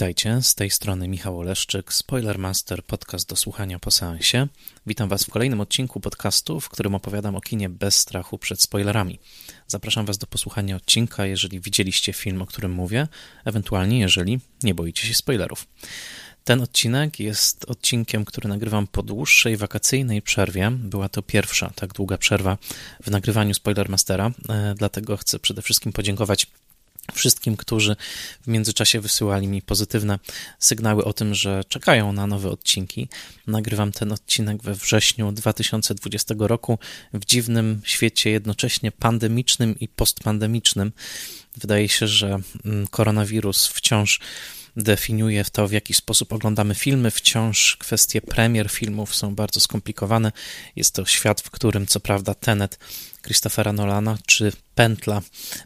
Witajcie, z tej strony Michał Oleszczyk, Spoilermaster, podcast do słuchania po seansie. Witam Was w kolejnym odcinku podcastu, w którym opowiadam o kinie bez strachu przed spoilerami. Zapraszam Was do posłuchania odcinka, jeżeli widzieliście film, o którym mówię, ewentualnie jeżeli nie boicie się spoilerów. Ten odcinek jest odcinkiem, który nagrywam po dłuższej wakacyjnej przerwie. Była to pierwsza tak długa przerwa w nagrywaniu Spoilermastera, e, dlatego chcę przede wszystkim podziękować wszystkim, którzy w międzyczasie wysyłali mi pozytywne sygnały o tym, że czekają na nowe odcinki. Nagrywam ten odcinek we wrześniu 2020 roku w dziwnym świecie jednocześnie pandemicznym i postpandemicznym. Wydaje się, że mm, koronawirus wciąż definiuje to, w jaki sposób oglądamy filmy. Wciąż kwestie premier filmów są bardzo skomplikowane. Jest to świat, w którym co prawda Tenet Christophera Nolana czy Pętla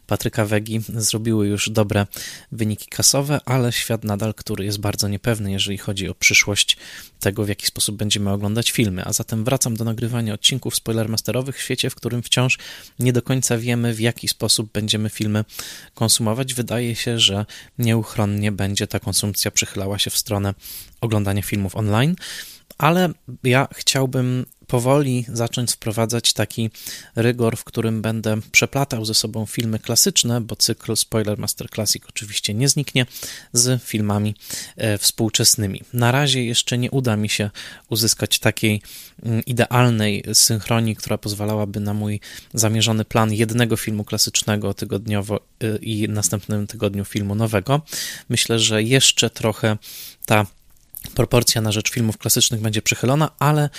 Patryka Wegi zrobiły już dobre wyniki kasowe, ale świat nadal, który jest bardzo niepewny, jeżeli chodzi o przyszłość tego, w jaki sposób będziemy oglądać filmy. A zatem wracam do nagrywania odcinków spoilermasterowych w świecie, w którym wciąż nie do końca wiemy, w jaki sposób będziemy filmy konsumować. Wydaje się, że nieuchronnie będzie ta konsumpcja przychylała się w stronę oglądania filmów online ale ja chciałbym powoli zacząć wprowadzać taki rygor, w którym będę przeplatał ze sobą filmy klasyczne, bo cykl Spoiler Master Classic oczywiście nie zniknie, z filmami e, współczesnymi. Na razie jeszcze nie uda mi się uzyskać takiej mm, idealnej synchronii, która pozwalałaby na mój zamierzony plan jednego filmu klasycznego tygodniowo e, i następnym tygodniu filmu nowego. Myślę, że jeszcze trochę ta proporcja na rzecz filmów klasycznych będzie przychylona, ale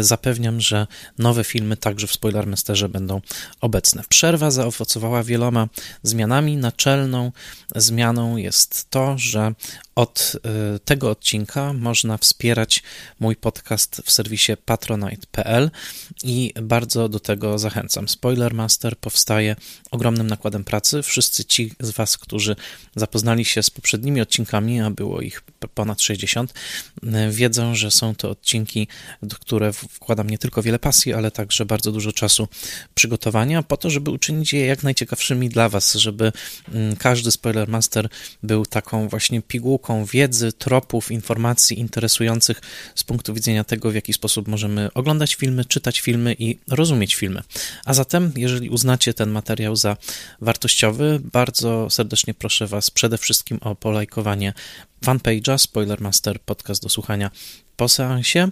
zapewniam, że nowe filmy także w Spoilermasterze będą obecne. Przerwa zaowocowała wieloma zmianami. Naczelną zmianą jest to, że od y, tego odcinka można wspierać mój podcast w serwisie patronite.pl i bardzo do tego zachęcam. Spoilermaster powstaje ogromnym nakładem pracy. Wszyscy ci z Was, którzy zapoznali się z poprzednimi odcinkami, a było ich ponad 60, y, wiedzą, że są to odcinki, w wkładam nie tylko wiele pasji, ale także bardzo dużo czasu przygotowania, po to, żeby uczynić je jak najciekawszymi dla Was, żeby mm, każdy Spoilermaster był taką właśnie pigułką, wiedzy, tropów, informacji interesujących z punktu widzenia tego, w jaki sposób możemy oglądać filmy, czytać filmy i rozumieć filmy. A zatem, jeżeli uznacie ten materiał za wartościowy, bardzo serdecznie proszę Was przede wszystkim o polajkowanie fanpage'a Spoilermaster Podcast do słuchania po seansie,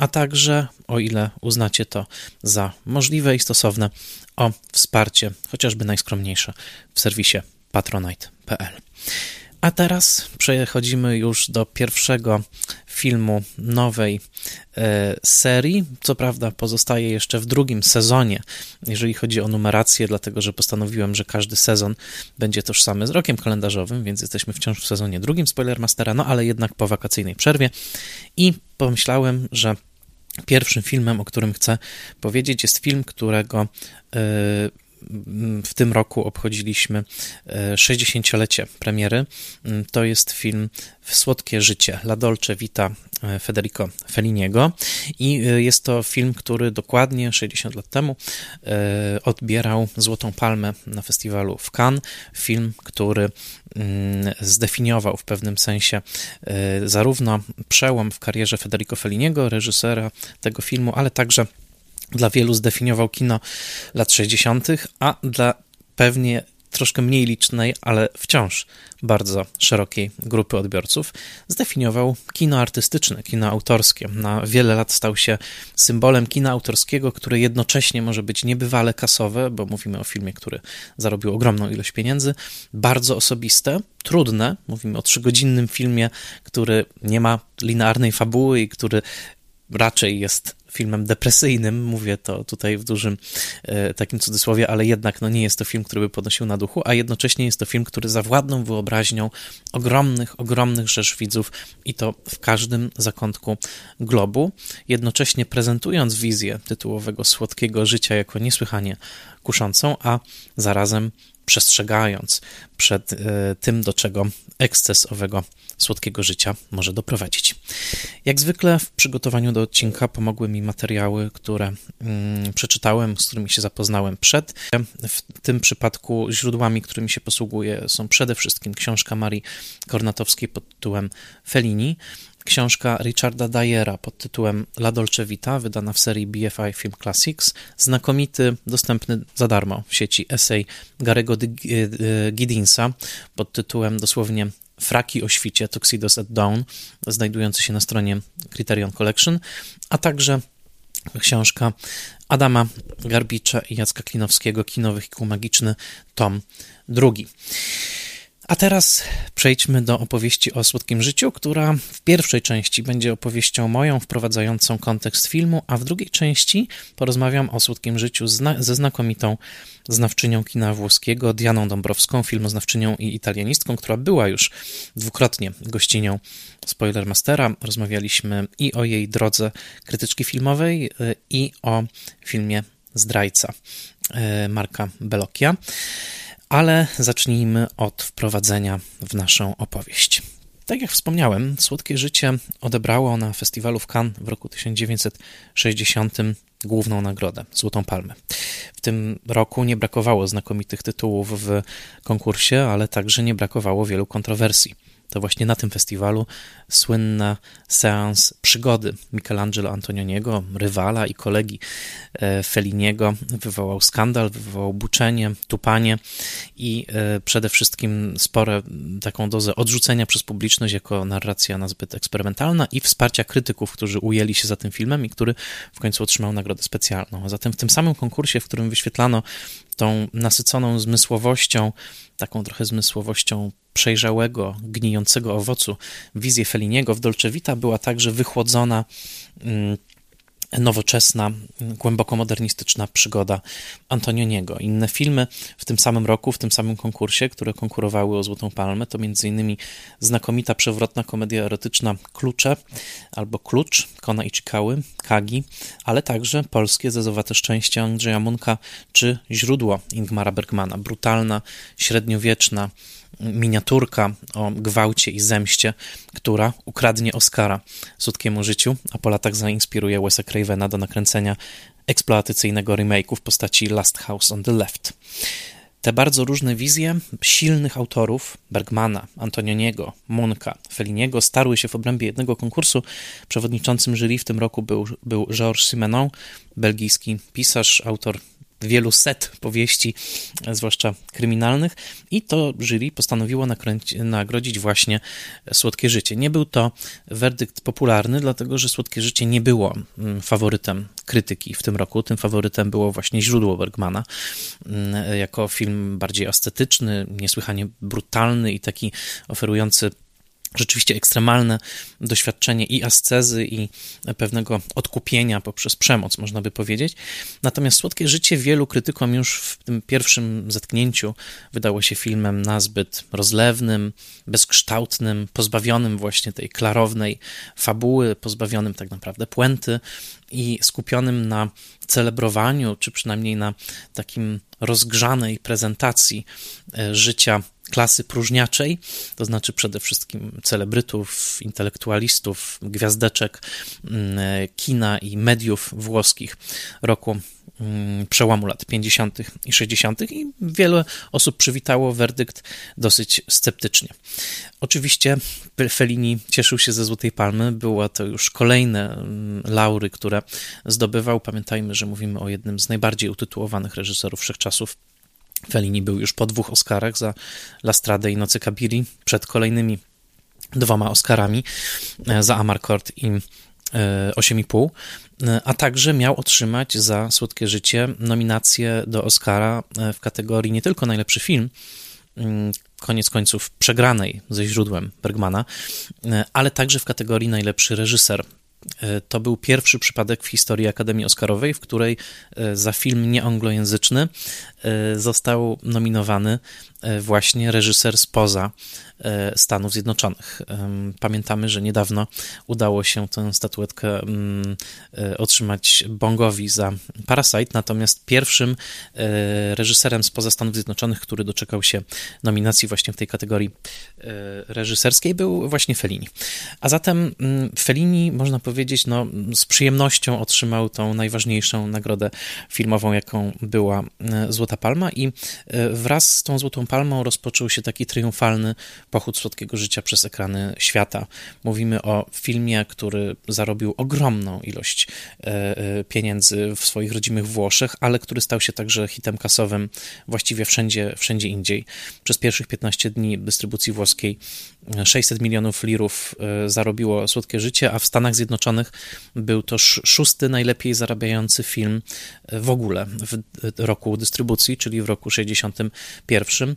a także, o ile uznacie to za możliwe i stosowne, o wsparcie, chociażby najskromniejsze, w serwisie patronite.pl. A teraz przechodzimy już do pierwszego filmu nowej e, serii. Co prawda, pozostaje jeszcze w drugim sezonie, jeżeli chodzi o numerację, dlatego że postanowiłem, że każdy sezon będzie tożsamy z rokiem kalendarzowym, więc jesteśmy wciąż w sezonie drugim Spoilermastera, no ale jednak po wakacyjnej przerwie. I pomyślałem, że pierwszym filmem, o którym chcę powiedzieć, jest film, którego. W tym roku obchodziliśmy 60-lecie e, premiery. Mm, to jest film Słodkie życie La Dolce Vita e, Federico Felliniego i e, jest to film, który dokładnie 60 lat temu odbierał Złotą Palmę na festiwalu w Cannes. Film, który mm, zdefiniował w pewnym sensie zarówno przełom w karierze Federico Felliniego, reżysera tego filmu, ale także dla wielu zdefiniował kino lat 60., a dla pewnie troszkę mniej licznej, ale wciąż bardzo szerokiej grupy odbiorców, zdefiniował kino artystyczne, kino autorskie. Na wiele lat stał się symbolem kina autorskiego, które jednocześnie może być niebywale kasowe, bo mówimy o filmie, który zarobił ogromną ilość pieniędzy, bardzo osobiste, trudne. Mówimy o trzygodzinnym filmie, który nie ma linearnej fabuły i który raczej jest filmem depresyjnym, mówię to tutaj w dużym e, takim cudzysłowie, ale jednak no nie jest to film, który by podnosił na duchu, a jednocześnie jest to film, który zawładnął wyobraźnią ogromnych, ogromnych rzesz widzów i to w każdym zakątku globu, jednocześnie prezentując wizję tytułowego słodkiego życia jako niesłychanie kuszącą, a zarazem przestrzegając przed tym, do czego eksces owego słodkiego życia może doprowadzić. Jak zwykle w przygotowaniu do odcinka pomogły mi materiały, które mm, przeczytałem, z którymi się zapoznałem przed. W tym przypadku źródłami, którymi się posługuję, są przede wszystkim książka Marii Kornatowskiej pod tytułem Fellini, książka Richarda Dyera pod tytułem La Dolce Vita, wydana w serii BFI Film Classics, znakomity, dostępny za darmo w sieci essay Garego Giddinsa pod tytułem dosłownie Fraki o świcie, Tuxedos at Dawn, znajdujący się na stronie Criterion Collection, a także książka Adama Garbicza i Jacka Klinowskiego, Kinowych Kół Magiczny, tom drugi. A teraz przejdźmy do opowieści o słodkim życiu, która w pierwszej części będzie opowieścią moją wprowadzającą kontekst filmu, a w drugiej części porozmawiam o słodkim życiu zna ze znakomitą znawczynią kina włoskiego Dianą Dąbrowską, filmoznawczynią i italianistką, która była już dwukrotnie gościnią Spoilermastera. Rozmawialiśmy i o jej drodze krytyczki filmowej, y, i o filmie Zdrajca y, Marka Bellocchia. Ale zacznijmy od wprowadzenia w naszą opowieść. Tak jak wspomniałem, Słodkie Życie odebrało na festiwalu w Cannes w roku 1960 główną nagrodę Złotą Palmę. W tym roku nie brakowało znakomitych tytułów w konkursie, ale także nie brakowało wielu kontrowersji to właśnie na tym festiwalu słynna seans przygody Michelangelo Antonioniego, rywala i kolegi e, Feliniego, wywołał skandal, wywołał buczenie, tupanie i e, przede wszystkim spore taką dozę odrzucenia przez publiczność jako narracja nazbyt eksperymentalna i wsparcia krytyków, którzy ujęli się za tym filmem i który w końcu otrzymał nagrodę specjalną. Zatem w tym samym konkursie, w którym wyświetlano tą nasyconą zmysłowością, taką trochę zmysłowością przejrzałego, gnijącego owocu wizję Feliniego. W Dolce Vita była także wychłodzona mm, nowoczesna, głęboko modernistyczna przygoda Antonioniego. Inne filmy w tym samym roku, w tym samym konkursie, które konkurowały o Złotą Palmę, to m.in. znakomita, przewrotna komedia erotyczna Klucze albo Klucz Kona i Chikały, Kagi, ale także polskie Zezowate Szczęście Andrzeja Munka czy Źródło Ingmara Bergmana. Brutalna, średniowieczna, miniaturka o gwałcie i zemście, która ukradnie Oscara słodkiemu życiu, a po latach zainspiruje Wes'a Cravena do nakręcenia eksploatacyjnego remake'u w postaci Last House on the Left. Te bardzo różne wizje silnych autorów Bergmana, Antonioniego, Munka, Feliniego starły się w obrębie jednego konkursu. Przewodniczącym jury w tym roku był, był Georges Simenon, belgijski pisarz, autor wielu set powieści, zwłaszcza kryminalnych, i to jury postanowiło nagrodzić właśnie Słodkie Życie. Nie był to werdykt popularny, dlatego że Słodkie Życie nie było mm, faworytem krytyki w tym roku. Tym faworytem było właśnie źródło Bergmana, mm, jako film bardziej estetyczny, niesłychanie brutalny i taki oferujący rzeczywiście ekstremalne doświadczenie i ascezy, i pewnego odkupienia poprzez przemoc, można by powiedzieć. Natomiast Słodkie Życie wielu krytykom już w tym pierwszym zetknięciu wydało się filmem nazbyt rozlewnym, bezkształtnym, pozbawionym właśnie tej klarownej fabuły, pozbawionym tak naprawdę puenty i skupionym na celebrowaniu, czy przynajmniej na takim rozgrzanej prezentacji e, życia klasy próżniaczej, to znaczy przede wszystkim celebrytów, intelektualistów, gwiazdeczek mm, kina i mediów włoskich roku mm, przełomu lat 50. i 60. i wiele osób przywitało werdykt dosyć sceptycznie. Oczywiście Fellini cieszył się ze Złotej Palmy, była to już kolejne mm, laury, które zdobywał. Pamiętajmy, że mówimy o jednym z najbardziej utytułowanych reżyserów wszechczasów. Fellini był już po dwóch Oscarach za La Strade i Nocy Kabiri, przed kolejnymi dwoma Oscarami e, za Amarcord i 8,5, e, e, a także miał otrzymać za Słodkie Życie nominację do Oscara w kategorii nie tylko najlepszy film, mm, koniec końców przegranej ze źródłem Bergmana, ale także w kategorii najlepszy reżyser to był pierwszy przypadek w historii Akademii Oscarowej, w której e, za film nieanglojęzyczny e, został nominowany właśnie reżyser spoza Stanów Zjednoczonych. Pamiętamy, że niedawno udało się tę statuetkę mm, otrzymać Bongowi za Parasite, natomiast pierwszym reżyserem spoza Stanów Zjednoczonych, który doczekał się nominacji właśnie w tej kategorii reżyserskiej, był właśnie Fellini. A zatem mm, Fellini, można powiedzieć, no, z przyjemnością otrzymał tą najważniejszą nagrodę filmową, jaką była e, Złota Palma i e, wraz z tą Złotą Palmą rozpoczął się taki triumfalny pochód słodkiego życia przez ekrany świata. Mówimy o filmie, który zarobił ogromną ilość e, pieniędzy w swoich rodzimych Włoszech, ale który stał się także hitem kasowym właściwie wszędzie, wszędzie indziej. Przez pierwszych 15 dni dystrybucji włoskiej 600 milionów lirów zarobiło Słodkie Życie, a w Stanach Zjednoczonych był to szósty najlepiej zarabiający film e, w ogóle w roku dystrybucji, czyli w roku 61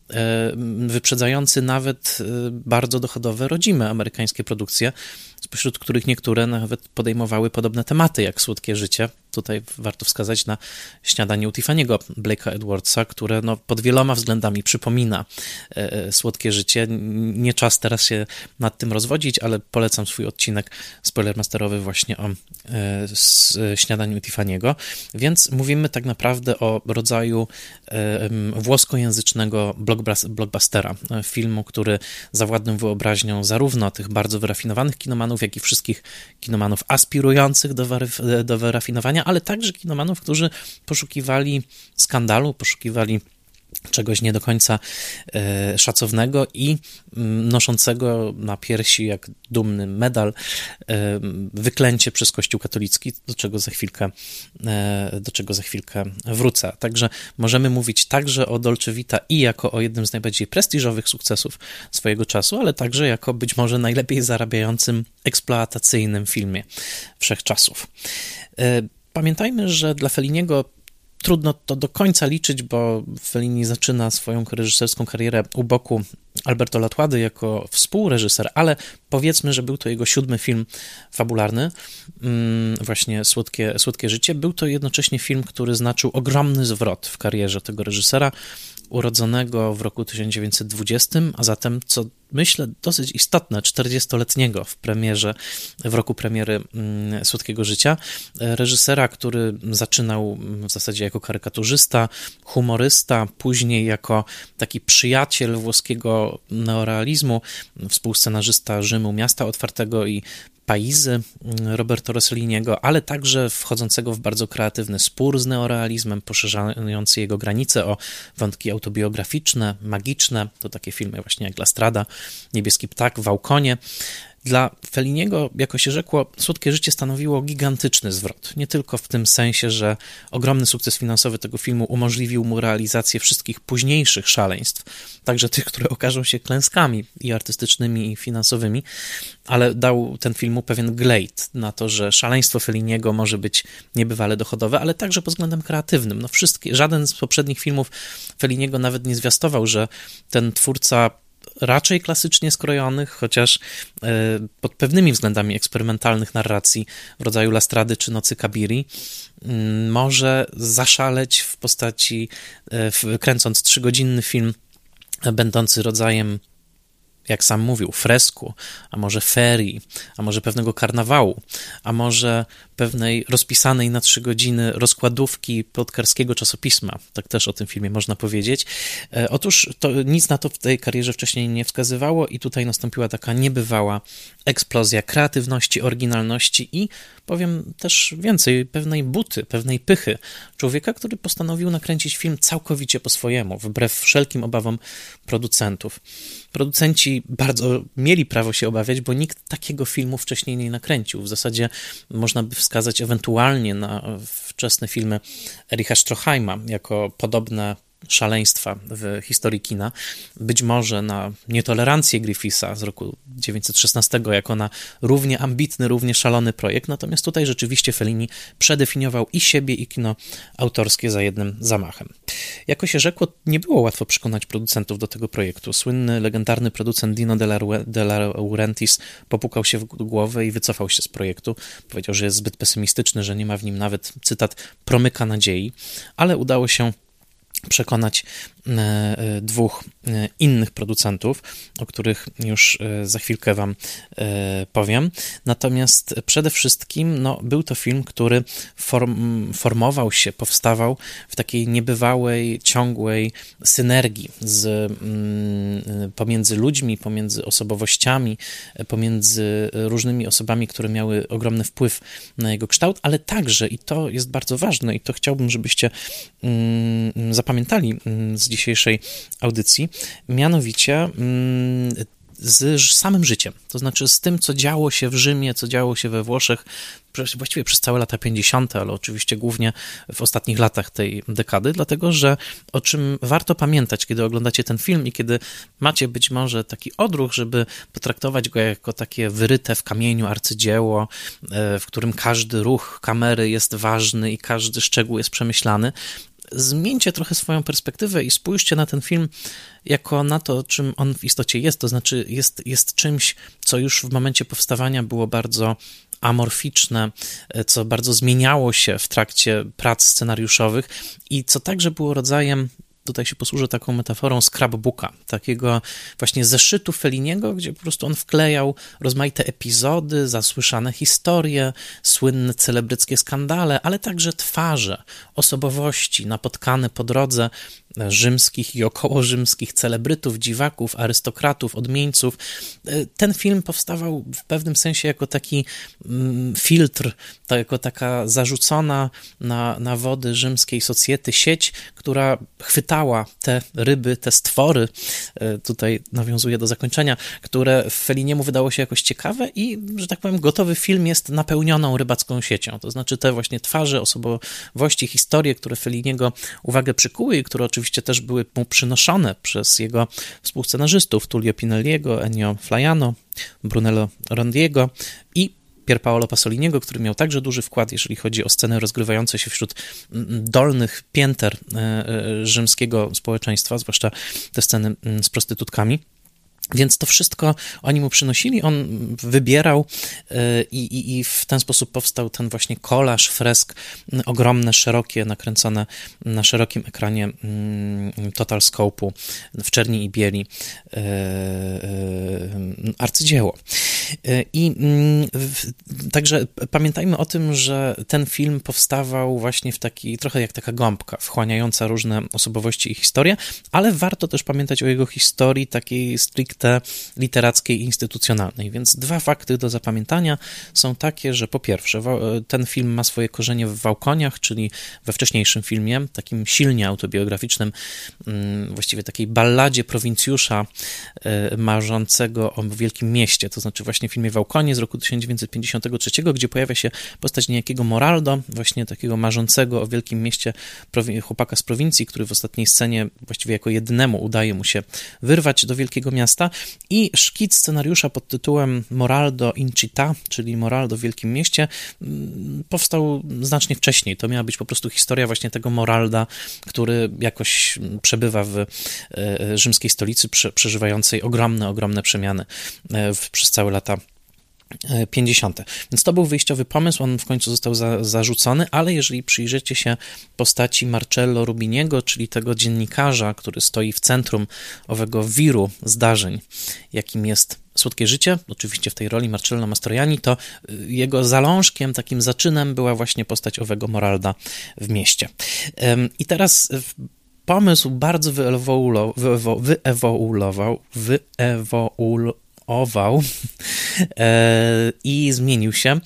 wyprzedzający nawet e, bardzo dochodowe rodzime amerykańskie produkcje, spośród których niektóre nawet podejmowały podobne tematy jak Słodkie Życie. Tutaj warto wskazać na śniadanie u Tiffany'ego Blake'a Edwardsa, które no, pod wieloma względami przypomina e, e, Słodkie Życie. Nie czas teraz się nad tym rozwodzić, ale polecam swój odcinek spoilermasterowy właśnie o e, śniadaniu Tiffany'ego. Więc mówimy tak naprawdę o rodzaju e, włoskojęzycznego blockbustera, e, filmu, który zawładnął wyobraźnią zarówno tych bardzo wyrafinowanych kinomanów, jak i wszystkich kinomanów aspirujących do, do wyrafinowania, ale także kinomanów, którzy poszukiwali skandalu, poszukiwali czegoś nie do końca e, szacownego i mm, noszącego na piersi jak dumny medal e, wyklęcie przez Kościół katolicki, do czego za chwilkę, e, do czego za chwilkę wrócę. Także możemy mówić także o Dolce Vita i jako o jednym z najbardziej prestiżowych sukcesów swojego czasu, ale także jako być może najlepiej zarabiającym eksploatacyjnym filmie wszechczasów. Pamiętajmy, że dla Feliniego trudno to do końca liczyć, bo Fellini zaczyna swoją reżyserską karierę u boku Alberto Latłady jako współreżyser, ale powiedzmy, że był to jego siódmy film fabularny, mm, właśnie Słodkie, Słodkie Życie. Był to jednocześnie film, który znaczył ogromny zwrot w karierze tego reżysera, urodzonego w roku 1920, a zatem, co myślę dosyć istotne, 40-letniego w premierze, w roku premiery mm, Słodkiego Życia, reżysera, który zaczynał w zasadzie jako karykaturzysta, humorysta, później jako taki przyjaciel włoskiego neorealizmu, współscenarzysta Rzymu, Miasta Otwartego i Paizy mm, Roberto Rosselliniego, ale także wchodzącego w bardzo kreatywny spór z neorealizmem, poszerzający jego granice o wątki autobiograficzne, magiczne, to takie filmy właśnie jak La Strada, Niebieski Ptak, Wałkonie. Dla Feliniego, jako się rzekło, Słodkie Życie stanowiło gigantyczny zwrot. Nie tylko w tym sensie, że ogromny sukces finansowy tego filmu umożliwił mu realizację wszystkich późniejszych szaleństw, także tych, które okażą się klęskami i artystycznymi, i finansowymi, ale dał ten filmu pewien glejt na to, że szaleństwo Feliniego może być niebywale dochodowe, ale także pod względem kreatywnym. No wszystkie, żaden z poprzednich filmów Feliniego nawet nie zwiastował, że ten twórca raczej klasycznie skrojonych, chociaż e, pod pewnymi względami eksperymentalnych narracji w rodzaju Lastrady czy Nocy Kabiri, mm, może zaszaleć w postaci, e, kręcąc trzygodzinny film będący rodzajem jak sam mówił, fresku, a może ferii, a może pewnego karnawału, a może pewnej rozpisanej na trzy godziny rozkładówki plotkarskiego czasopisma. Tak też o tym filmie można powiedzieć. E, otóż to nic na to w tej karierze wcześniej nie wskazywało i tutaj nastąpiła taka niebywała eksplozja kreatywności, oryginalności i powiem też więcej, pewnej buty, pewnej pychy człowieka, który postanowił nakręcić film całkowicie po swojemu, wbrew wszelkim obawom producentów. Producenci bardzo mieli prawo się obawiać, bo nikt takiego filmu wcześniej nie nakręcił. W zasadzie można by wskazać ewentualnie na wczesne filmy Ericha Stroheima jako podobne szaleństwa w historii kina. Być może na nietolerancję Griffitha z roku 1916 jako na równie ambitny, równie szalony projekt, natomiast tutaj rzeczywiście Fellini przedefiniował i siebie, i kino autorskie za jednym zamachem. Jako się rzekło, nie było łatwo przekonać producentów do tego projektu. Słynny, legendarny producent Dino De Laurentiis popukał się w głowę i wycofał się z projektu. Powiedział, że jest zbyt pesymistyczny, że nie ma w nim nawet, cytat, promyka nadziei, ale udało się przekonać e, e, dwóch e, innych producentów, o których już za chwilkę Wam powiem. Natomiast przede wszystkim no, był to film, który form, formował się, powstawał w takiej niebywałej, ciągłej synergii z, mm, pomiędzy ludźmi, pomiędzy osobowościami, pomiędzy różnymi osobami, które miały ogromny wpływ na jego kształt, ale także, i to jest bardzo ważne, i to chciałbym, żebyście zapamiętali, zapamiętali mm, z dzisiejszej audycji, mianowicie mm, z samym życiem, to znaczy z tym, co działo się w Rzymie, co działo się we Włoszech, właściwie przez całe lata 50., ale oczywiście głównie w ostatnich latach tej dekady, dlatego że o czym warto pamiętać, kiedy oglądacie ten film i kiedy macie być może taki odruch, żeby potraktować go jako takie wyryte w kamieniu arcydzieło, e, w którym każdy ruch kamery jest ważny i każdy szczegół jest przemyślany, zmieńcie trochę swoją perspektywę i spójrzcie na ten film jako na to, czym on w istocie jest. To znaczy, jest, jest czymś, co już w momencie powstawania było bardzo amorficzne, co bardzo zmieniało się w trakcie prac scenariuszowych i co także było rodzajem tutaj się posłużę taką metaforą scrapbooka, takiego właśnie zeszytu Feliniego, gdzie po prostu on wklejał rozmaite epizody, zasłyszane historie, słynne celebryckie skandale, ale także twarze, osobowości napotkane po drodze rzymskich i okołorzymskich celebrytów, dziwaków, arystokratów, odmieńców. Ten film powstawał w pewnym sensie jako taki mm, filtr, to jako taka zarzucona na, na wody rzymskiej socjety sieć, która chwytała te ryby, te stwory, e, tutaj nawiązuję do zakończenia, które w Feliniemu wydało się jakoś ciekawe i, że tak powiem, gotowy film jest napełnioną rybacką siecią. To znaczy te właśnie twarze, osobowości, historie, które Feliniego uwagę przykuły i które oczywiście oczywiście też były mu przynoszone przez jego współscenarzystów Tullio Pinelliego, Ennio Flaiano, Brunello Rondiego i Pier Paolo Pasoliniego, który miał także duży wkład, jeżeli chodzi o sceny rozgrywające się wśród mm, dolnych pięter e, e, rzymskiego społeczeństwa, zwłaszcza te sceny mm, z prostytutkami. Więc to wszystko oni mu przynosili, on wybierał y, i, i, i, w ten sposób powstał ten właśnie kolaż, fresk, ogromne, szerokie, nakręcone na szerokim ekranie mm, Total Scope'u w czerni i bieli y, y, arcydzieło. I mm, także pamiętajmy o tym, że ten film powstawał właśnie w taki, trochę jak taka gąbka, wchłaniająca różne osobowości i historie, ale warto też pamiętać o jego historii takiej stricte stricte literackiej i instytucjonalnej. Więc dwa fakty do zapamiętania są takie, że po pierwsze, ten film ma swoje korzenie w Wałkoniach, czyli we wcześniejszym filmie, takim silnie autobiograficznym, mm, właściwie takiej balladzie prowincjusza e, marzącego o wielkim mieście, to znaczy właśnie w filmie Wałkonie z roku 1953, gdzie pojawia się postać niejakiego Moraldo, właśnie takiego marzącego o wielkim mieście chłopaka z prowincji, który w ostatniej scenie właściwie jako jednemu udaje mu się wyrwać do wielkiego miasta i szkic scenariusza pod tytułem Moraldo in Città, czyli Moraldo w Wielkim Mieście, mm, powstał znacznie wcześniej. To miała być po prostu historia właśnie tego Moralda, który jakoś przebywa w e, rzymskiej stolicy, przeżywającej ogromne, ogromne przemiany e, przez całe lata 50. Więc to był wyjściowy pomysł, on w końcu został za, zarzucony, ale jeżeli przyjrzycie się postaci Marcello Rubiniego, czyli tego dziennikarza, który stoi w centrum owego wiru zdarzeń, jakim jest Słodkie Życie, oczywiście w tej roli Marcello Mastroianni, to y, jego zalążkiem, takim zaczynem była właśnie postać owego Moralda w mieście. I teraz pomysł bardzo wyewoluował, wyewoluował ował e, i zmienił się.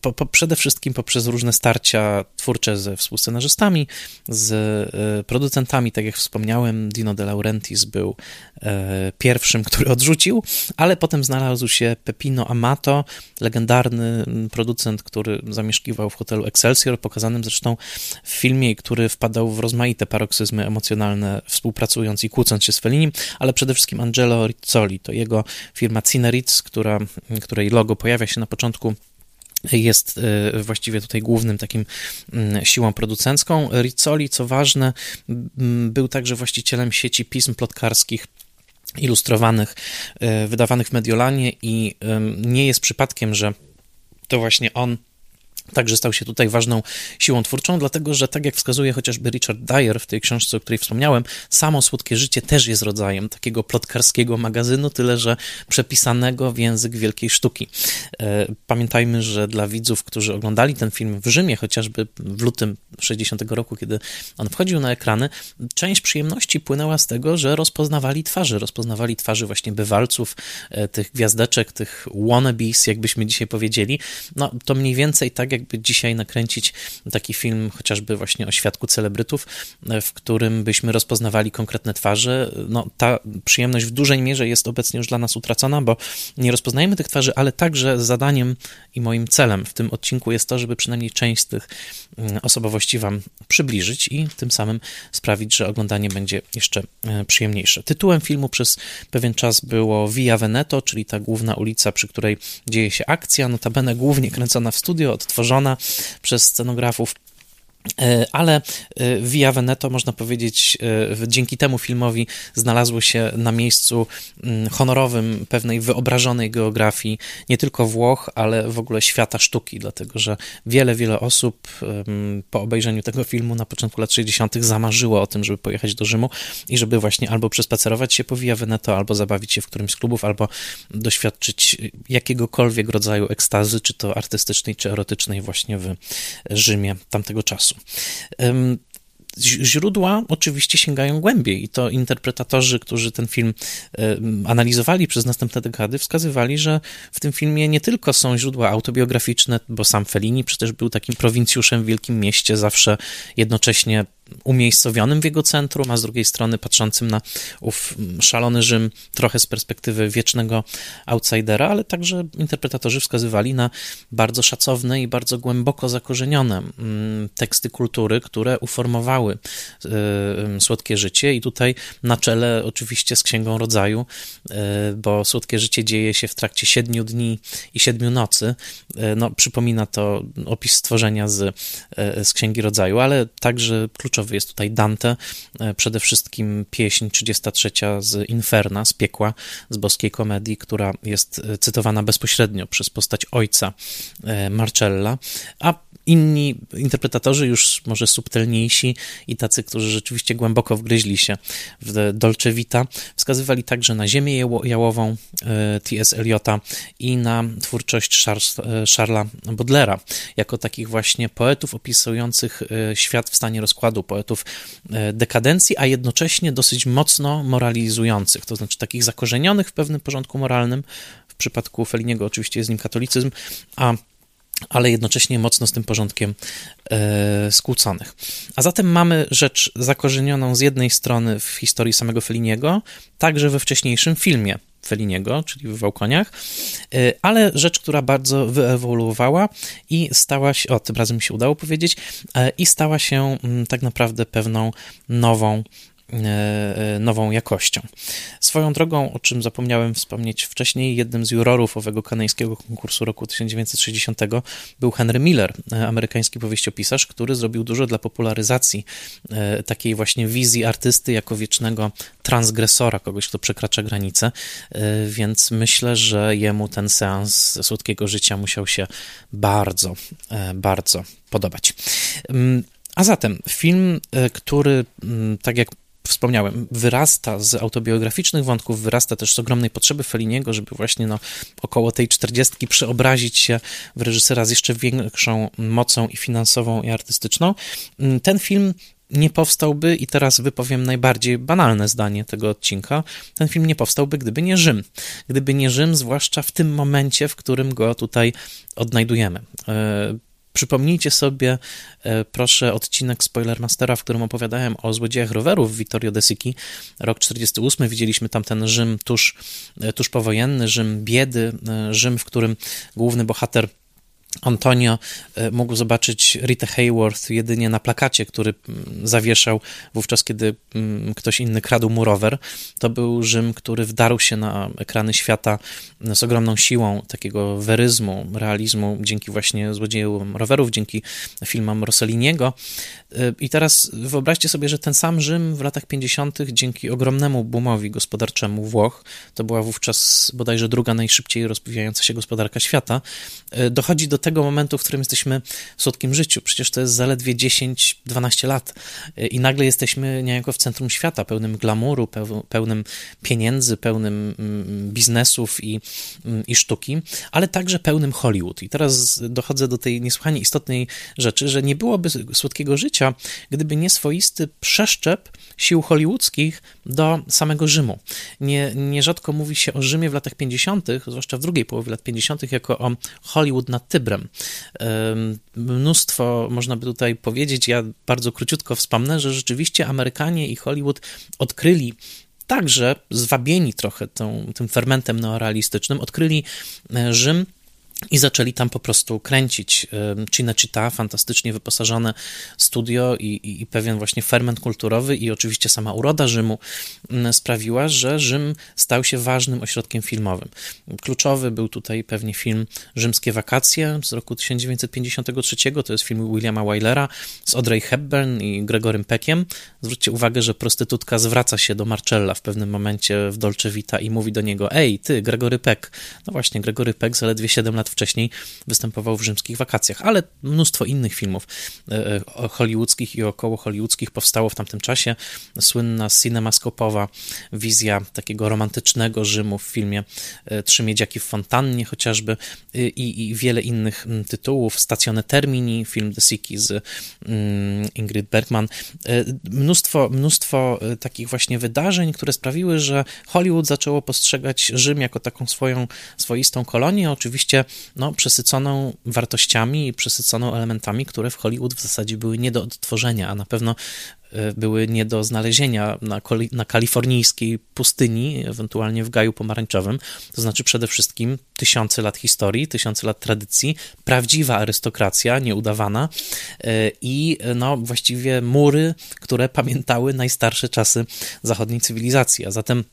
Po, po, przede wszystkim poprzez różne starcia twórcze ze współscenarzystami, z e, producentami, tak jak wspomniałem, Dino De Laurentiis był e, pierwszym, który odrzucił, ale potem znalazł się Pepino Amato, legendarny producent, który zamieszkiwał w hotelu Excelsior, pokazanym zresztą w filmie, który wpadał w rozmaite paroksyzmy emocjonalne, współpracując i kłócąc się z Fellinim, ale przede wszystkim Angelo Rizzoli, to jego firma Cineritz, która, której logo pojawia się na początku jest e, właściwie tutaj głównym takim mm, siłą producencką. Rizzoli, co ważne, był także właścicielem sieci pism plotkarskich ilustrowanych, e, wydawanych w Mediolanie i nie jest przypadkiem, że to właśnie on Także stał się tutaj ważną siłą twórczą, dlatego że, tak jak wskazuje chociażby Richard Dyer w tej książce, o której wspomniałem, samo Słodkie Życie też jest rodzajem takiego plotkarskiego magazynu, tyle że przepisanego w język wielkiej sztuki. E, pamiętajmy, że dla widzów, którzy oglądali ten film w Rzymie, chociażby w lutym 60 roku, kiedy on wchodził na ekrany, część przyjemności płynęła z tego, że rozpoznawali twarze, rozpoznawali twarze właśnie bywalców, e, tych gwiazdeczek, tych wannabes, jakbyśmy dzisiaj powiedzieli. No, to mniej więcej tak, jak jakby dzisiaj nakręcić taki film chociażby właśnie o świadku celebrytów, w którym byśmy rozpoznawali konkretne twarze. No, ta przyjemność w dużej mierze jest obecnie już dla nas utracona, bo nie rozpoznajemy tych twarzy, ale także zadaniem i moim celem w tym odcinku jest to, żeby przynajmniej część z tych mm, osobowości Wam przybliżyć i tym samym sprawić, że oglądanie będzie jeszcze e, przyjemniejsze. Tytułem filmu przez pewien czas było Via Veneto, czyli ta główna ulica, przy której dzieje się akcja, notabene głównie kręcona w studio, odtworzona przez scenografów ale e, Via Veneto, można powiedzieć, e, dzięki temu filmowi znalazło się na miejscu mm, honorowym pewnej wyobrażonej geografii nie tylko Włoch, ale w ogóle świata sztuki, dlatego że wiele, wiele osób po obejrzeniu tego filmu na początku lat 60. zamarzyło o tym, żeby pojechać do Rzymu i żeby właśnie albo przespacerować się po Via Veneto, albo zabawić się w którymś z klubów, albo doświadczyć jakiegokolwiek rodzaju ekstazy, czy to artystycznej, czy erotycznej właśnie w Rzymie tamtego czasu. Źródła oczywiście sięgają głębiej i to interpretatorzy, którzy ten film analizowali przez następne dekady, wskazywali, że w tym filmie nie tylko są źródła autobiograficzne, bo sam Fellini przecież był takim prowincjuszem w wielkim mieście, zawsze jednocześnie umiejscowionym w jego centrum, a z drugiej strony patrzącym na ów szalony Rzym trochę z perspektywy wiecznego outsidera, ale także interpretatorzy wskazywali na bardzo szacowne i bardzo głęboko zakorzenione teksty kultury, które uformowały y, Słodkie Życie i tutaj na czele oczywiście z Księgą Rodzaju, y, bo Słodkie Życie dzieje się w trakcie siedmiu dni i siedmiu nocy. No, przypomina to opis stworzenia z, z Księgi Rodzaju, ale także kluczowe kluczowy jest tutaj Dante, e, przede wszystkim pieśń 33 z Inferna, z piekła, z boskiej komedii, która jest e, cytowana bezpośrednio przez postać ojca e, Marcella, a inni interpretatorzy, już może subtelniejsi i tacy, którzy rzeczywiście głęboko wgryźli się w Dolce Vita, wskazywali także na Ziemię Jałową T.S. Eliota i na twórczość Charlesa Baudelaire, jako takich właśnie poetów opisujących świat w stanie rozkładu, poetów e, dekadencji, a jednocześnie dosyć mocno moralizujących, to znaczy takich zakorzenionych w pewnym porządku moralnym. W przypadku Feliniego oczywiście jest nim katolicyzm, a ale jednocześnie mocno z tym porządkiem e, skłóconych. A zatem mamy rzecz zakorzenioną z jednej strony w historii samego Feliniego, także we wcześniejszym filmie Feliniego, czyli w Wałkoniach, y, ale rzecz, która bardzo wyewoluowała i stała się, o tym razem mi się udało powiedzieć, y, i stała się mm, tak naprawdę pewną nową E, e, nową jakością. Swoją drogą, o czym zapomniałem wspomnieć wcześniej, jednym z jurorów owego kanańskiego konkursu roku 1960 był Henry Miller, e, amerykański powieściopisarz, który zrobił dużo dla popularyzacji takiej właśnie wizji artysty jako wiecznego transgresora, kogoś, kto przekracza granice, więc myślę, że jemu ten seans słodkiego życia musiał się bardzo, bardzo podobać. Mm, a zatem film, który, mm, tak jak wspomniałem, wyrasta z autobiograficznych wątków, wyrasta też z ogromnej potrzeby Feliniego, żeby właśnie no, około tej czterdziestki przeobrazić się w reżysera z jeszcze większą mocą i finansową, i artystyczną. Mm, ten film nie powstałby, i teraz wypowiem najbardziej banalne zdanie tego odcinka, ten film nie powstałby, gdyby nie Rzym. Gdyby nie Rzym, zwłaszcza w tym momencie, w którym go tutaj odnajdujemy. E, przypomnijcie sobie, e, proszę, odcinek Spoilermastera, w którym opowiadałem o złodziejach rowerów Vittorio De Sici, rok 48. Widzieliśmy tam ten Rzym tuż, e, tuż powojenny, Rzym biedy, Rzym, w którym główny bohater Antonio e, mógł zobaczyć Rita Hayworth jedynie na plakacie, który mm, zawieszał wówczas, kiedy mm, ktoś inny kradł mu rower. To był Rzym, który wdarł się na ekrany świata mm, z ogromną siłą takiego weryzmu, realizmu, dzięki właśnie złodziejom rowerów, dzięki filmom Rosselliniego. E, I teraz wyobraźcie sobie, że ten sam Rzym w latach 50., dzięki ogromnemu boomowi gospodarczemu Włoch, to była wówczas bodajże druga najszybciej rozwijająca się gospodarka świata, e, dochodzi do tego momentu, w którym jesteśmy w słodkim życiu. Przecież to jest zaledwie 10-12 lat e, i nagle jesteśmy niejako w centrum świata, pełnym glamuru, pełnym pieniędzy, pełnym mm, biznesów i, mm, i sztuki, ale także pełnym Hollywood. I teraz dochodzę do tej niesłychanie istotnej rzeczy, że nie byłoby słodkiego życia, gdyby nie swoisty przeszczep sił hollywoodzkich do samego Rzymu. Nie, nierzadko mówi się o Rzymie w latach 50., zwłaszcza w drugiej połowie lat 50., jako o Hollywood nad Tybrem. Mnóstwo można by tutaj powiedzieć, ja bardzo króciutko wspomnę, że rzeczywiście Amerykanie i Hollywood odkryli także zwabieni trochę tą, tym fermentem neorealistycznym, odkryli e, Rzym i zaczęli tam po prostu kręcić Cinecittà, fantastycznie wyposażone studio i, i, i, pewien właśnie ferment kulturowy i oczywiście sama uroda Rzymu sprawiła, że Rzym stał się ważnym ośrodkiem filmowym. Kluczowy był tutaj pewnie film Rzymskie wakacje z roku 1953, to jest film Williama Wylera z Audrey Hepburn i Gregorym Peckiem. Zwróćcie uwagę, że prostytutka zwraca się do Marcella w pewnym momencie w Dolce Vita i mówi do niego, ej, ty, Gregory Peck. No właśnie, Gregory Peck zaledwie 7 lat wcześniej występował w rzymskich wakacjach, ale mnóstwo innych filmów e, e, hollywoodzkich i około hollywoodzkich powstało w tamtym czasie. Słynna cinemaskopowa wizja takiego romantycznego Rzymu w filmie e, Trzy miedziaki w fontannie chociażby i, i wiele innych tytułów. Stacjone Termini, film The Siki z mm, Ingrid Bergman. Mnóstwo, mnóstwo takich właśnie wydarzeń, które sprawiły, że Hollywood zaczęło postrzegać Rzym jako taką swoją swoistą kolonię. Oczywiście no, przesyconą wartościami i przesyconą elementami, które w Hollywood w zasadzie były nie do odtworzenia, a na pewno e, były nie do znalezienia na, na kalifornijskiej pustyni, ewentualnie w gaju pomarańczowym. To znaczy przede wszystkim tysiące lat historii, tysiące lat tradycji, prawdziwa arystokracja, nieudawana e, i no, właściwie mury, które pamiętały najstarsze czasy zachodniej cywilizacji. A zatem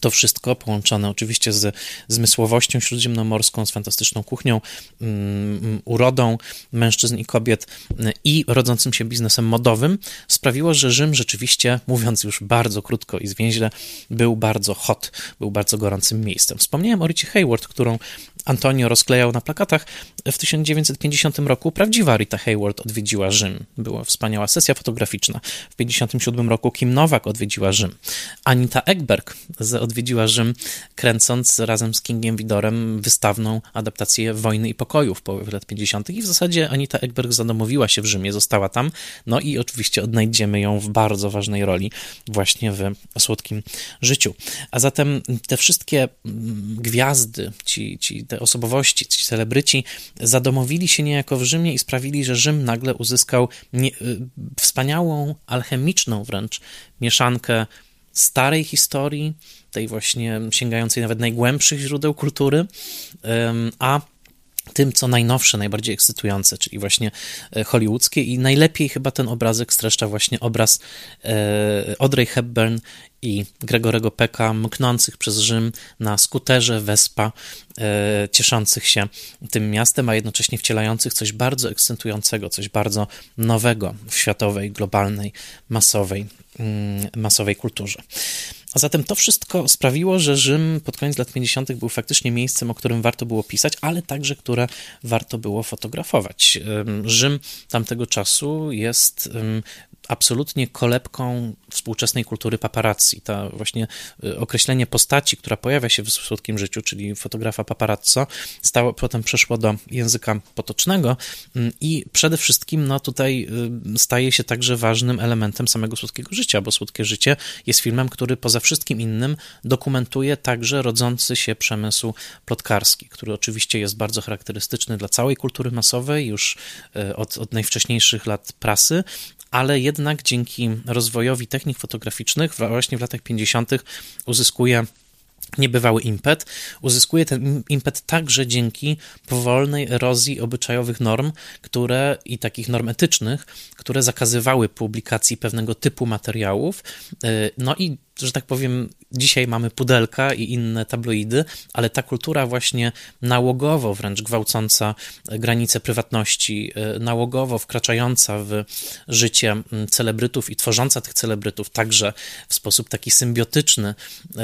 to wszystko połączone oczywiście z zmysłowością śródziemnomorską, z fantastyczną kuchnią, um, urodą mężczyzn i kobiet mm, i rodzącym się biznesem modowym sprawiło, że Rzym rzeczywiście, mówiąc już bardzo krótko i zwięźle, był bardzo hot, był bardzo gorącym miejscem. Wspomniałem o Richie Hayward, którą Antonio rozklejał na plakatach. W 1950 roku prawdziwa Rita Hayward odwiedziła Rzym. Była wspaniała sesja fotograficzna. W 1957 roku Kim Nowak odwiedziła Rzym. Anita Ekberg odwiedziła Rzym, kręcąc razem z Kingiem Widorem wystawną adaptację Wojny i Pokoju w połowie lat 50. I w zasadzie Anita Ekberg zadomowiła się w Rzymie, została tam. No i oczywiście odnajdziemy ją w bardzo ważnej roli właśnie w Słodkim Życiu. A zatem te wszystkie mm, gwiazdy, ci, ci te osobowości, ci celebryci zadomowili się niejako w Rzymie i sprawili, że Rzym nagle uzyskał nie, y, wspaniałą, alchemiczną wręcz mieszankę starej historii, tej właśnie sięgającej nawet najgłębszych źródeł kultury, a tym, co najnowsze, najbardziej ekscytujące, czyli właśnie e, hollywoodzkie i najlepiej chyba ten obrazek streszcza właśnie obraz e, Audrey Hepburn i Gregorego Peka mknących przez Rzym na skuterze Vespa, e, cieszących się tym miastem, a jednocześnie wcielających coś bardzo ekscytującego, coś bardzo nowego w światowej, globalnej, masowej, masowej kulturze. A zatem to wszystko sprawiło, że Rzym pod koniec lat 50. był faktycznie miejscem, o którym warto było pisać, ale także które warto było fotografować. Rzym tamtego czasu jest absolutnie kolebką współczesnej kultury paparazzi. Ta właśnie y, określenie postaci, która pojawia się w słodkim życiu, czyli fotografa paparazzo, stało, potem przeszło do języka potocznego mm, i przede wszystkim no, tutaj y, staje się także ważnym elementem samego słodkiego życia, bo słodkie życie jest filmem, który poza wszystkim innym dokumentuje także rodzący się przemysł plotkarski, który oczywiście jest bardzo charakterystyczny dla całej kultury masowej już y, od, od najwcześniejszych lat prasy, ale jednak dzięki rozwojowi technik fotograficznych właśnie w latach 50. uzyskuje niebywały impet. Uzyskuje ten impet także dzięki powolnej erozji obyczajowych norm, które i takich norm etycznych, które zakazywały publikacji pewnego typu materiałów. Y, no i że tak powiem, dzisiaj mamy pudelka i inne tabloidy, ale ta kultura właśnie nałogowo wręcz gwałcąca granice prywatności, e, nałogowo wkraczająca w życie celebrytów i tworząca tych celebrytów także w sposób taki symbiotyczny e, e,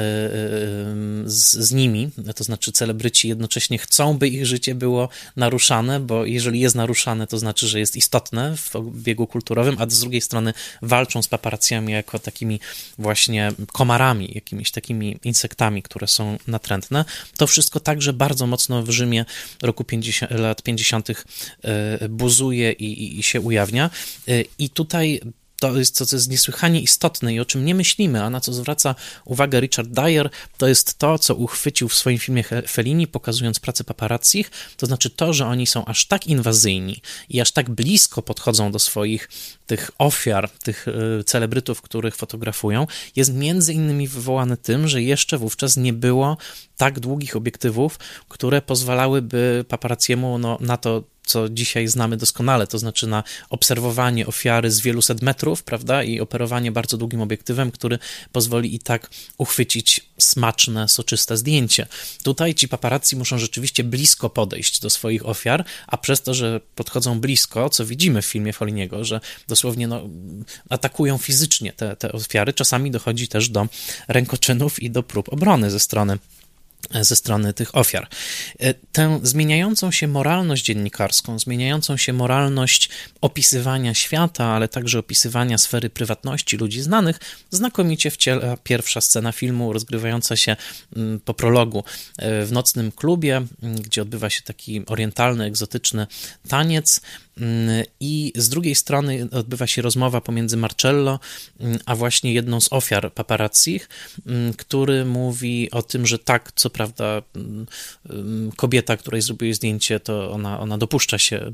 z, z nimi, to znaczy celebryci jednocześnie chcą, by ich życie było naruszane, bo jeżeli jest naruszane, to znaczy, że jest istotne w biegu kulturowym, a z drugiej strony walczą z paparacjami jako takimi właśnie komarami, jakimiś takimi insektami, które są natrętne. To wszystko także bardzo mocno w Rzymie roku 50, lat 50. E, buzuje i, i się ujawnia. E, I tutaj to jest co jest niesłychanie istotne i o czym nie myślimy, a na co zwraca uwagę Richard Dyer, to jest to, co uchwycił w swoim filmie Fellini, pokazując pracę paparazzich, to znaczy to, że oni są aż tak inwazyjni i aż tak blisko podchodzą do swoich tych ofiar, tych y, celebrytów, których fotografują, jest między innymi wywołane tym, że jeszcze wówczas nie było tak długich obiektywów, które pozwalałyby paparazziemu no, na to, co dzisiaj znamy doskonale, to znaczy na obserwowanie ofiary z wielu set metrów, prawda, i operowanie bardzo długim obiektywem, który pozwoli i tak uchwycić smaczne, soczyste zdjęcie. Tutaj ci paparazzi muszą rzeczywiście blisko podejść do swoich ofiar, a przez to, że podchodzą blisko, co widzimy w filmie Foliniego, że dosłownie no, atakują fizycznie te, te ofiary, czasami dochodzi też do rękoczynów i do prób obrony ze strony ze strony tych ofiar. E, tę zmieniającą się moralność dziennikarską, zmieniającą się moralność opisywania świata, ale także opisywania sfery prywatności ludzi znanych, znakomicie wciela pierwsza scena filmu rozgrywająca się mm, po prologu e, w nocnym klubie, mm, gdzie odbywa się taki orientalny, egzotyczny taniec. Mm, I z drugiej strony odbywa się rozmowa pomiędzy Marcello, mm, a właśnie jedną z ofiar paparazzich, mm, który mówi o tym, że tak, co prawda, kobieta, której zrobił zdjęcie, to ona, ona dopuszcza się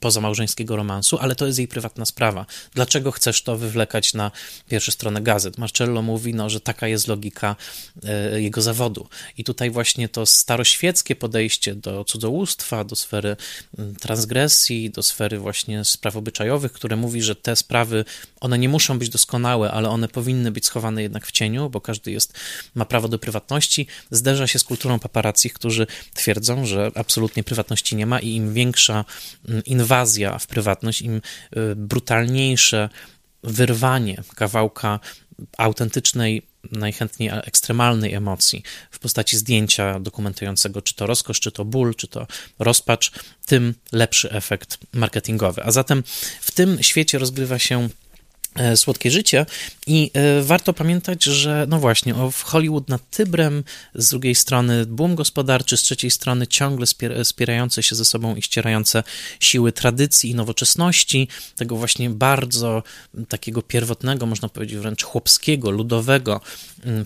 pozamałżeńskiego romansu, ale to jest jej prywatna sprawa. Dlaczego chcesz to wywlekać na pierwsze strony gazet? Marcello mówi, no, że taka jest logika e, jego zawodu. I tutaj właśnie to staroświeckie podejście do cudzołóstwa, do sfery transgresji, do sfery właśnie spraw obyczajowych, które mówi, że te sprawy, one nie muszą być doskonałe, ale one powinny być schowane jednak w cieniu, bo każdy jest, ma prawo do prywatności, zderza się z kulturą paparazzi, którzy twierdzą, że absolutnie prywatności nie ma i im większa mm, inwazja w prywatność, im y, brutalniejsze wyrwanie kawałka autentycznej najchętniej ekstremalnej emocji w postaci zdjęcia dokumentującego czy to rozkosz, czy to ból, czy to rozpacz, tym lepszy efekt marketingowy. A zatem w tym świecie rozgrywa się słodkie życie. I e, warto pamiętać, że no właśnie, w Hollywood nad Tybrem, z drugiej strony boom gospodarczy, z trzeciej strony ciągle spierające się ze sobą i ścierające siły tradycji i nowoczesności, tego właśnie bardzo takiego pierwotnego, można powiedzieć wręcz chłopskiego, ludowego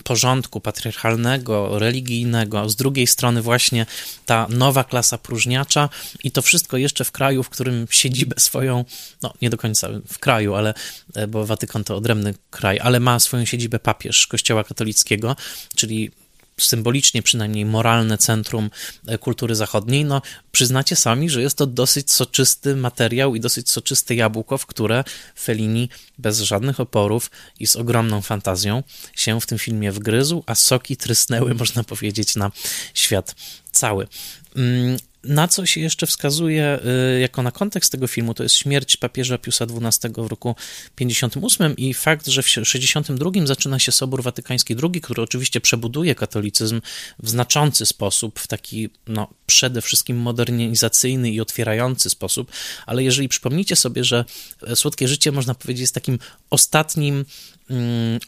porządku patriarchalnego, religijnego, z drugiej strony właśnie ta nowa klasa próżniacza i to wszystko jeszcze w kraju, w którym siedzibę swoją, no nie do końca w kraju, ale e, bo Watykan to odrębny kraj, ale ma swoją siedzibę papież Kościoła katolickiego, czyli symbolicznie przynajmniej moralne centrum e, kultury zachodniej, no przyznacie sami, że jest to dosyć soczysty materiał i dosyć soczyste jabłko, w które Fellini bez żadnych oporów i z ogromną fantazją się w tym filmie wgryzł, a soki trysnęły, można powiedzieć, na świat cały. Na co się jeszcze wskazuje y, jako na kontekst tego filmu, to jest śmierć papieża Piusa XII w roku 58 i fakt, że w 62 zaczyna się Sobór Watykański II, który oczywiście przebuduje katolicyzm w znaczący sposób, w taki no, przede wszystkim modernizacyjny i otwierający sposób, ale jeżeli przypomnicie sobie, że Słodkie Życie, można powiedzieć, jest takim ostatnim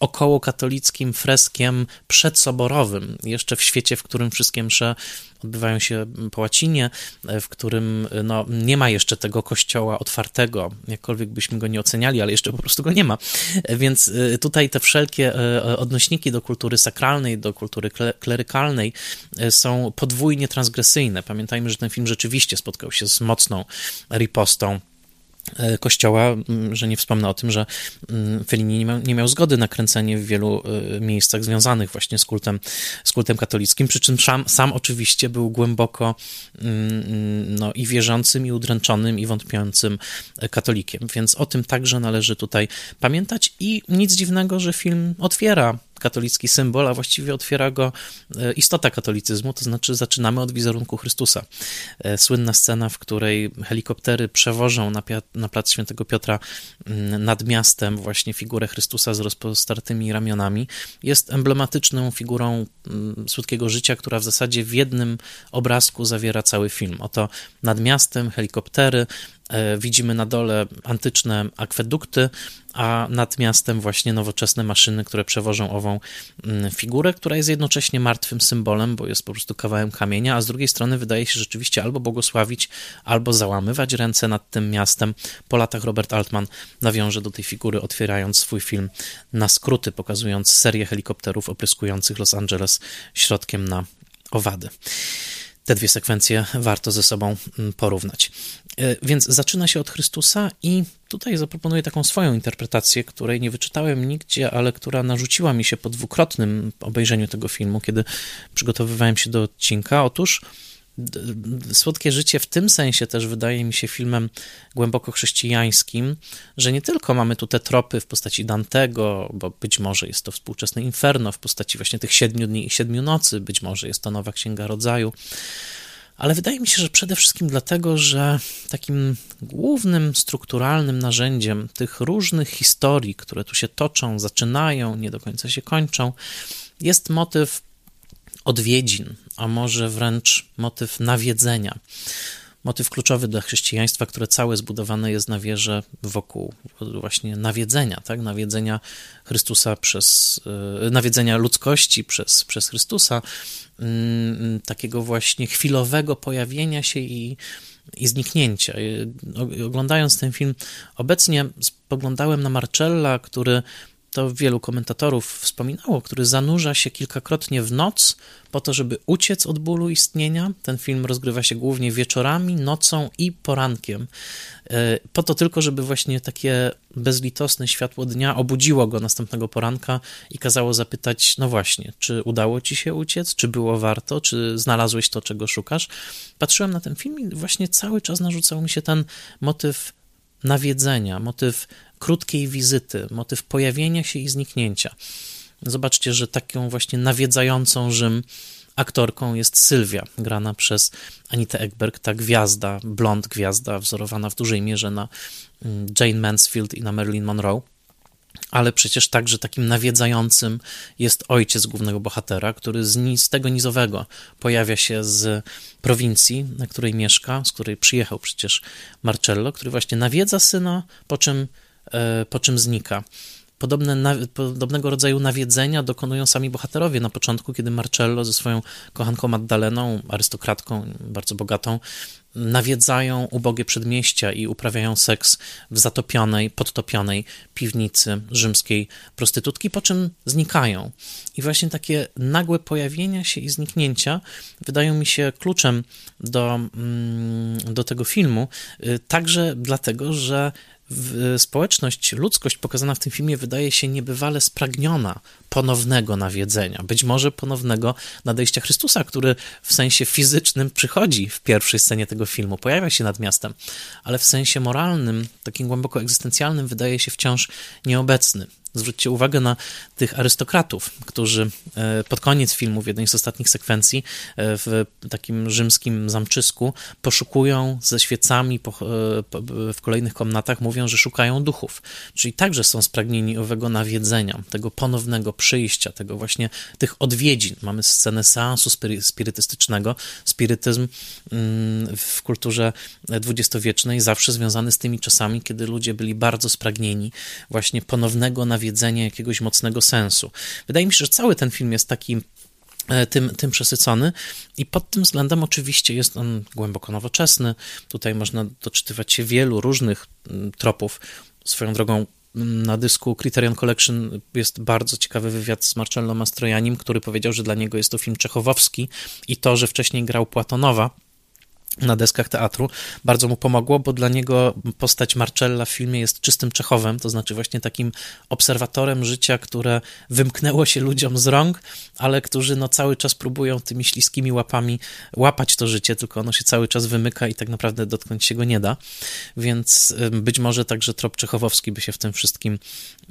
około katolickim freskiem przedsoborowym, jeszcze w świecie, w którym wszystkie msze odbywają się po łacinie, w którym no, nie ma jeszcze tego kościoła otwartego, jakkolwiek byśmy go nie oceniali, ale jeszcze po prostu go nie ma. Więc y, tutaj te wszelkie y, odnośniki do kultury sakralnej, do kultury klerykalnej y, są podwójnie transgresyjne. Pamiętajmy, że ten film rzeczywiście spotkał się z mocną ripostą kościoła, że nie wspomnę o tym, że Fellini nie miał, nie miał zgody na kręcenie w wielu e, miejscach związanych właśnie z kultem, z kultem katolickim, przy czym sam, sam oczywiście był głęboko no, i wierzącym, i udręczonym, i wątpiącym katolikiem, więc o tym także należy tutaj pamiętać i nic dziwnego, że film otwiera katolicki symbol, a właściwie otwiera go e, istota katolicyzmu, to znaczy zaczynamy od wizerunku Chrystusa. E, słynna scena, w której helikoptery przewożą na, na plac Świętego Piotra mm, nad miastem właśnie figurę Chrystusa z rozpostartymi ramionami, jest emblematyczną figurą mm, słodkiego życia, która w zasadzie w jednym obrazku zawiera cały film. Oto nad miastem helikoptery, widzimy na dole antyczne akwedukty, a nad miastem właśnie nowoczesne maszyny, które przewożą ową mm, figurę, która jest jednocześnie martwym symbolem, bo jest po prostu kawałem kamienia, a z drugiej strony wydaje się rzeczywiście albo błogosławić, albo załamywać ręce nad tym miastem. Po latach Robert Altman nawiąże do tej figury, otwierając swój film na skróty, pokazując serię helikopterów opryskujących Los Angeles środkiem na owady te dwie sekwencje warto ze sobą mm, porównać. E, więc zaczyna się od Chrystusa i tutaj zaproponuję taką swoją interpretację, której nie wyczytałem nigdzie, ale która narzuciła mi się po dwukrotnym obejrzeniu tego filmu, kiedy przygotowywałem się do odcinka. Otóż Słodkie życie w tym sensie też wydaje mi się filmem głęboko chrześcijańskim, że nie tylko mamy tu te tropy w postaci Dantego, bo być może jest to współczesne Inferno w postaci właśnie tych siedmiu dni i siedmiu nocy, być może jest to nowa Księga Rodzaju, ale wydaje mi się, że przede wszystkim dlatego, że takim głównym strukturalnym narzędziem tych różnych historii, które tu się toczą, zaczynają, nie do końca się kończą, jest motyw odwiedzin, a może wręcz motyw nawiedzenia. Motyw kluczowy dla chrześcijaństwa, które całe zbudowane jest na wierze wokół właśnie nawiedzenia, tak? Nawiedzenia Chrystusa przez, e, nawiedzenia ludzkości przez, przez Chrystusa, mm, takiego właśnie chwilowego pojawienia się i, i zniknięcia. Oglądając ten film, obecnie spoglądałem na Marcella, który to wielu komentatorów wspominało, który zanurza się kilkakrotnie w noc po to, żeby uciec od bólu istnienia. Ten film rozgrywa się głównie wieczorami, nocą i porankiem. E, po to tylko, żeby właśnie takie bezlitosne światło dnia obudziło go następnego poranka i kazało zapytać: No właśnie, czy udało ci się uciec? Czy było warto? Czy znalazłeś to, czego szukasz? Patrzyłem na ten film i właśnie cały czas narzucał mi się ten motyw nawiedzenia, motyw krótkiej wizyty, motyw pojawienia się i zniknięcia. Zobaczcie, że taką właśnie nawiedzającą Rzym aktorką jest Sylwia, grana przez Anitę Ekberg, ta gwiazda, blond gwiazda, wzorowana w dużej mierze na mm, Jane Mansfield i na Marilyn Monroe ale przecież także takim nawiedzającym jest ojciec głównego bohatera, który z, z tego nizowego pojawia się z prowincji, na której mieszka, z której przyjechał przecież Marcello, który właśnie nawiedza syna, po czym, e, po czym znika. Podobne, podobnego rodzaju nawiedzenia dokonują sami bohaterowie na początku, kiedy Marcello ze swoją kochanką Maddaleną, arystokratką bardzo bogatą, nawiedzają ubogie przedmieścia i uprawiają seks w zatopionej, podtopionej piwnicy rzymskiej prostytutki, po czym znikają. I właśnie takie nagłe pojawienia się i zniknięcia wydają mi się kluczem do, mm, do tego filmu, y, także dlatego, że społeczność, ludzkość pokazana w tym filmie wydaje się niebywale spragniona ponownego nawiedzenia, być może ponownego nadejścia Chrystusa, który w sensie fizycznym przychodzi w pierwszej scenie tego filmu, pojawia się nad miastem, ale w sensie moralnym, takim głęboko egzystencjalnym wydaje się wciąż nieobecny. Zwróćcie uwagę na tych arystokratów, którzy e, pod koniec filmu, w jednej z ostatnich sekwencji, e, w takim rzymskim zamczysku, poszukują ze świecami w kolejnych komnatach, mówią, że szukają duchów. Czyli także są spragnieni owego nawiedzenia, tego ponownego przyjścia, tego właśnie tych odwiedzin. Mamy scenę seansu spirytystycznego. Spirytyzm mm, w kulturze dwudziestowiecznej zawsze związany z tymi czasami, kiedy ludzie byli bardzo spragnieni właśnie ponownego nawiedzenia jakiegoś mocnego sensu. Wydaje mi się, że cały ten film jest taki e, tym, tym przesycony i pod tym względem oczywiście jest on głęboko nowoczesny. Tutaj można doczytywać się wielu różnych mm, tropów. Swoją drogą mm, na dysku Criterion Collection jest bardzo ciekawy wywiad z Marcello Mastrojanim, który powiedział, że dla niego jest to film czechowowski i to, że wcześniej grał Platonowa, na deskach teatru. Bardzo mu pomogło, bo dla niego postać Marcella w filmie jest czystym Czechowem, to znaczy właśnie takim obserwatorem życia, które wymknęło się ludziom z rąk, ale którzy no cały czas próbują tymi śliskimi łapami łapać to życie, tylko ono się cały czas wymyka i tak naprawdę dotknąć się go nie da. Więc być może także trop czechowowski by się w tym wszystkim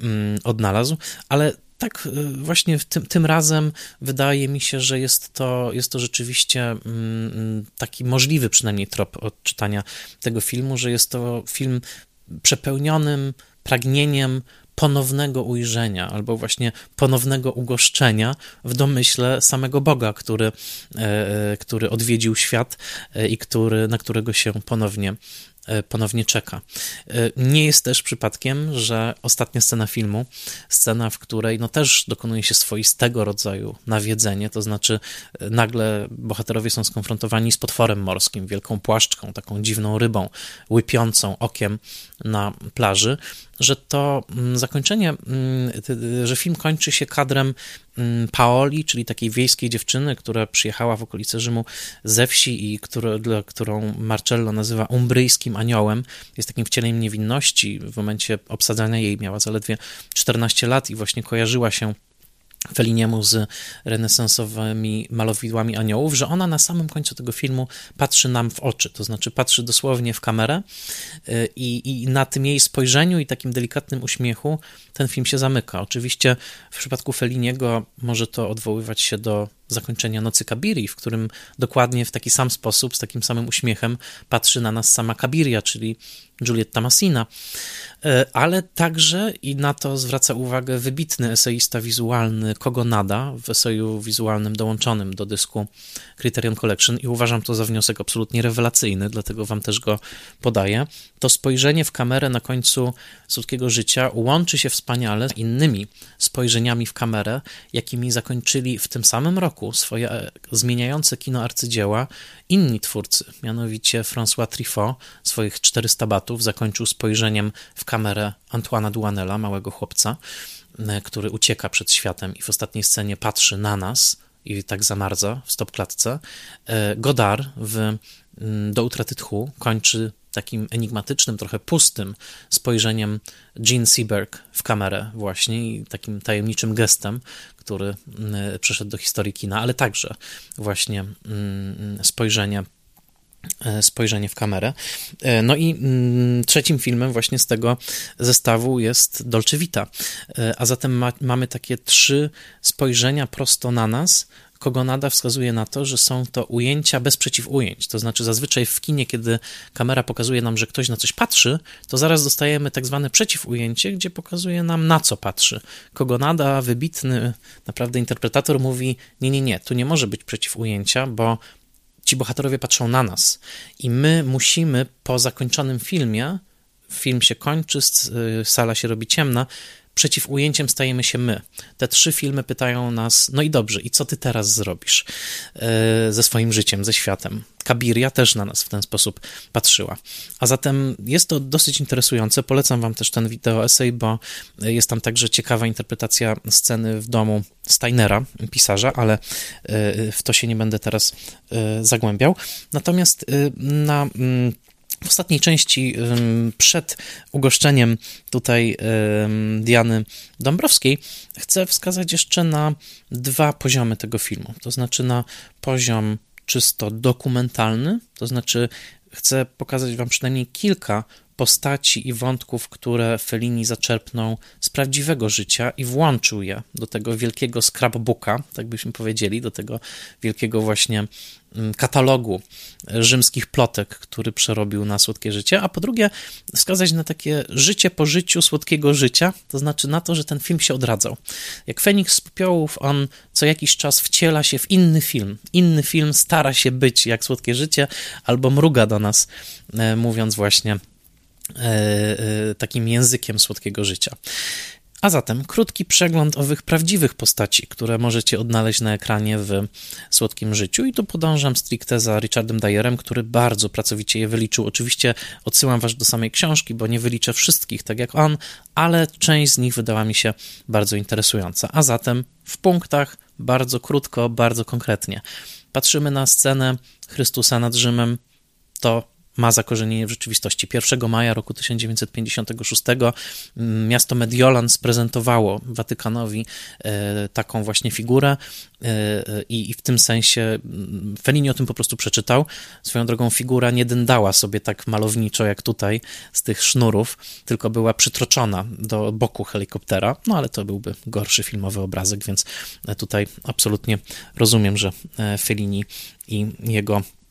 mm, odnalazł, ale tak, y, właśnie tym, tym razem wydaje mi się, że jest to, jest to rzeczywiście mm, mm, taki możliwy przynajmniej trop odczytania tego filmu, że jest to film przepełnionym pragnieniem ponownego ujrzenia albo właśnie ponownego ugoszczenia w domyśle samego Boga, który, e, e, który odwiedził świat e, i który, na którego się ponownie ponownie czeka. E, nie jest też przypadkiem, że ostatnia scena filmu, scena, w której no też dokonuje się swoistego rodzaju nawiedzenie, to znaczy e, nagle bohaterowie są skonfrontowani z potworem morskim, wielką płaszczką, taką dziwną rybą, łypiącą okiem na plaży, że to mm, zakończenie, mm, że film kończy się kadrem mm, Paoli, czyli takiej wiejskiej dziewczyny, która przyjechała w okolice Rzymu ze wsi i które, którą Marcello nazywa umbryjskim aniołem. Jest takim wcieleniem niewinności. W momencie obsadzania jej miała zaledwie 14 lat i właśnie kojarzyła się Feliniemu z renesansowymi malowidłami aniołów, że ona na samym końcu tego filmu patrzy nam w oczy, to znaczy patrzy dosłownie w kamerę y, i, i na tym jej spojrzeniu i takim delikatnym uśmiechu ten film się zamyka. Oczywiście w przypadku Feliniego może to odwoływać się do zakończenia Nocy Kabiri, w którym dokładnie w taki sam sposób, z takim samym uśmiechem patrzy na nas sama Kabiria, czyli Giulietta Massina, e, ale także i na to zwraca uwagę wybitny eseista wizualny Kogo Nada w eseju wizualnym dołączonym do dysku Criterion Collection. I uważam to za wniosek absolutnie rewelacyjny, dlatego wam też go podaję. To spojrzenie w kamerę na końcu słodkiego życia łączy się wspaniale z innymi spojrzeniami w kamerę, jakimi zakończyli w tym samym roku swoje e, zmieniające kino arcydzieła inni twórcy, mianowicie François Truffaut swoich 400 zakończył spojrzeniem w kamerę Antoana Duanela, małego chłopca, e, który ucieka przed światem i w ostatniej scenie patrzy na nas i tak zamarza w stopklatce. E, Godard w mm, Do utraty tchu kończy takim enigmatycznym, trochę pustym spojrzeniem Gene Seberg w kamerę właśnie i takim tajemniczym gestem, który mm, przeszedł do historii kina, ale także właśnie mm, spojrzenie spojrzenie w kamerę. E, no i mm, trzecim filmem właśnie z tego zestawu jest Dolce Vita. E, a zatem ma, mamy takie trzy spojrzenia prosto na nas, Kogonada wskazuje na to, że są to ujęcia bez przeciwujęć. To znaczy, zazwyczaj w kinie, kiedy kamera pokazuje nam, że ktoś na coś patrzy, to zaraz dostajemy tak zwane przeciwujęcie, gdzie pokazuje nam, na co patrzy. Kogonada, wybitny naprawdę interpretator, mówi: Nie, nie, nie, tu nie może być przeciwujęcia, bo ci bohaterowie patrzą na nas. I my musimy po zakończonym filmie, film się kończy, y, sala się robi ciemna, przeciw ujęciem stajemy się my. Te trzy filmy pytają nas, no i dobrze, i co ty teraz zrobisz e, ze swoim życiem, ze światem? Kabiria też na nas w ten sposób patrzyła. A zatem jest to dosyć interesujące. Polecam wam też ten wideo essay, bo jest tam także ciekawa interpretacja sceny w domu Steinera, pisarza, ale e, w to się nie będę teraz e, zagłębiał. Natomiast na mm, w ostatniej części, przed ugoszczeniem tutaj Diany Dąbrowskiej, chcę wskazać jeszcze na dwa poziomy tego filmu. To znaczy na poziom czysto dokumentalny, to znaczy chcę pokazać Wam przynajmniej kilka postaci i wątków, które Fellini zaczerpnął z prawdziwego życia i włączył je do tego wielkiego scrapbooka, tak byśmy powiedzieli, do tego wielkiego właśnie mm, katalogu rzymskich plotek, który przerobił na słodkie życie, a po drugie wskazać na takie życie po życiu słodkiego życia, to znaczy na to, że ten film się odradzał. Jak Feniks z popiołów, on co jakiś czas wciela się w inny film. Inny film stara się być jak słodkie życie, albo mruga do nas, e, mówiąc właśnie takim językiem słodkiego życia. A zatem krótki przegląd owych prawdziwych postaci, które możecie odnaleźć na ekranie w Słodkim Życiu. I tu podążam stricte za Richardem Dyerem, który bardzo pracowicie je wyliczył. Oczywiście odsyłam was do samej książki, bo nie wyliczę wszystkich tak jak on, ale część z nich wydała mi się bardzo interesująca. A zatem w punktach, bardzo krótko, bardzo konkretnie. Patrzymy na scenę Chrystusa nad Rzymem. To ma zakorzenienie w rzeczywistości. 1 maja roku 1956 mm, miasto Mediolan sprezentowało Watykanowi e, taką właśnie figurę e, i w tym sensie mm, Fellini o tym po prostu przeczytał. Swoją drogą figura nie dędała sobie tak malowniczo jak tutaj z tych sznurów, tylko była przytroczona do boku helikoptera, no ale to byłby gorszy filmowy obrazek, więc tutaj absolutnie rozumiem, że e, Fellini i jego E,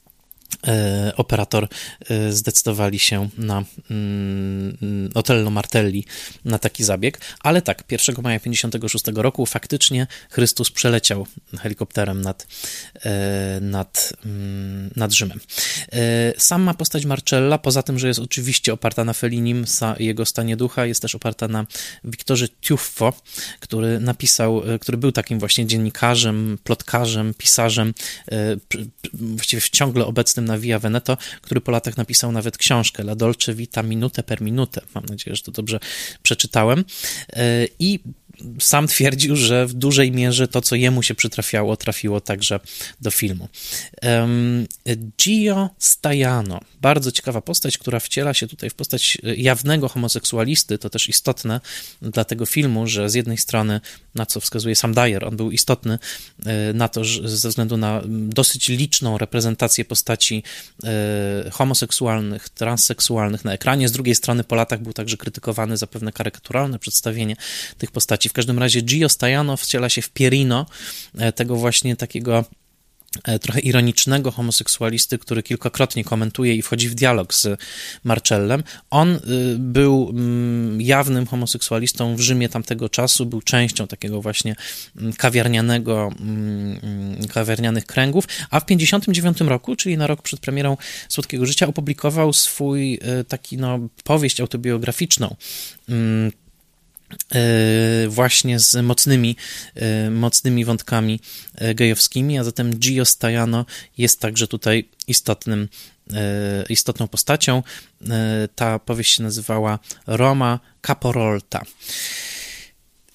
operator e, zdecydowali się na mm, Otello Martelli na taki zabieg, ale tak, 1 maja 56 roku faktycznie Chrystus przeleciał helikopterem nad, e, nad, mm, nad Rzymem. Sama postać Marcella, poza tym, że jest oczywiście oparta na Felinim, jego stanie ducha, jest też oparta na Wiktorze Tiuffo, który napisał, który był takim właśnie dziennikarzem, plotkarzem, pisarzem, właściwie ciągle obecnym na Via Veneto, który po latach napisał nawet książkę La Dolce Vita Minute per Minute. Mam nadzieję, że to dobrze przeczytałem. E, I sam twierdził, że w dużej mierze to, co jemu się przytrafiało, trafiło także do filmu. Gio Stajano, bardzo ciekawa postać, która wciela się tutaj w postać jawnego homoseksualisty, to też istotne dla tego filmu, że z jednej strony, na co wskazuje sam Dyer, on był istotny e, na to, że ze względu na dosyć liczną reprezentację postaci e, homoseksualnych, transseksualnych na ekranie, z drugiej strony po latach był także krytykowany za pewne karykaturalne przedstawienie tych postaci w każdym razie Gio Stajano wciela się w Pierino, e, tego właśnie takiego e, trochę ironicznego homoseksualisty, który kilkakrotnie komentuje i wchodzi w dialog z Marcellem. On y, był mm, jawnym homoseksualistą w Rzymie tamtego czasu, był częścią takiego właśnie mm, kawiarnianego, mm, kawiarnianych kręgów, a w 59 roku, czyli na rok przed premierą Słodkiego Życia, opublikował swój y, taki, no, powieść autobiograficzną, E, właśnie z mocnymi, e, mocnymi wątkami e, gejowskimi, a zatem Gio Stajano jest także tutaj istotnym, istotną postacią. Ta powieść się nazywała Roma Caporolta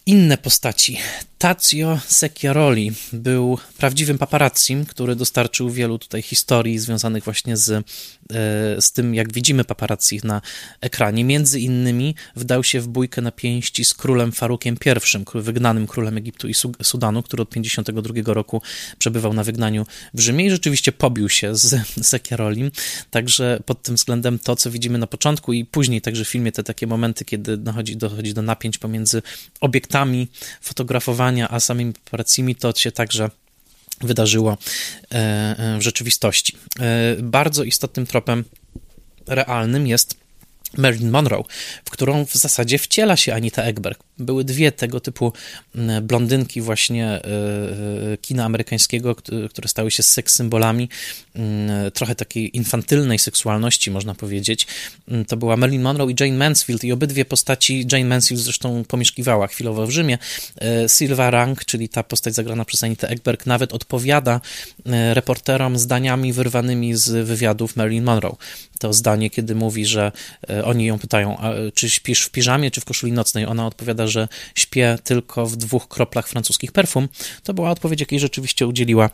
inne postaci. Tazio Secchiaroli był prawdziwym paparazzim, który dostarczył wielu tutaj historii związanych właśnie z, e, z tym, jak widzimy paparazzi na ekranie. Między innymi wdał się w bójkę na pięści z królem Farukiem I, wygnanym królem Egiptu i Sudanu, który od 52 roku przebywał na wygnaniu w Rzymie i rzeczywiście pobił się z Secchiarolim. Także pod tym względem to, co widzimy na początku i później także w filmie, te takie momenty, kiedy dochodzi, dochodzi do napięć pomiędzy obiektami fotografowania a samymi operacjami to się także wydarzyło e, e, w rzeczywistości. E, bardzo istotnym tropem realnym jest Marilyn Monroe, w którą w zasadzie wciela się Anita Ekberg. Były dwie tego typu blondynki właśnie e, e, kina amerykańskiego, które stały się seks symbolami trochę takiej infantylnej seksualności, można powiedzieć. To była Marilyn Monroe i Jane Mansfield i obydwie postaci, Jane Mansfield zresztą pomieszkiwała chwilowo w Rzymie. E, Sylva Rank, czyli ta postać zagrana przez Anita Ekberg, nawet odpowiada reporterom zdaniami wyrwanymi z wywiadów Marilyn Monroe. To zdanie, kiedy mówi, że oni ją pytają, czy śpisz w piżamie, czy w koszuli nocnej? Ona odpowiada, że śpię tylko w dwóch kroplach francuskich perfum, to była odpowiedź, jakiej rzeczywiście udzieliła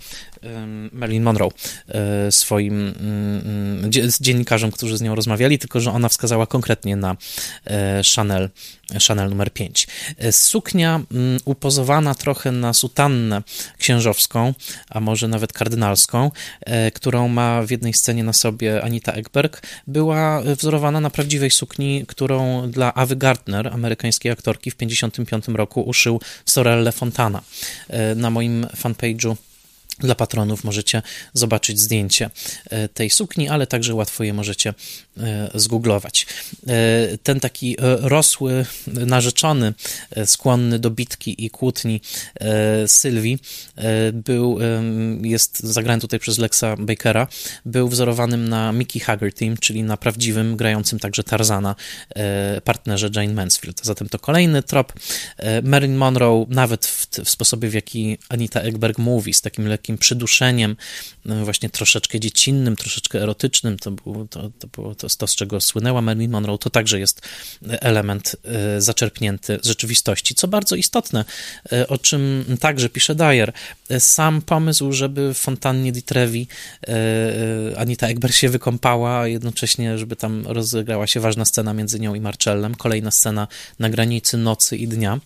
Marilyn Monroe e, swoim mm, mm, dziennikarzom, którzy z nią rozmawiali, tylko że ona wskazała konkretnie na e, Chanel, Chanel numer 5. E, suknia mm, upozowana trochę na sutannę księżowską, a może nawet kardynalską, którą ma w jednej scenie na sobie Anita Ekberg, była wzorowana na prawdziwej sukni, którą dla Awy Gardner, amerykańskiej aktorki, w 1955 roku uszył Sorelle Fontana. Na moim fanpage'u dla patronów możecie zobaczyć zdjęcie e, tej sukni, ale także łatwo je możecie e, zgooglować. E, ten taki rosły narzeczony, skłonny do bitki i kłótni Sylwii był, jest zagrany tutaj przez Lexa Bakera, był wzorowanym na Mickey Haggerty, czyli na prawdziwym, grającym także Tarzana partnerze Jane Mansfield. Zatem to kolejny trop. Marilyn Monroe, nawet w, w sposobie, w jaki Anita Ekberg mówi, z takim lekkim takim przyduszeniem, no właśnie troszeczkę dziecinnym, troszeczkę erotycznym, to było to, to, było to, to z czego słynęła Marilyn Monroe, to także jest element e, zaczerpnięty z rzeczywistości, co bardzo istotne, e, o czym także pisze Dyer. E, sam pomysł, żeby w fontannie di Trevi Anita Ekberg się wykąpała, a jednocześnie, żeby tam rozegrała się ważna scena między nią i Marcellem, kolejna scena na granicy nocy i dnia,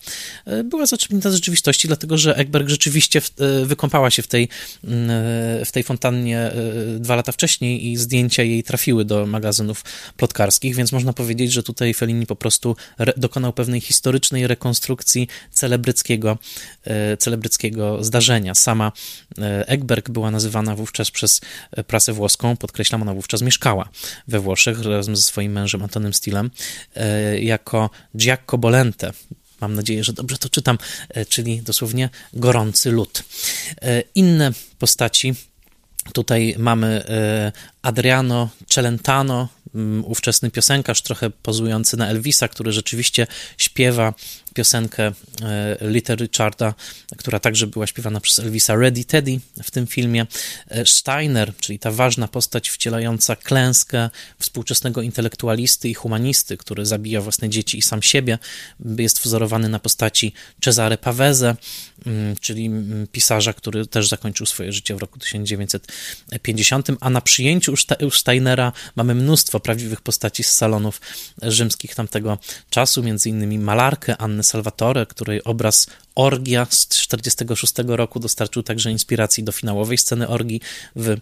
była zaczerpnięta z rzeczywistości, dlatego że Ekberg rzeczywiście wykąpała się w tej Mm, w tej fontannie e, dwa lata wcześniej i zdjęcia jej trafiły do magazynów plotkarskich, więc można powiedzieć, że tutaj Fellini po prostu dokonał pewnej historycznej rekonstrukcji celebryckiego, e, celebryckiego zdarzenia. Sama e, Ekberg była nazywana wówczas przez prasę włoską, podkreślam, ona wówczas mieszkała we Włoszech razem ze swoim mężem Antonym Stilem, jako Giacco Bolente, mam nadzieję, że dobrze to czytam, e, czyli dosłownie gorący lód. E, inne postaci. Tutaj mamy e, Adriano Celentano, ówczesny piosenkarz, trochę pozujący na Elvisa, który rzeczywiście śpiewa piosenkę e, Little Richarda, która także była śpiewana przez Elvisa Ready Teddy w tym filmie. E, Steiner, czyli ta ważna postać wcielająca klęskę współczesnego intelektualisty i humanisty, który zabija własne dzieci i sam siebie, jest wzorowany na postaci Cesare Pavese, mm, czyli mm, pisarza, który też zakończył swoje życie w roku 1950, a na przyjęciu Steinera mamy mnóstwo prawdziwych postaci z salonów rzymskich tamtego czasu, między innymi malarkę Annę Salvatore, której obraz Orgia z 1946 roku dostarczył także inspiracji do finałowej sceny orgii w e,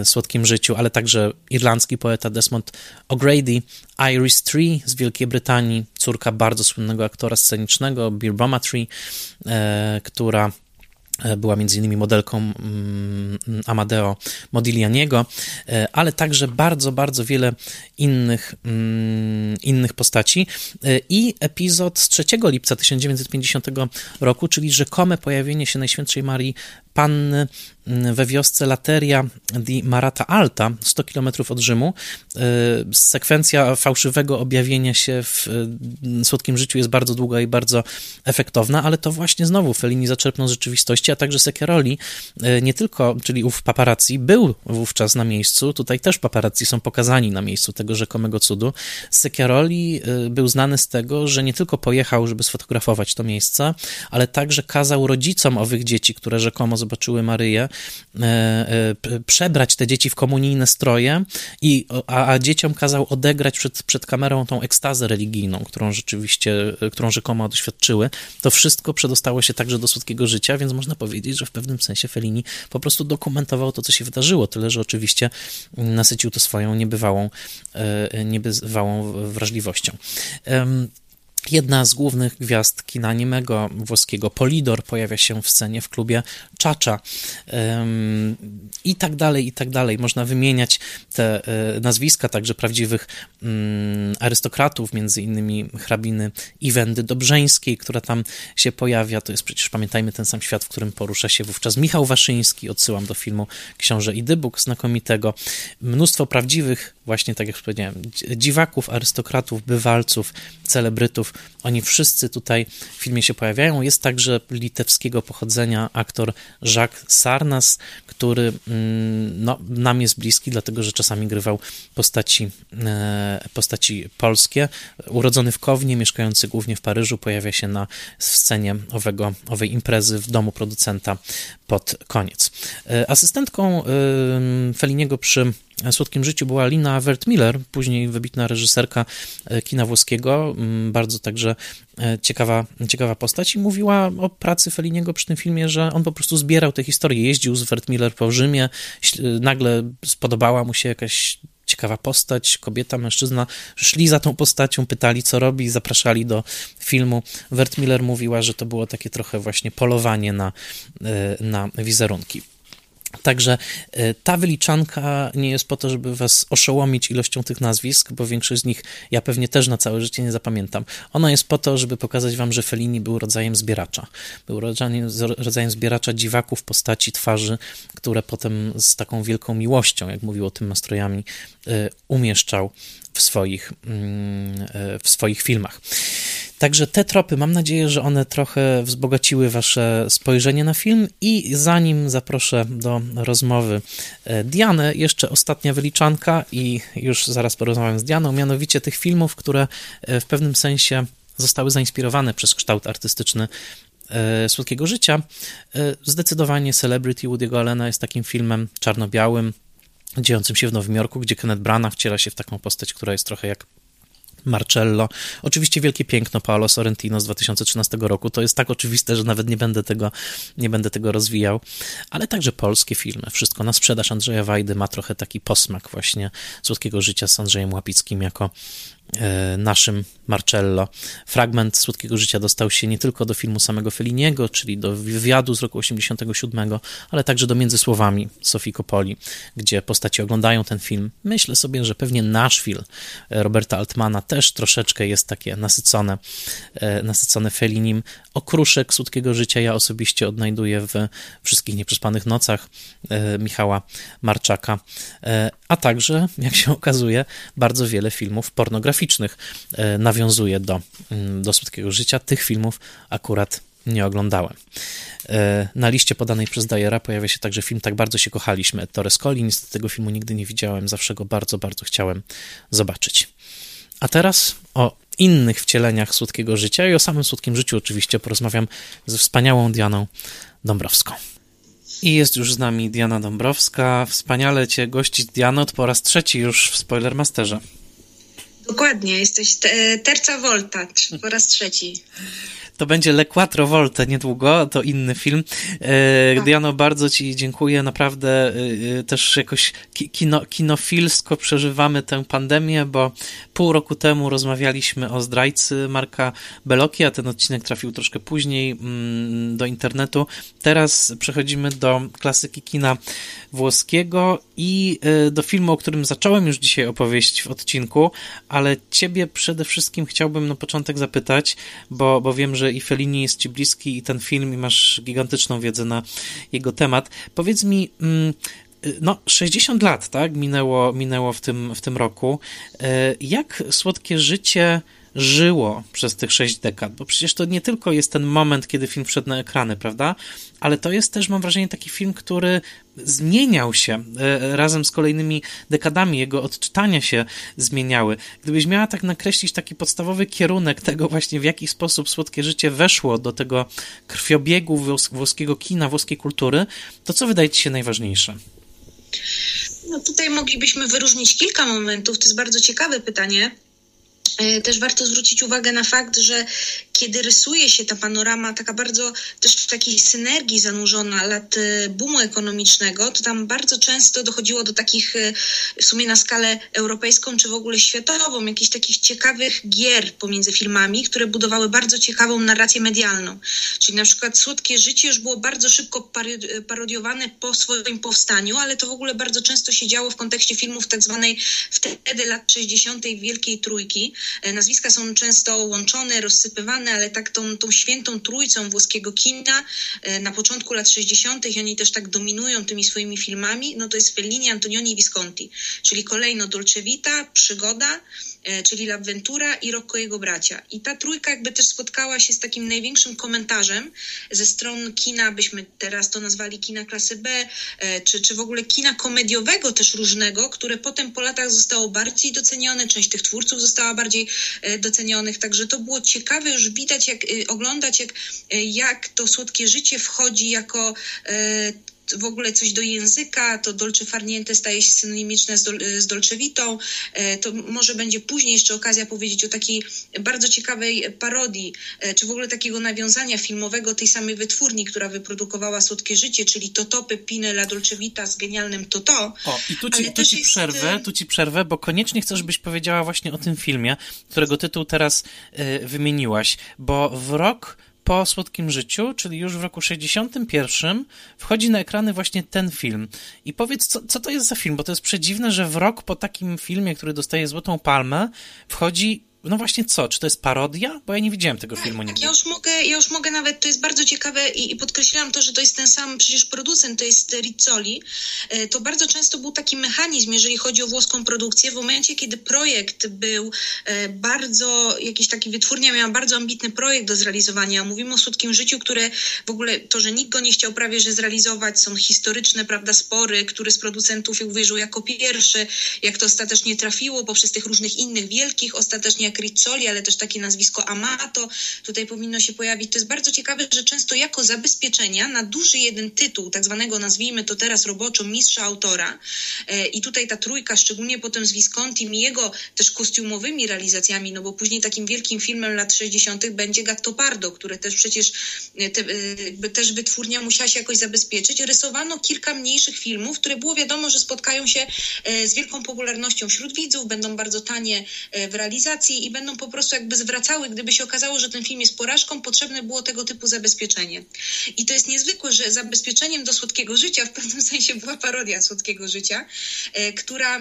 e, Słodkim Życiu, ale także irlandzki poeta Desmond O'Grady, Iris Tree z Wielkiej Brytanii, córka bardzo słynnego aktora scenicznego Bill Tree, e, która była między innymi modelką mm, Amadeo Modiglianiego, e, ale także bardzo, bardzo wiele innych, mm, innych postaci. E, I epizod z 3 lipca 1950 roku, czyli rzekome pojawienie się Najświętszej Marii panny mm, we wiosce Lateria di Marata Alta, 100 km od Rzymu. Y, sekwencja fałszywego objawienia się w y, słodkim życiu jest bardzo długa i bardzo efektowna, ale to właśnie znowu Fellini zaczerpnął z rzeczywistości, a także Secchiaroli, y, nie tylko, czyli ów paparazzi, był wówczas na miejscu, tutaj też paparazzi są pokazani na miejscu tego rzekomego cudu. Secchiaroli był znany z tego, że nie tylko pojechał, żeby sfotografować to miejsce, ale także kazał rodzicom owych dzieci, które rzekomo zobaczyły Maryję, e, e, przebrać te dzieci w komunijne stroje, i, a, a dzieciom kazał odegrać przed, przed kamerą tą ekstazę religijną, którą rzeczywiście, którą rzekomo doświadczyły. To wszystko przedostało się także do słodkiego życia, więc można powiedzieć, że w pewnym sensie Fellini po prostu dokumentował to, co się wydarzyło, tyle, że oczywiście nasycił to swoją niebywałą, e, niebywałą wrażliwością. Jedna z głównych gwiazd kina animego włoskiego, Polidor, pojawia się w scenie w klubie Czacza i tak dalej, i tak dalej. Można wymieniać te e, nazwiska także prawdziwych um, arystokratów, między innymi hrabiny Iwendy Dobrzeńskiej, która tam się pojawia. To jest przecież, pamiętajmy, ten sam świat, w którym porusza się wówczas Michał Waszyński. Odsyłam do filmu Książę i Dybuk znakomitego. Mnóstwo prawdziwych, właśnie tak jak powiedziałem, dziwaków, arystokratów, bywalców, celebrytów, Oni wszyscy tutaj w filmie się pojawiają. Jest także litewskiego pochodzenia aktor Jacques Sarnas, który mm, no, nam jest bliski, dlatego że czasami grywał postaci, e, postaci polskie. Urodzony w Kownie, mieszkający głównie w Paryżu, pojawia się na scenie owego, owej imprezy w domu producenta pod koniec. E, asystentką Feliniego przy Słodkim Życiu była Lina Wertmiller, później wybitna reżyserka e, kina włoskiego, mm, bardzo także e, ciekawa, ciekawa postać i mówiła o pracy Feliniego przy tym filmie, że on po prostu zbierał te historie, jeździł z Wertmiller po Rzymie, nagle spodobała mu się jakaś ciekawa postać, kobieta, mężczyzna, szli za tą postacią, pytali co robi, zapraszali do filmu. Wertmiller mówiła, że to było takie trochę właśnie polowanie na, e, na wizerunki. Także e, ta wyliczanka nie jest po to, żeby was oszołomić ilością tych nazwisk, bo większość z nich ja pewnie też na całe życie nie zapamiętam. Ona jest po to, żeby pokazać wam, że Fellini był rodzajem zbieracza. Był rodzajem, rodzajem zbieracza dziwaków, postaci, twarzy, które potem z taką wielką miłością, jak mówił o tym nastrojami, e, umieszczał w swoich, mm, e, w swoich filmach. Także te tropy, mam nadzieję, że one trochę wzbogaciły Wasze spojrzenie na film. I zanim zaproszę do rozmowy e, Dianę, jeszcze ostatnia wyliczanka, i już zaraz porozmawiam z Dianą, mianowicie tych filmów, które e, w pewnym sensie zostały zainspirowane przez kształt artystyczny Słodkiego Życia. Zdecydowanie Celebrity Woody'ego Allena jest takim filmem czarno-białym, dziejącym się w Nowym Jorku, gdzie Kenneth Branagh wciela się w taką postać, która jest trochę jak Marcello. Oczywiście wielkie piękno Paolo Sorrentino z 2013 roku. To jest tak oczywiste, że nawet nie będę tego, nie będę tego rozwijał. Ale także polskie filmy. Wszystko na sprzedaż Andrzeja Wajdy ma trochę taki posmak właśnie słodkiego życia z Andrzejem Łapickim jako naszym Marcello. Fragment Słodkiego Życia dostał się nie tylko do filmu samego Felliniego, czyli do wywiadu z roku 87, ale także do Między Słowami Sofii Coppoli, gdzie postaci oglądają ten film. Myślę sobie, że pewnie Nashville Roberta Altmana też troszeczkę jest takie nasycone, e, nasycone Fellinim. Okruszek Słodkiego Życia ja osobiście odnajduję w Wszystkich Nieprzespanych Nocach e, Michała Marczaka, a także, jak się okazuje, bardzo wiele filmów pornograficznych e, nawiązuje do, mm, do Słodkiego Życia. Tych filmów akurat nie oglądałem. E, na liście podanej przez Dajera pojawia się także film Tak bardzo się kochaliśmy Torres Collins. Tego filmu nigdy nie widziałem, zawsze go bardzo, bardzo chciałem zobaczyć. A teraz o innych wcieleniach słodkiego życia i o samym słodkim życiu oczywiście porozmawiam ze wspaniałą Dianą Dąbrowską. I jest już z nami Diana Dąbrowska. Wspaniale Cię gościć, Diano, po raz trzeci już w Spoilermasterze. Dokładnie, jesteś te, terca volta po raz trzeci. To będzie Le Quattro Volte niedługo, to inny film. E, tak. Diano, bardzo Ci dziękuję. Naprawdę e, e, też jakoś kino, kinofilsko przeżywamy tę pandemię, bo pół roku temu rozmawialiśmy o zdrajcy Marka Beloki, a ten odcinek trafił troszkę później mm, do internetu. Teraz przechodzimy do klasyki kina włoskiego i do filmu, o którym zacząłem już dzisiaj opowieść w odcinku, ale Ciebie przede wszystkim chciałbym na początek zapytać, bo, bo wiem, że i Fellini jest ci bliski i ten film i masz gigantyczną wiedzę na jego temat. Powiedz mi, mm, no 60 lat, tak, minęło, minęło w, tym, w tym roku. E, jak słodkie życie żyło przez tych sześć dekad, bo przecież to nie tylko jest ten moment, kiedy film wszedł na ekrany, prawda? Ale to jest też, mam wrażenie, taki film, który zmieniał się e, razem z kolejnymi dekadami, jego odczytania się zmieniały. Gdybyś miała tak nakreślić taki podstawowy kierunek tego właśnie, w jaki sposób Słodkie Życie weszło do tego krwiobiegu włoskiego kina, włoskiej kultury, to co wydaje ci się najważniejsze? No tutaj moglibyśmy wyróżnić kilka momentów. To jest bardzo ciekawe pytanie. E, też warto zwrócić uwagę na fakt, że kiedy rysuje się ta panorama taka bardzo też w takiej synergii zanurzona lat e, boomu ekonomicznego, to tam bardzo często dochodziło do takich e, w sumie na skalę europejską czy w ogóle światową, jakichś takich ciekawych gier pomiędzy filmami, które budowały bardzo ciekawą narrację medialną. Czyli na przykład Słodkie Życie już było bardzo szybko parodiowane po swoim powstaniu, ale to w ogóle bardzo często się działo w kontekście filmów tak zwanej wtedy lat 60. Wielkiej Trójki, nazwiska są często łączone, rozsypywane, ale tak tą, tą świętą trójcą włoskiego kina e, na początku lat 60. i oni też tak dominują tymi swoimi filmami, no to jest Fellini, Antonioni i Visconti, czyli kolejno Dolce Vita, Przygoda, e, czyli La Ventura i Rocco jego bracia. I ta trójka jakby też spotkała się z takim największym komentarzem ze stron kina, byśmy teraz to nazwali kina klasy B, e, czy, czy w ogóle kina komediowego też różnego, które potem po latach zostało bardziej docenione, część tych twórców została bardziej docenionych, także to było ciekawe już widać, jak oglądać, jak, jak to słodkie życie wchodzi jako w ogóle coś do języka, to dolce farniente staje się synonimiczne z, dol, z. E, to może będzie później jeszcze okazja powiedzieć o takiej bardzo ciekawej parodii, e, czy w ogóle takiego nawiązania filmowego tej samej wytwórni, która wyprodukowała Słodkie Życie, czyli Toto Pepine La Dolcevita z genialnym Toto. O, i tu ci, tu ci przerwę, jest... tu ci przerwę, bo koniecznie chcę, żebyś powiedziała właśnie o tym filmie, którego tytuł teraz y, wymieniłaś, bo w rok po Słodkim Życiu, czyli już w roku 61, wchodzi na ekrany właśnie ten film. I powiedz, co, co to jest za film, bo to jest przedziwne, że w rok po takim filmie, który dostaje Złotą Palmę, wchodzi no właśnie co? Czy to jest parodia? Bo ja nie widziałem tego tak, filmu nigdy. Tak, ja już mogę, ja już mogę nawet, to jest bardzo ciekawe i, i podkreślam to, że to jest ten sam przecież producent, to jest Rizzoli. E, to bardzo często był taki mechanizm, jeżeli chodzi o włoską produkcję. W momencie, kiedy projekt był e, bardzo, jakiś taki wytwórnia miała bardzo ambitny projekt do zrealizowania. Mówimy o Słodkim Życiu, które w ogóle to, że nikt go nie chciał prawie, że zrealizować, są historyczne, prawda, spory, który z producentów uwierzył jako pierwszy, jak to ostatecznie trafiło poprzez tych różnych innych wielkich, ostatecznie jak ale też takie nazwisko Amato tutaj powinno się pojawić. To jest bardzo ciekawe, że często jako zabezpieczenia na duży jeden tytuł, tak zwanego nazwijmy to teraz roboczo mistrza autora e, i tutaj ta trójka, szczególnie potem z Viscontim i jego też kostiumowymi realizacjami, no bo później takim wielkim filmem lat 60. będzie Gattopardo, które też przecież e, te, e, też wytwórnia musiała się jakoś zabezpieczyć. Rysowano kilka mniejszych filmów, które było wiadomo, że spotkają się z wielką popularnością wśród widzów, będą bardzo tanie w realizacji i będą po prostu jakby zwracały, gdyby się okazało, że ten film jest porażką, potrzebne było tego typu zabezpieczenie. I to jest niezwykłe, że zabezpieczeniem do słodkiego życia w pewnym sensie była parodia słodkiego życia, e, która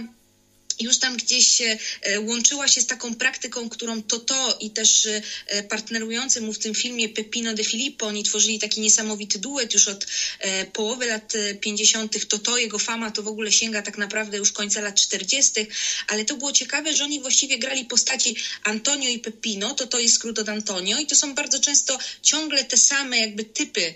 już tam gdzieś e, łączyła się z taką praktyką, którą Toto i też e, partnerujący mu w tym filmie Pepino de Filippo, oni tworzyli taki niesamowity duet już od e, połowy lat 50. Toto, jego fama to w ogóle sięga tak naprawdę już końca lat 40., ale to było ciekawe, że oni właściwie grali postaci Antonio i Pepino, to to jest skrót od Antonio i to są bardzo często ciągle te same jakby typy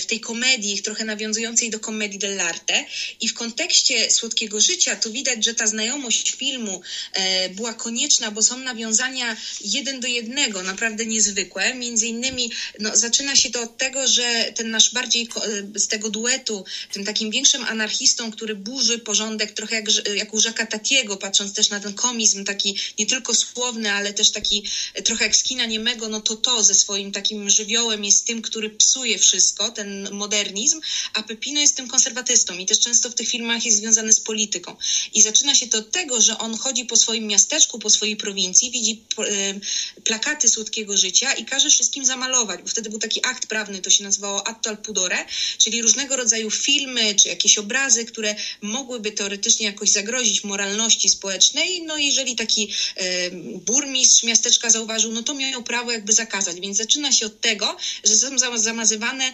w tej komedii, trochę nawiązującej do komedii dell'arte i w kontekście Słodkiego Życia to widać, że ta znajomość filmu e, była konieczna, bo są nawiązania jeden do jednego, naprawdę niezwykłe. Między innymi no, zaczyna się to od tego, że ten nasz bardziej e, z tego duetu, tym takim większym anarchistą, który burzy porządek, trochę jak, jak u Jacques'a Tatiego, patrząc też na ten komizm taki nie tylko słowny, ale też taki e, trochę jak z kina niemego, no to to ze swoim takim żywiołem jest tym, który psuje wszystko, ten modernizm, a Pepino jest tym konserwatystą i też często w tych filmach jest związany z polityką. I zaczyna się to od tego, tego, że on chodzi po swoim miasteczku, po swojej prowincji, widzi e, plakaty słodkiego życia i każe wszystkim zamalować, bo wtedy był taki akt prawny, to się nazywało atto al pudore, czyli różnego rodzaju filmy czy jakieś obrazy, które mogłyby teoretycznie jakoś zagrozić moralności społecznej. No jeżeli taki e, burmistrz miasteczka zauważył, no to miał prawo jakby zakazać. Więc zaczyna się od tego, że są zamazywane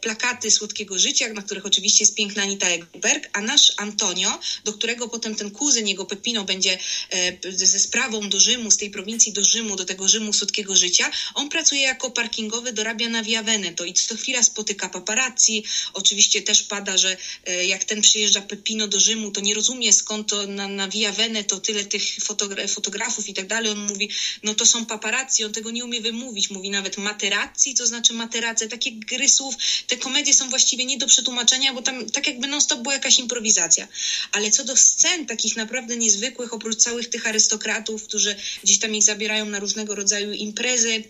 plakaty Słodkiego Życia, na których oczywiście jest piękna Anita Egberg, a nasz Antonio, do którego potem ten kuzyn jego Pepino będzie e, ze sprawą do Rzymu, z tej prowincji do Rzymu, do tego Rzymu Słodkiego Życia, on pracuje jako parkingowy, dorabia na Via Veneto i co chwila spotyka paparazzi. Oczywiście też pada, że e, jak ten przyjeżdża Pepino do Rzymu, to nie rozumie skąd to na, na Via Veneto tyle tych fotogra fotografów i tak dalej. On mówi, no to są paparazzi, on tego nie umie wymówić. Mówi nawet materazzi, to znaczy materace, takie gry słów te komedie są właściwie nie do przetłumaczenia, bo tam tak jakby non-stop była jakaś improwizacja. Ale co do scen takich naprawdę niezwykłych, oprócz całych tych arystokratów, którzy gdzieś tam ich zabierają na różnego rodzaju imprezy,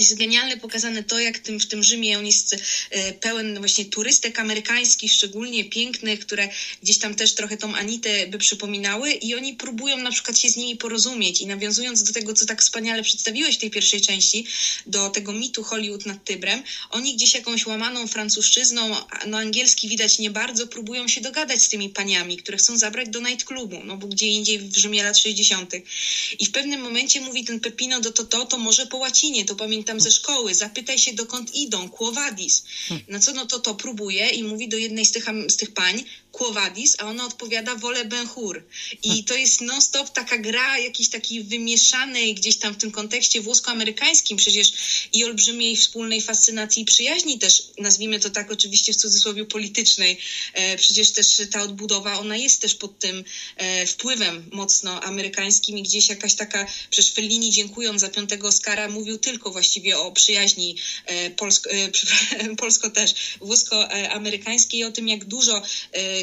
jest genialne pokazane to, jak tym, w tym Rzymie on jest e, pełen właśnie turystek amerykańskich, szczególnie pięknych, które gdzieś tam też trochę tą Anitę by przypominały i oni próbują na przykład się z nimi porozumieć i nawiązując do tego, co tak wspaniale przedstawiłeś w tej pierwszej części, do tego mitu Hollywood nad Tybrem, oni gdzieś jakąś łamaną francuszczyzną, no angielski widać nie bardzo, próbują się dogadać z tymi paniami, które chcą zabrać do nightclubu, no bo gdzie indziej w Rzymie lat 60. I w pewnym momencie mówi ten Pepino do to, to, to może po łacinie, to pamiętam pamiętam ze szkoły, zapytaj się dokąd idą, quo vadis. Na co no to to próbuje i mówi do jednej z tych, z tych pań, Quo a ona odpowiada wolę Ben Hur. I to jest non-stop taka gra jakiejś takiej wymieszanej gdzieś tam w tym kontekście włosko-amerykańskim przecież i olbrzymiej wspólnej fascynacji i przyjaźni też, nazwijmy to tak oczywiście w cudzysłowie politycznej. E, przecież też ta odbudowa, ona jest też pod tym e, wpływem mocno amerykańskim i gdzieś jakaś taka, przecież Fellini dziękując za piątego Oscara mówił tylko właściwie o przyjaźni e, polsko, polsko też, włosko-amerykańskiej i o tym, jak dużo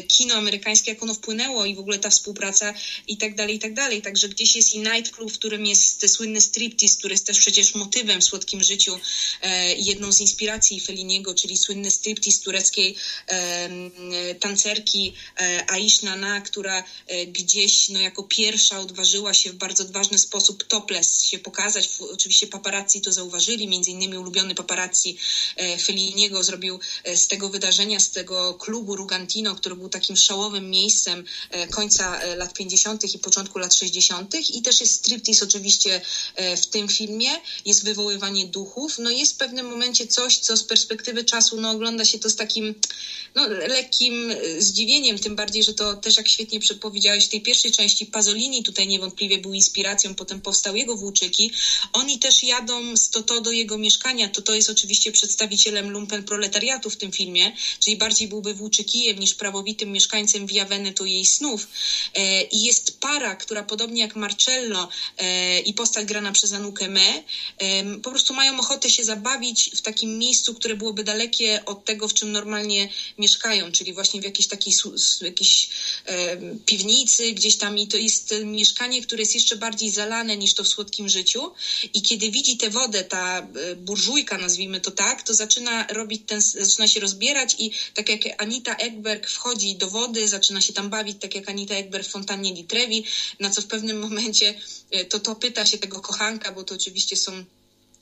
kino amerykańskie, jak ono wpłynęło i w ogóle ta współpraca i tak dalej, i tak dalej. Także gdzieś jest i Nightclub, w którym jest słynny striptease, który jest też przecież motywem w Słodkim Życiu e, jedną z inspiracji Feliniego, czyli słynny striptease tureckiej e, tancerki e, Aish Nana, która e, gdzieś no, jako pierwsza odważyła się w bardzo odważny sposób topless się pokazać. Oczywiście paparazzi to zauważyli, między innymi ulubiony paparazzi e, Feliniego zrobił e, z tego wydarzenia, z tego klubu Rugantino, który był takim szałowym miejscem e, końca lat 50. i początku lat 60. I też jest striptease oczywiście w tym filmie, jest wywoływanie duchów. No jest w pewnym momencie coś, co z perspektywy czasu no, ogląda się to z takim no, lekkim zdziwieniem, tym bardziej, że to też jak świetnie powiedziałeś w tej pierwszej części Pazolini tutaj niewątpliwie był inspiracją, potem powstał jego Włóczyki. Oni też jadą z Toto do jego mieszkania. To to jest oczywiście przedstawicielem lumpen proletariatu w tym filmie, czyli bardziej byłby Włóczykijem niż prawowitym mieszkańcem Via Veneto jej snów. E, I jest para, która podobnie jak Marcello e, i postać grana przez Anukę Me, po prostu mają ochotę się zabawić w takim miejscu, które byłoby dalekie od tego, w czym normalnie mieszkają, czyli właśnie w jakiejś takiej jakiejś piwnicy gdzieś tam i to jest mieszkanie, które jest jeszcze bardziej zalane niż to w słodkim życiu i kiedy widzi tę wodę, ta e, burżujka, nazwijmy to tak, to zaczyna robić ten, zaczyna się rozbierać i tak jak Anita Ekberg wchodzi do wody, zaczyna się tam bawić, tak jak Anita Ekberg w fontannie Trevi, na co w pewnym momencie e, to to pyta się tego kochanka, bo to oczywiście są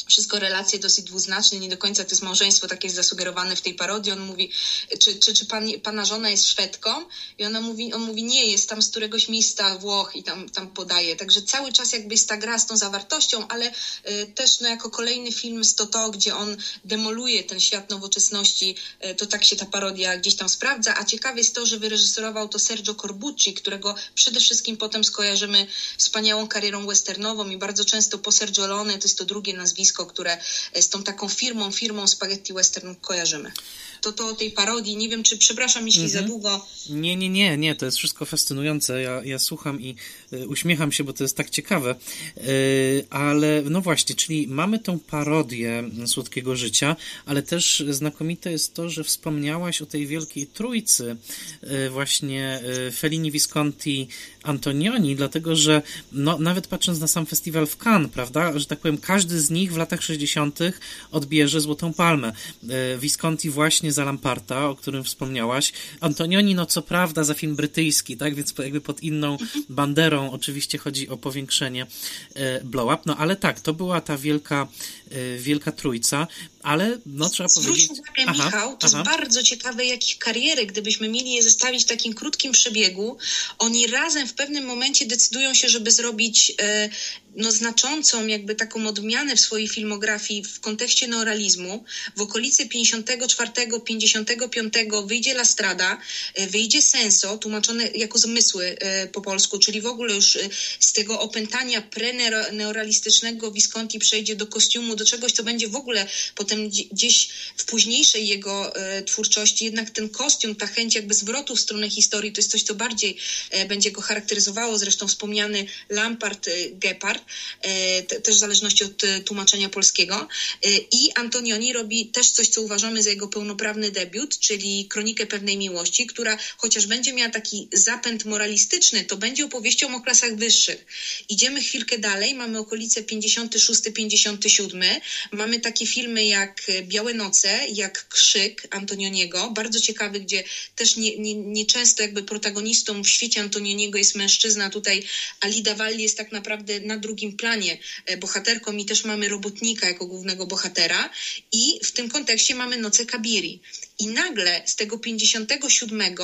wszystko relacje dosyć dwuznaczne, nie do końca to jest małżeństwo takie zasugerowane w tej parodii. On mówi, czy, czy, czy pan, pana żona jest Szwedką? I ona mówi, on mówi, nie, jest tam z któregoś miejsca Włoch i tam, tam podaje. Także cały czas jakby jest ta gra z tą zawartością, ale y, też no, jako kolejny film z Toto, gdzie on demoluje ten świat nowoczesności, y, to tak się ta parodia gdzieś tam sprawdza. A ciekawe jest to, że wyreżyserował to Sergio Corbucci, którego przede wszystkim potem skojarzymy wspaniałą karierą westernową i bardzo często po Sergio Leone, to jest to drugie nazwisko, nazwisko, które z tą taką firmą, firmą Spaghetti Western kojarzymy. To to o tej parodii. Nie wiem, czy przepraszam, jeśli mhm. za długo. Nie, nie, nie, nie, to jest wszystko fascynujące. Ja, ja słucham i y, uśmiecham się, bo to jest tak ciekawe. Y, ale no właśnie, czyli mamy tą parodię słodkiego życia, ale też znakomite jest to, że wspomniałaś o tej wielkiej trójcy, y, właśnie Fellini, Visconti, Antonioni, dlatego że no, nawet patrząc na sam festiwal w Cannes, prawda, że tak powiem, każdy z nich w latach 60. odbierze Złotą Palmę. E, Visconti właśnie za Lamparta, o którym wspomniałaś. Antonioni, no co prawda, za film brytyjski, tak, więc jakby pod inną banderą oczywiście chodzi o powiększenie e, blow up, no ale tak, to była ta wielka, e, wielka trójca ale no trzeba Zwróć powiedzieć... uwagę, aha, Michał, to aha. jest bardzo ciekawe, jakich kariery, gdybyśmy mieli je zestawić w takim krótkim przebiegu, oni razem w pewnym momencie decydują się, żeby zrobić e, no, znaczącą jakby taką odmianę w swojej filmografii w kontekście neorealizmu. W okolicy 54-55 wyjdzie La Strada, e, wyjdzie Senso, tłumaczone jako zmysły e, po polsku, czyli w ogóle już z tego opętania pre-neorealistycznego Visconti przejdzie do kostiumu, do czegoś, co będzie w ogóle potem gdzieś w późniejszej jego e, twórczości jednak ten kostium, ta chęć jakby zwrotu w stronę historii, to jest coś, co bardziej e, będzie go charakteryzowało. Zresztą wspomniany Lampard, e, Gepard, też w zależności od tłumaczenia polskiego. I Antonioni robi też coś, co uważamy za jego pełnoprawny debiut, czyli Kronikę pewnej miłości, która chociaż będzie miała taki zapęd moralistyczny, to będzie opowieścią o klasach wyższych. Idziemy chwilkę dalej, mamy okolice 56-57, mamy takie filmy jak Białe Noce, jak Krzyk Antonioniego, bardzo ciekawy, gdzie też nieczęsto nie, nie jakby protagonistą w świecie Antonioniego jest mężczyzna. Tutaj Alida Walli jest tak naprawdę na drugim planie e, bohaterką i też mamy robotnika jako głównego bohatera i w tym kontekście mamy Noce Kabiri. I nagle z tego 57,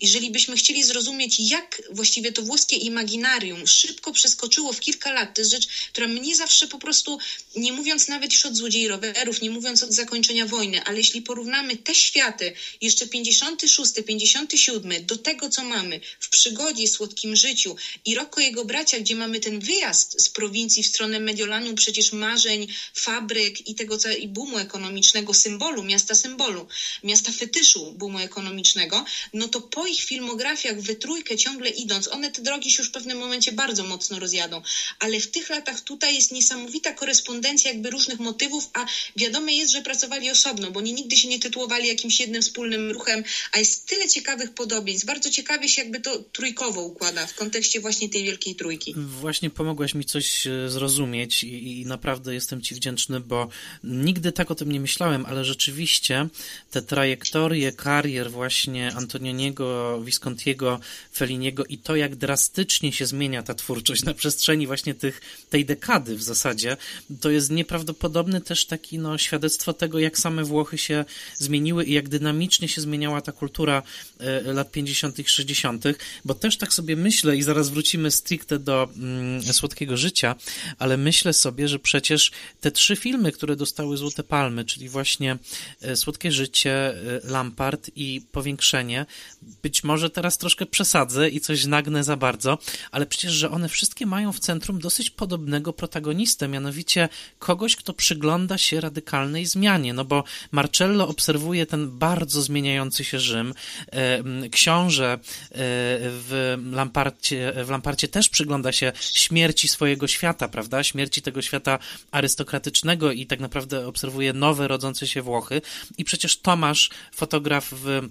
jeżeli byśmy chcieli zrozumieć, jak właściwie to włoskie imaginarium szybko przeskoczyło w kilka lat, to jest rzecz, która mnie zawsze po prostu, nie mówiąc nawet już od złodziei rowerów, nie mówiąc od zakończenia wojny, ale jeśli porównamy te światy, jeszcze 56, 57, do tego, co mamy w przygodzie, słodkim życiu i Roko jego bracia, gdzie mamy ten wyjazd z prowincji w stronę Mediolanu, przecież marzeń, fabryk i tego i boomu ekonomicznego, symbolu, miasta symbolu, miasta fetyszu boomu ekonomicznego, no to po ich filmografiach we trójkę ciągle idąc, one te drogi się już w pewnym momencie bardzo mocno rozjadą, ale w tych latach tutaj jest niesamowita korespondencja jakby różnych motywów, a wiadome jest, że pracowali osobno, bo oni nigdy się nie tytułowali jakimś jednym wspólnym ruchem, a jest tyle ciekawych podobieństw. Bardzo ciekawie się jakby to trójkowo układa w kontekście właśnie tej wielkiej trójki. Właśnie pomogłaś mi coś e, zrozumieć i, i naprawdę jestem Ci wdzięczny, bo nigdy tak o tym nie myślałem, ale rzeczywiście te trajektorie karier właśnie Antonioniego, Viscontiego, Feliniego i to, jak drastycznie się zmienia ta twórczość na przestrzeni właśnie tych, tej dekady w zasadzie, to jest nieprawdopodobny też taki no, świadectwo tego, jak same Włochy się zmieniły i jak dynamicznie się zmieniała ta kultura e, lat 50., 60., bo też tak sobie myślę i zaraz wrócimy stricte do mm, Słodkiego Życia, ale myślę sobie, że przecież te trzy filmy, które dostały Złote Palmy, czyli właśnie e, Słodkie Życie, e, Lampart i Powiększenie, być może teraz troszkę przesadzę i coś nagnę za bardzo, ale przecież, że one wszystkie mają w centrum dosyć podobnego protagonistę, mianowicie kogoś, kto przygląda się radykalnej zmianie, no bo Marcello obserwuje ten bardzo zmieniający się Rzym, e, książę w Lamparcie, w Lamparcie też przygląda się śmierci swojego świata, prawda, śmierci tego świata arystokratycznego i tak naprawdę obserwuje nowe, rodzące się Włochy. I przecież Tomasz, fotograf w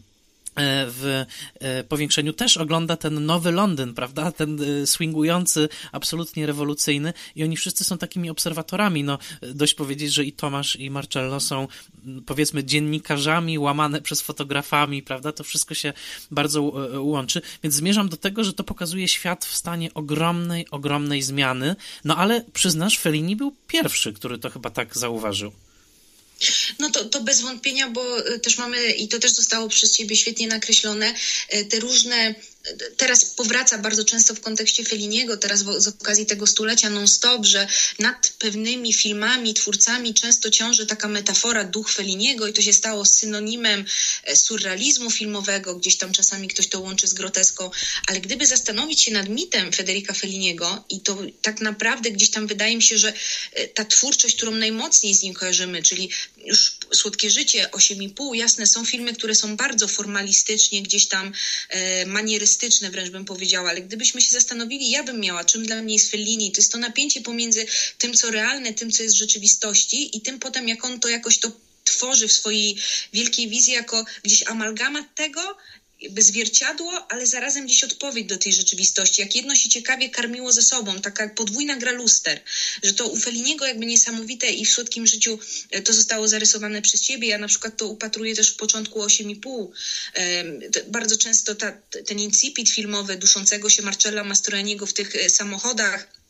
E, w e, powiększeniu też ogląda ten nowy Londyn, prawda? Ten e, swingujący, absolutnie rewolucyjny i oni wszyscy są takimi obserwatorami. No, dość powiedzieć, że i Tomasz i Marcello są powiedzmy dziennikarzami łamane przez fotografami, prawda? To wszystko się bardzo łączy, więc zmierzam do tego, że to pokazuje świat w stanie ogromnej, ogromnej zmiany. No ale przyznasz, Fellini był pierwszy, który to chyba tak zauważył. No to, to bez wątpienia, bo e, też mamy, i to też zostało przez Ciebie świetnie nakreślone, e, te różne teraz powraca bardzo często w kontekście Feliniego, teraz z okazji tego stulecia non-stop, że nad pewnymi filmami, twórcami często ciąży taka metafora duch Feliniego i to się stało synonimem e, surrealizmu filmowego, gdzieś tam czasami ktoś to łączy z groteską, ale gdyby zastanowić się nad mitem Federica Feliniego i to tak naprawdę gdzieś tam wydaje mi się, że e, ta twórczość, którą najmocniej z nim kojarzymy, czyli już Słodkie Życie, 8,5, jasne, są filmy, które są bardzo formalistycznie, gdzieś tam e, manierystyczne wręcz bym powiedziała, ale gdybyśmy się zastanowili, ja bym miała, czym dla mnie jest Fellini, to jest to napięcie pomiędzy tym, co realne, tym, co jest w rzeczywistości i tym potem, jak on to jakoś to tworzy w swojej wielkiej wizji jako gdzieś amalgamat tego, jakby zwierciadło, ale zarazem gdzieś odpowiedź do tej rzeczywistości. Jak jedno się ciekawie karmiło ze sobą, taka podwójna gra luster, że to u Feliniego jakby niesamowite i w słodkim życiu e, to zostało zarysowane przez ciebie. Ja na przykład to upatruję też w początku 8,5. Bardzo często ta, ten incipit filmowy duszącego się Marcella Mastroianniego w tych e, samochodach,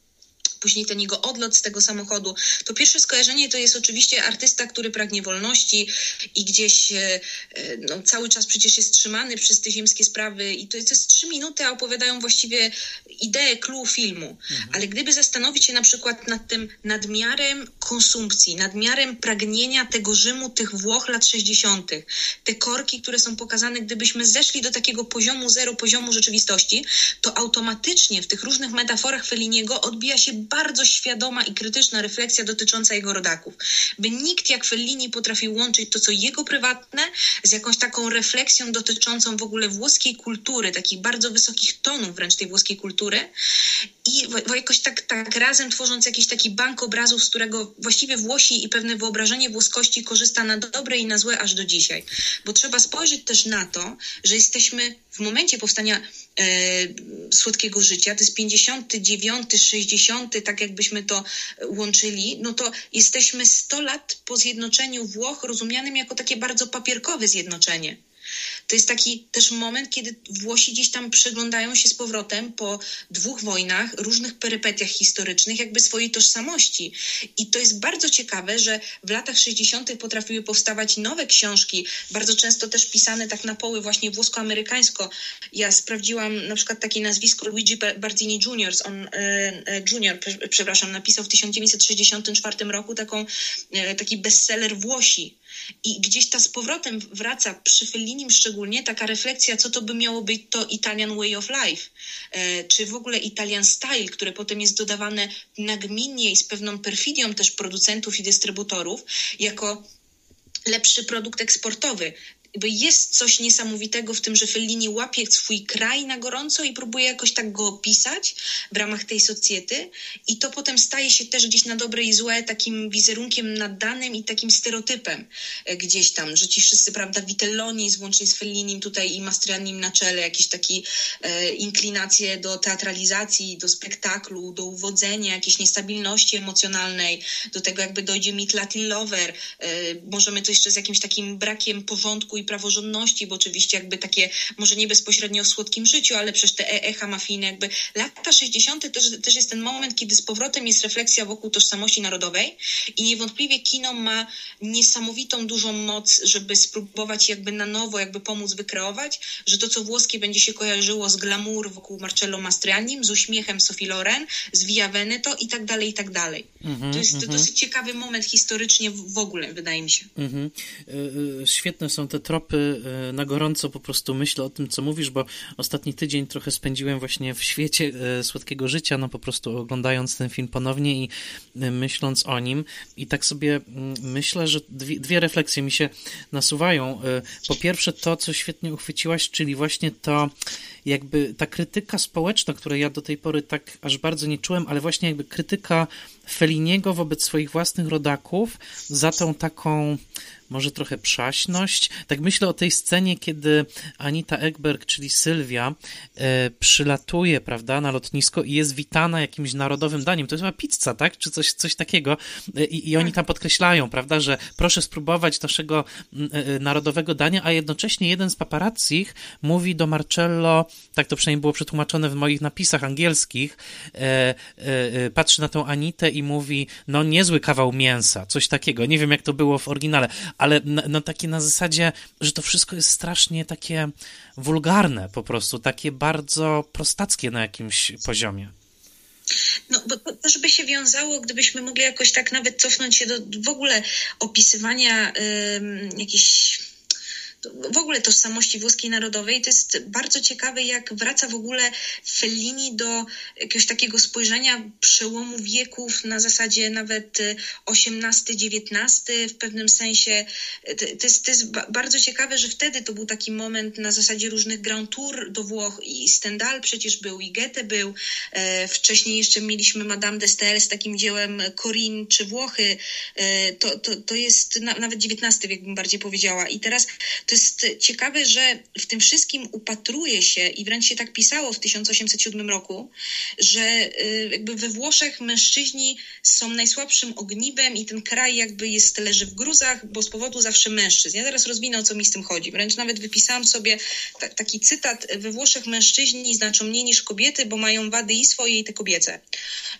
później ten jego odlot z tego samochodu, to pierwsze skojarzenie to jest oczywiście artysta, który pragnie wolności i gdzieś e, e, no, cały czas przecież jest trzymany przez te ziemskie sprawy i to jest, to jest trzy minuty, a opowiadają właściwie ideę, clue filmu. Mhm. Ale gdyby zastanowić się na przykład nad tym nadmiarem konsumpcji, nadmiarem pragnienia tego Rzymu, tych Włoch lat 60., te korki, które są pokazane, gdybyśmy zeszli do takiego poziomu zero, poziomu rzeczywistości, to automatycznie w tych różnych metaforach Feliniego odbija się bardzo świadoma i krytyczna refleksja dotycząca jego rodaków. By nikt jak Fellini potrafił łączyć to, co jego prywatne, z jakąś taką refleksją dotyczącą w ogóle włoskiej kultury, takich bardzo wysokich tonów wręcz tej włoskiej kultury i jakoś tak, tak razem tworząc jakiś taki bank obrazów, z którego właściwie Włosi i pewne wyobrażenie włoskości korzysta na dobre i na złe aż do dzisiaj. Bo trzeba spojrzeć też na to, że jesteśmy w momencie powstania Słodkiego Życia, to jest 59, 60, tak jakbyśmy to łączyli, no to jesteśmy 100 lat po zjednoczeniu Włoch rozumianym jako takie bardzo papierkowe zjednoczenie. To jest taki też moment, kiedy Włosi gdzieś tam przeglądają się z powrotem po dwóch wojnach, różnych perypetiach historycznych, jakby swojej tożsamości. I to jest bardzo ciekawe, że w latach 60. potrafiły powstawać nowe książki, bardzo często też pisane tak na poły właśnie włosko-amerykańsko. Ja sprawdziłam na przykład takie nazwisko Luigi Bardini Jr., on, e, e, Junior, przepraszam, napisał w 1964 roku taką, e, taki bestseller Włosi. I gdzieś ta z powrotem wraca przy Fellinim szczególnie taka refleksja, co to by miało być to Italian way of life, czy w ogóle Italian style, które potem jest dodawane nagminnie i z pewną perfidią też producentów i dystrybutorów, jako lepszy produkt eksportowy jakby jest coś niesamowitego w tym, że Fellini łapie swój kraj na gorąco i próbuje jakoś tak go opisać w ramach tej socjety i to potem staje się też gdzieś na dobre i złe takim wizerunkiem naddanym i takim stereotypem e, gdzieś tam, że ci wszyscy, prawda, Vitelloni włącznie z Fellinim tutaj i Mastrianim na czele, jakieś takie e, inklinacje do teatralizacji, do spektaklu, do uwodzenia, jakiejś niestabilności emocjonalnej, do tego jakby dojdzie mit Latin Lover, e, możemy to jeszcze z jakimś takim brakiem porządku i praworządności, bo oczywiście jakby takie, może nie bezpośrednio o słodkim życiu, ale przecież te e echa mafijne, jakby lata 60. Też, też jest ten moment, kiedy z powrotem jest refleksja wokół tożsamości narodowej i niewątpliwie kino ma niesamowitą dużą moc, żeby spróbować jakby na nowo jakby pomóc wykreować, że to, co włoskie będzie się kojarzyło z glamour wokół Marcello Mastrianim, z uśmiechem Sophie Loren, z Via Veneto i tak dalej, i tak dalej. Mm -hmm, to jest mm -hmm. dosyć ciekawy moment historycznie w ogóle, wydaje mi się. Mm -hmm. Świetne są te tropy e, na gorąco po prostu myślę o tym, co mówisz, bo ostatni tydzień trochę spędziłem właśnie w świecie e, słodkiego życia, no po prostu oglądając ten film ponownie i e, myśląc o nim. I tak sobie mm, myślę, że dwie, dwie refleksje mi się nasuwają. Po pierwsze, to, co świetnie uchwyciłaś, czyli właśnie to, jakby ta krytyka społeczna, której ja do tej pory tak aż bardzo nie czułem, ale właśnie jakby krytyka Feliniego wobec swoich własnych rodaków za tą taką może trochę przaśność. Tak myślę o tej scenie, kiedy Anita Ekberg, czyli Sylwia, e, przylatuje, prawda, na lotnisko i jest witana jakimś narodowym daniem. To jest chyba pizza, tak? Czy coś, coś takiego. E, I, I oni tam podkreślają, prawda, że proszę spróbować naszego e, narodowego dania, a jednocześnie jeden z paparazzich mówi do Marcello, tak to przynajmniej było przetłumaczone w moich napisach angielskich, patrzy na tą Anitę i mówi, no niezły kawał mięsa, coś takiego. Nie wiem, jak to było w oryginale, ale no takie na zasadzie, że to wszystko jest strasznie takie wulgarne po prostu, takie bardzo prostackie na jakimś poziomie. No, bo to by się wiązało, gdybyśmy mogli jakoś tak nawet cofnąć się do w ogóle opisywania y, jakichś w ogóle tożsamości włoskiej narodowej. To jest bardzo ciekawe, jak wraca w ogóle Fellini do jakiegoś takiego spojrzenia przełomu wieków na zasadzie nawet XVIII-XIX w pewnym sensie. To jest, to jest bardzo ciekawe, że wtedy to był taki moment na zasadzie różnych Grand Tour do Włoch i Stendhal przecież był i Goethe był. E, wcześniej jeszcze mieliśmy Madame de Stael z takim dziełem Corinne czy Włochy. E, to, to, to jest nawet XIX wiek bym bardziej powiedziała. I teraz to jest ciekawe, że w tym wszystkim upatruje się i wręcz się tak pisało w 1807 roku, że y, jakby we Włoszech mężczyźni są najsłabszym ogniwem i ten kraj jakby jest leży w gruzach, bo z powodu zawsze mężczyzn. Ja teraz rozwinę, o co mi z tym chodzi. Wręcz nawet wypisałam sobie ta, taki cytat. We Włoszech mężczyźni znaczą mniej niż kobiety, bo mają wady i swoje i te kobiece.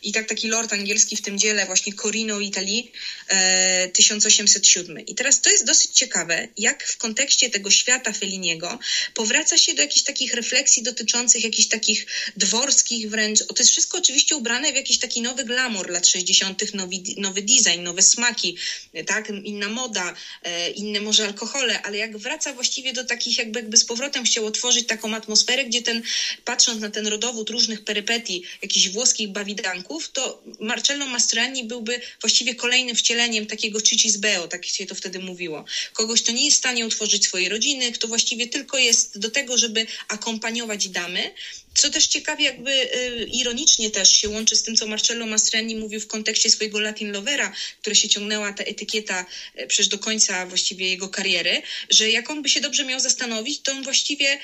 I tak taki lord angielski w tym dziele właśnie Corino Italii e, 1807. I teraz to jest dosyć ciekawe, jak w kontekście tego świata Feliniego powraca się do jakichś takich refleksji dotyczących jakichś takich dworskich wręcz. To jest wszystko oczywiście ubrane w jakiś taki nowy glamour lat 60., nowy, nowy design, nowe smaki, tak, inna moda, e, inne może alkohole, ale jak wraca właściwie do takich jakby, jakby z powrotem chciał otworzyć taką atmosferę, gdzie ten, patrząc na ten rodowód różnych perypetii, jakichś włoskich bawidanków, to Marcello Mastroianni byłby właściwie kolejnym wcieleniem takiego Cicisbeo, tak się to wtedy mówiło. Kogoś, kto nie jest w stanie utworzyć swojej rodziny, kto właściwie tylko jest do tego, żeby akompaniować damy, co też ciekawie, jakby y, ironicznie też się łączy z tym, co Marcello Mastrani mówił w kontekście swojego Latin Lovera, które się ciągnęła ta etykieta y, przecież do końca właściwie jego kariery, że jak on by się dobrze miał zastanowić, to on właściwie y,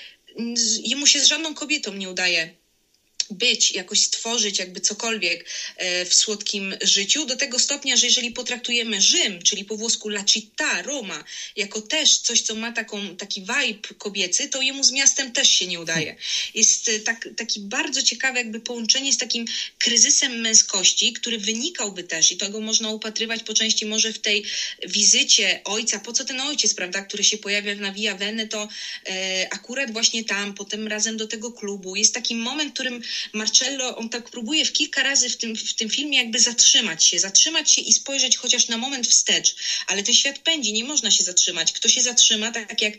jemu się z żadną kobietą nie udaje być, jakoś stworzyć jakby cokolwiek e, w słodkim życiu, do tego stopnia, że jeżeli potraktujemy Rzym, czyli po włosku la città, Roma, jako też coś, co ma taką, taki vibe kobiecy, to jemu z miastem też się nie udaje. Jest e, tak, taki bardzo ciekawe jakby połączenie z takim kryzysem męskości, który wynikałby też i tego można upatrywać po części może w tej wizycie ojca, po co ten ojciec, prawda, który się pojawia na Via Veneto, e, akurat właśnie tam, potem razem do tego klubu. Jest taki moment, w którym Marcello, on tak próbuje w kilka razy w tym, w tym filmie jakby zatrzymać się, zatrzymać się i spojrzeć chociaż na moment wstecz, ale ten świat pędzi, nie można się zatrzymać. Kto się zatrzyma, tak jak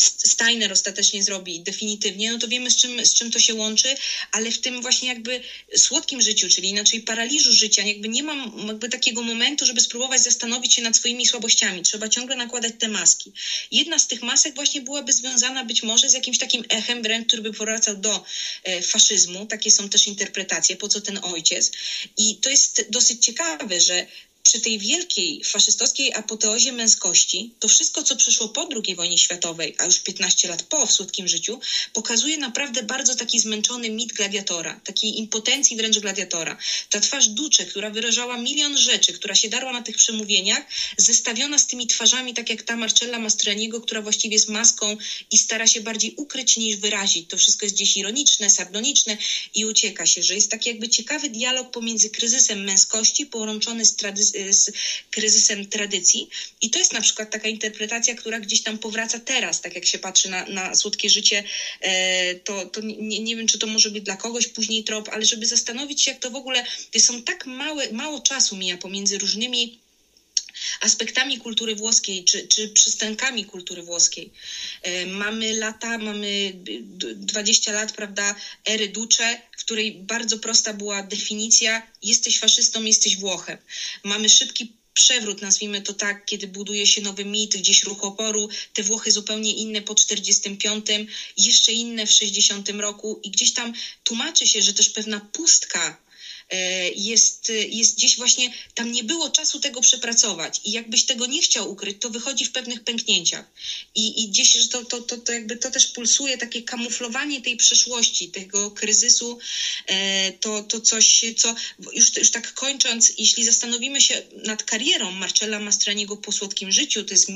Steiner ostatecznie zrobi definitywnie, no to wiemy z czym, z czym to się łączy, ale w tym właśnie jakby słodkim życiu, czyli inaczej paraliżu życia, jakby nie mam jakby takiego momentu, żeby spróbować zastanowić się nad swoimi słabościami. Trzeba ciągle nakładać te maski. Jedna z tych masek właśnie byłaby związana być może z jakimś takim echem wręcz, który by powracał do e, faszyzmu. Takie są też interpretacje, po co ten ojciec. I to jest dosyć ciekawe, że przy tej wielkiej faszystowskiej apoteozie męskości, to wszystko, co przyszło po II wojnie światowej, a już 15 lat po w słodkim życiu, pokazuje naprawdę bardzo taki zmęczony mit gladiatora, takiej impotencji wręcz gladiatora. Ta twarz Ducze, która wyrażała milion rzeczy, która się darła na tych przemówieniach, zestawiona z tymi twarzami, tak jak ta Marcella Mastraniego, która właściwie jest maską i stara się bardziej ukryć niż wyrazić. To wszystko jest gdzieś ironiczne, sardoniczne i ucieka się, że jest taki jakby ciekawy dialog pomiędzy kryzysem męskości połączony z tradycją z kryzysem tradycji. I to jest na przykład taka interpretacja, która gdzieś tam powraca teraz, tak jak się patrzy na, na słodkie życie, e, to, to nie, nie wiem, czy to może być dla kogoś później trop, ale żeby zastanowić się, jak to w ogóle, to są tak małe, mało czasu mija pomiędzy różnymi aspektami kultury włoskiej, czy, czy przystankami kultury włoskiej. E, mamy lata, mamy 20 lat, prawda, ery Duce, w której bardzo prosta była definicja, jesteś faszystą, jesteś Włochem. Mamy szybki przewrót, nazwijmy to tak, kiedy buduje się nowy mit, gdzieś ruch oporu, te Włochy zupełnie inne po 45, jeszcze inne w 60 roku i gdzieś tam tłumaczy się, że też pewna pustka jest, jest gdzieś właśnie, tam nie było czasu tego przepracować i jakbyś tego nie chciał ukryć, to wychodzi w pewnych pęknięciach. I, i gdzieś że to, to, to, to jakby to też pulsuje takie kamuflowanie tej przeszłości, tego kryzysu, e, to, to coś, co już, już tak kończąc, jeśli zastanowimy się nad karierą Marcella Mastraniego po słodkim życiu, to jest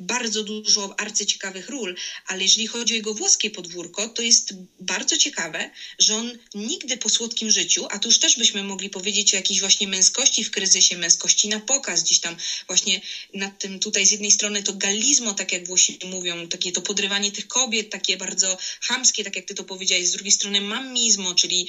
bardzo dużo arcyciekawych ról, ale jeżeli chodzi o jego włoskie podwórko, to jest bardzo ciekawe, że on nigdy po słodkim życiu, a to już też byśmy mogli powiedzieć o jakiejś właśnie męskości w kryzysie, męskości na pokaz, gdzieś tam właśnie nad tym tutaj z jednej strony to galizmo, tak jak Włosi mówią, takie to podrywanie tych kobiet, takie bardzo chamskie, tak jak ty to powiedziałeś, z drugiej strony mamizmo, czyli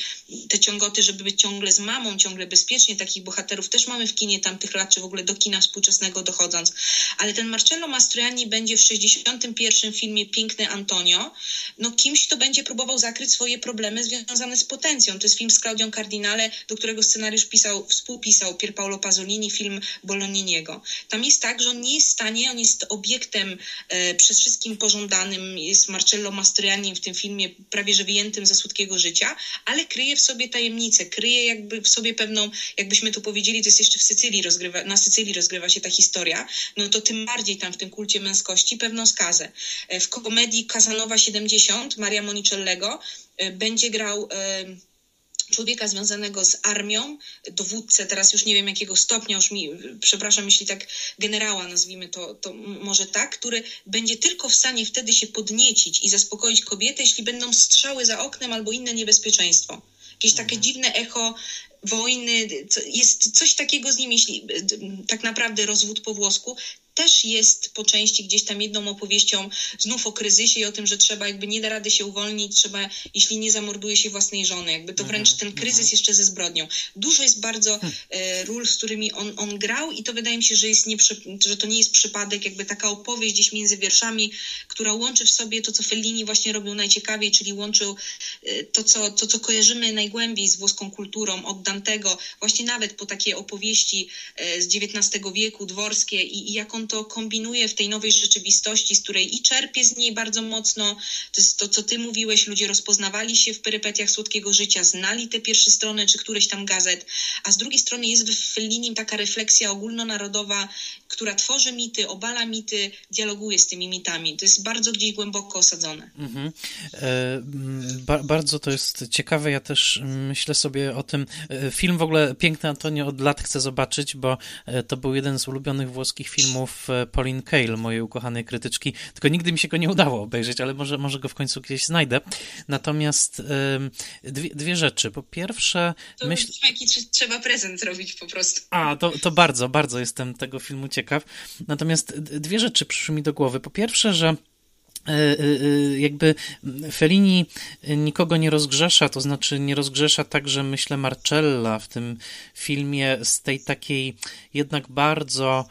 te ciągoty, żeby być ciągle z mamą, ciągle bezpiecznie, takich bohaterów też mamy w kinie tamtych lat, czy w ogóle do kina współczesnego dochodząc. Ale ten Marcello Mastroianni będzie w 61 filmie Piękny Antonio, no kimś, kto będzie próbował zakryć swoje problemy związane z potencją. To jest film z Claudią Cardinale, do którego scenariusz pisał, współpisał Pier Paolo Pasolini, film Bologniniego. Tam jest tak, że on nie jest w stanie, on jest obiektem e, przez wszystkim pożądanym, jest Marcello Mastroianni w tym filmie prawie że wyjętym ze słodkiego życia, ale kryje w sobie tajemnicę, kryje jakby w sobie pewną, jakbyśmy tu powiedzieli, to jest jeszcze w Sycylii rozgrywa, na Sycylii rozgrywa się ta historia, no to tym bardziej tam w tym kulcie męskości pewną skazę. E, w komedii Casanowa 70 Maria Monicellego e, będzie grał człowieka związanego z armią, dowódcę, teraz już nie wiem jakiego stopnia, już mi, przepraszam, jeśli tak generała nazwijmy to, to może tak, który będzie tylko w stanie wtedy się podniecić i zaspokoić kobietę, jeśli będą strzały za oknem albo inne niebezpieczeństwo. Jakieś takie mhm. dziwne echo wojny, jest coś takiego z nim, jeśli tak naprawdę rozwód po włosku, też jest po części gdzieś tam jedną opowieścią znów o kryzysie i o tym, że trzeba jakby nie da rady się uwolnić, trzeba, jeśli nie zamorduje się własnej żony, jakby to wręcz mhm, ten kryzys mhm. jeszcze ze zbrodnią. Dużo jest bardzo hmm. e, ról, z którymi on, on grał i to wydaje mi się, że, jest nie, że to nie jest przypadek, jakby taka opowieść gdzieś między wierszami, która łączy w sobie to, co Fellini właśnie robił najciekawiej, czyli łączył e, to, co, to, co kojarzymy najgłębiej z włoską kulturą, od Dantego, właśnie nawet po takie opowieści e, z XIX wieku, dworskie i, i jak on to kombinuje w tej nowej rzeczywistości, z której i czerpie z niej bardzo mocno. To jest to, co ty mówiłeś, ludzie rozpoznawali się w perypetiach słodkiego życia, znali te pierwsze strony czy któreś tam gazet, a z drugiej strony jest w Fellinim taka refleksja ogólnonarodowa, która tworzy mity, obala mity, dialoguje z tymi mitami. To jest bardzo gdzieś głęboko osadzone. Mhm. E, ba bardzo to jest ciekawe. Ja też myślę sobie o tym. Film w ogóle piękny Antonio od lat chcę zobaczyć, bo e, to był jeden z ulubionych włoskich filmów e, Pauline Kael, mojej ukochanej krytyczki. Tylko nigdy mi się go nie udało obejrzeć, ale może, może go w końcu gdzieś znajdę. Natomiast dwie, dwie rzeczy. Po pierwsze, to myśl... jaki trzeba prezent zrobić po prostu. A, to, to bardzo, bardzo jestem tego filmu ciekaw. Natomiast dwie rzeczy przyszły mi do głowy. Po pierwsze, że jakby Fellini nikogo nie rozgrzesza, to znaczy nie rozgrzesza także, myślę, Marcella w tym filmie z tej takiej jednak bardzo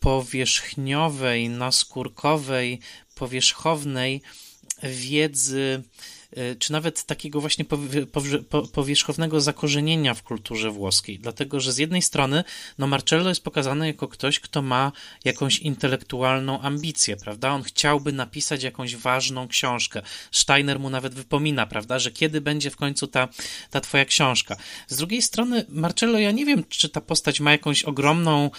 powierzchniowej, naskórkowej, powierzchownej wiedzy E, czy nawet takiego właśnie powierzchownego zakorzenienia w kulturze włoskiej. Dlatego, że z jednej strony, no Marcello jest pokazany jako ktoś, kto ma jakąś intelektualną ambicję, prawda? On chciałby napisać jakąś ważną książkę. Steiner mu nawet wypomina, prawda, że kiedy będzie w końcu ta, ta twoja książka. Z drugiej strony, Marcello, ja nie wiem, czy ta postać ma jakąś ogromną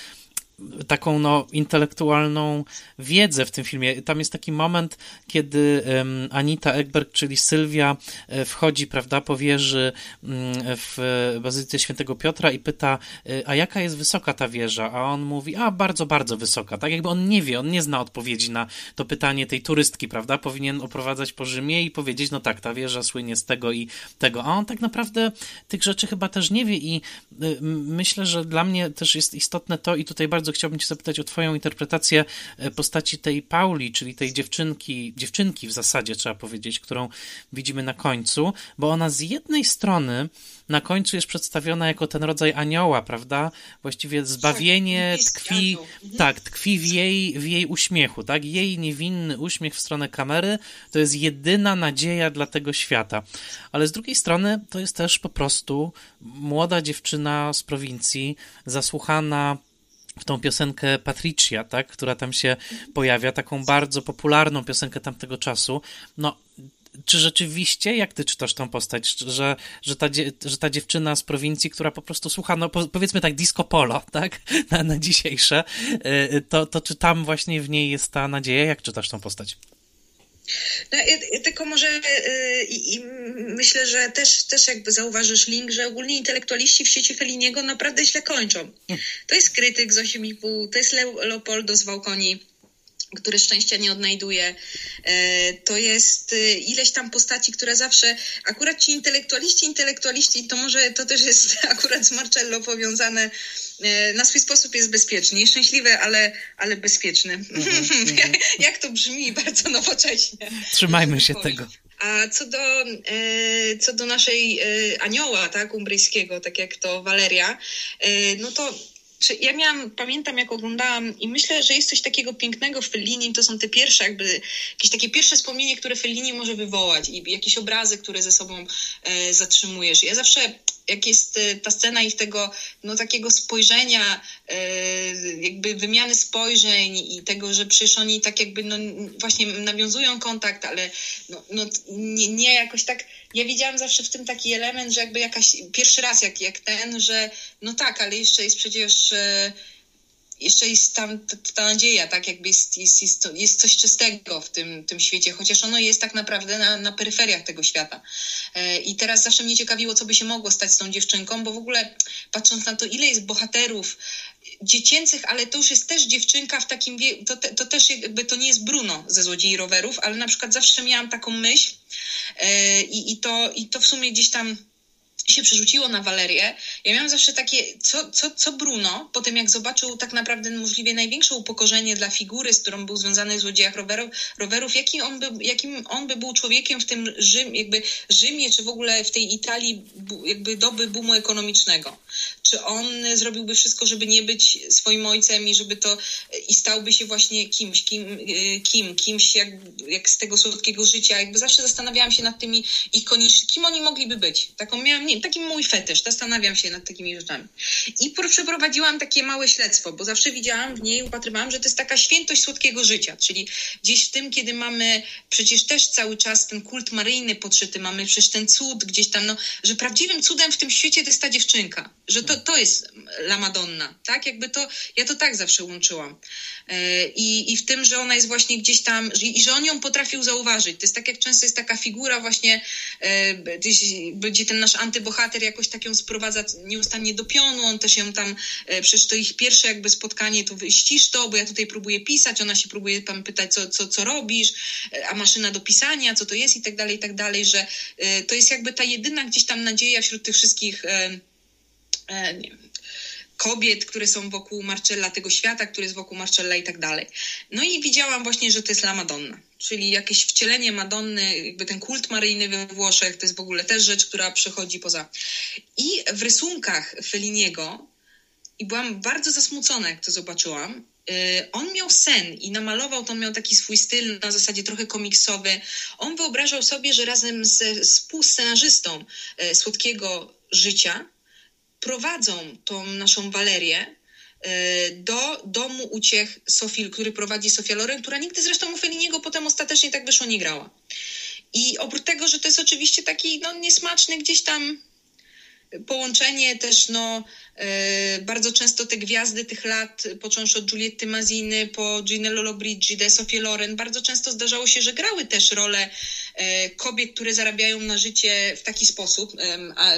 taką no, intelektualną wiedzę w tym filmie. Tam jest taki moment, kiedy Anita Ekberg, czyli Sylwia, e, wchodzi, prawda, po wieży um, w Bazylice Świętego Piotra i pyta, e, a jaka jest wysoka ta wieża? A on mówi, a bardzo, bardzo wysoka. Tak jakby on nie wie, on nie zna odpowiedzi na to pytanie tej turystki, prawda? Powinien oprowadzać po Rzymie i powiedzieć, no tak, ta wieża słynie z tego i tego. A on tak naprawdę tych rzeczy chyba też nie wie i myślę, że dla mnie też jest istotne to i tutaj bardzo chciałbym Cię zapytać o Twoją interpretację e, postaci tej Pauli, czyli tej dziewczynki, dziewczynki w zasadzie trzeba powiedzieć, którą widzimy na końcu, bo ona z jednej strony na końcu jest przedstawiona jako ten rodzaj anioła, prawda? Właściwie zbawienie tak, tkwi, mhm. tak, tkwi w jej, w jej uśmiechu, tak? Jej niewinny uśmiech w stronę kamery to jest jedyna nadzieja dla tego świata. Ale z drugiej strony to jest też po prostu młoda dziewczyna z prowincji, zasłuchana w tą piosenkę Patricia, tak, która tam się pojawia, taką bardzo popularną piosenkę tamtego czasu. No, czy rzeczywiście, jak ty czytasz tą postać, że, że, ta, że ta dziewczyna z prowincji, która po prostu słucha, no powiedzmy tak, disco polo, tak, na, na dzisiejsze, y, to, to czy tam właśnie w niej jest ta nadzieja? Jak czytasz tą postać? No, tylko może yy, i myślę, że też, też jakby zauważysz link, że ogólnie intelektualiści w sieci Feliniego naprawdę źle kończą. To jest krytyk z 8,5, to jest Leopoldo z Wałkoni, który szczęścia nie odnajduje. E, to jest y, ileś tam postaci, które zawsze, akurat ci intelektualiści, intelektualiści, to może to też jest akurat z Marcello powiązane, na swój sposób jest bezpieczny, nieszczęśliwy, ale, ale bezpieczny. -hmm. Jak to brzmi bardzo nowocześnie. Trzymajmy się tego. A co do, e, co do naszej anioła, tak, umbryjskiego, tak jak to Waleria, no to ja miałam, pamiętam jak oglądałam i myślę, że jest coś takiego pięknego w Fellini, to są te pierwsze jakby, jakieś takie pierwsze wspomnienie, które Fellini może wywołać i jakieś obrazy, które ze sobą e, zatrzymujesz. Ja zawsze jak jest e, ta scena ich tego, no takiego spojrzenia, e, jakby wymiany spojrzeń i tego, że przecież oni tak jakby, no właśnie nawiązują kontakt, ale no, no nie, nie jakoś tak, ja widziałam zawsze w tym taki element, że jakby jakaś, pierwszy raz jak, jak ten, że no tak, ale jeszcze jest przecież e, jeszcze jest tam ta, nadzieja, tak jakby jest, jest, jest, jest coś czystego w tym, tym świecie, chociaż ono jest tak naprawdę na, na peryferiach tego świata. E, I teraz zawsze mnie ciekawiło, co by się mogło stać z tą dziewczynką, bo w ogóle patrząc na to, ile jest bohaterów dziecięcych, ale to już jest też dziewczynka w takim wieku, to, to też jakby to nie jest Bruno ze Złodziei Rowerów, ale na przykład zawsze miałam taką myśl e, i, i, to, i to w sumie gdzieś tam się przerzuciło na Walerię. Ja miałam zawsze takie, co, co, co Bruno, po tym jak zobaczył tak naprawdę możliwie największe upokorzenie dla figury, z którą był związany złodziejach rowerów, rowerów jaki on by, jakim on by był człowiekiem w tym Rzym, jakby Rzymie, czy w ogóle w tej Italii jakby doby boomu ekonomicznego. Czy on zrobiłby wszystko, żeby nie być swoim ojcem i żeby to i stałby się właśnie kimś, kim, kim kimś jak, jak z tego słodkiego życia. Jakby zawsze zastanawiałam się nad tymi ikonicznymi, kim oni mogliby być. Taką miałam, nie wiem, taki mój fetysz, zastanawiam się nad takimi rzeczami. I przeprowadziłam takie małe śledztwo, bo zawsze widziałam w niej, upatrywałam, że to jest taka świętość słodkiego życia, czyli gdzieś w tym, kiedy mamy przecież też cały czas ten kult maryjny podszyty, mamy przecież ten cud gdzieś tam, no, że prawdziwym cudem w tym świecie to jest ta dziewczynka, że to, to jest La Madonna, tak? Jakby to, ja to tak zawsze łączyłam. E, I, I w tym, że ona jest właśnie gdzieś tam, i że on ją potrafił zauważyć. To jest tak, jak często jest taka figura właśnie, e, gdzie ten nasz antybohater jakoś tak ją sprowadza nieustannie do pionu, on też ją tam, e, przecież to ich pierwsze jakby spotkanie, to ścisz to, bo ja tutaj próbuję pisać, ona się próbuje tam pytać, co, co, co robisz, a maszyna do pisania, co to jest i tak dalej, i tak dalej, że to jest jakby ta jedyna gdzieś tam nadzieja wśród tych wszystkich nie wiem, kobiet, które są wokół Marcella, tego świata, który jest wokół Marcella i tak dalej. No i widziałam właśnie, że to jest La Madonna, czyli jakieś wcielenie Madonny, jakby ten kult maryjny we Włoszech, to jest w ogóle też rzecz, która przechodzi poza. I w rysunkach Feliniego, i byłam bardzo zasmucona, jak to zobaczyłam, y, on miał sen i namalował, to miał taki swój styl na zasadzie trochę komiksowy. On wyobrażał sobie, że razem ze współscenarzystą y, Słodkiego Życia prowadzą tą naszą Walerię e, do domu uciech Sofii, który prowadzi Sofia Loren, która nigdy zresztą u Feliniego potem ostatecznie tak wyszło nie grała. I oprócz tego, że to jest oczywiście taki no, niesmaczny gdzieś tam połączenie też no, E, bardzo często te gwiazdy tych lat, począwszy od Giulietty Maziny po Gina Lollobrigida, Sofię Loren, bardzo często zdarzało się, że grały też rolę e, kobiet, które zarabiają na życie w taki sposób.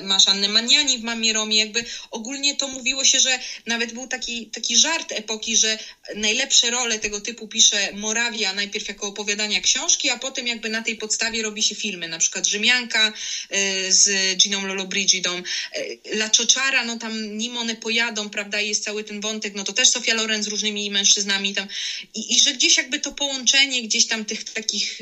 Masz Annę Maniani w Mamie Romie, jakby ogólnie to mówiło się, że nawet był taki, taki żart epoki, że najlepsze role tego typu pisze Morawia najpierw jako opowiadania książki, a potem jakby na tej podstawie robi się filmy, na przykład Rzymianka e, z Giną Lollobrigidą, La Czoczara, no tam nim one pojadą, prawda, jest cały ten wątek, no to też Sofia Loren z różnymi mężczyznami tam. I, i że gdzieś jakby to połączenie gdzieś tam tych takich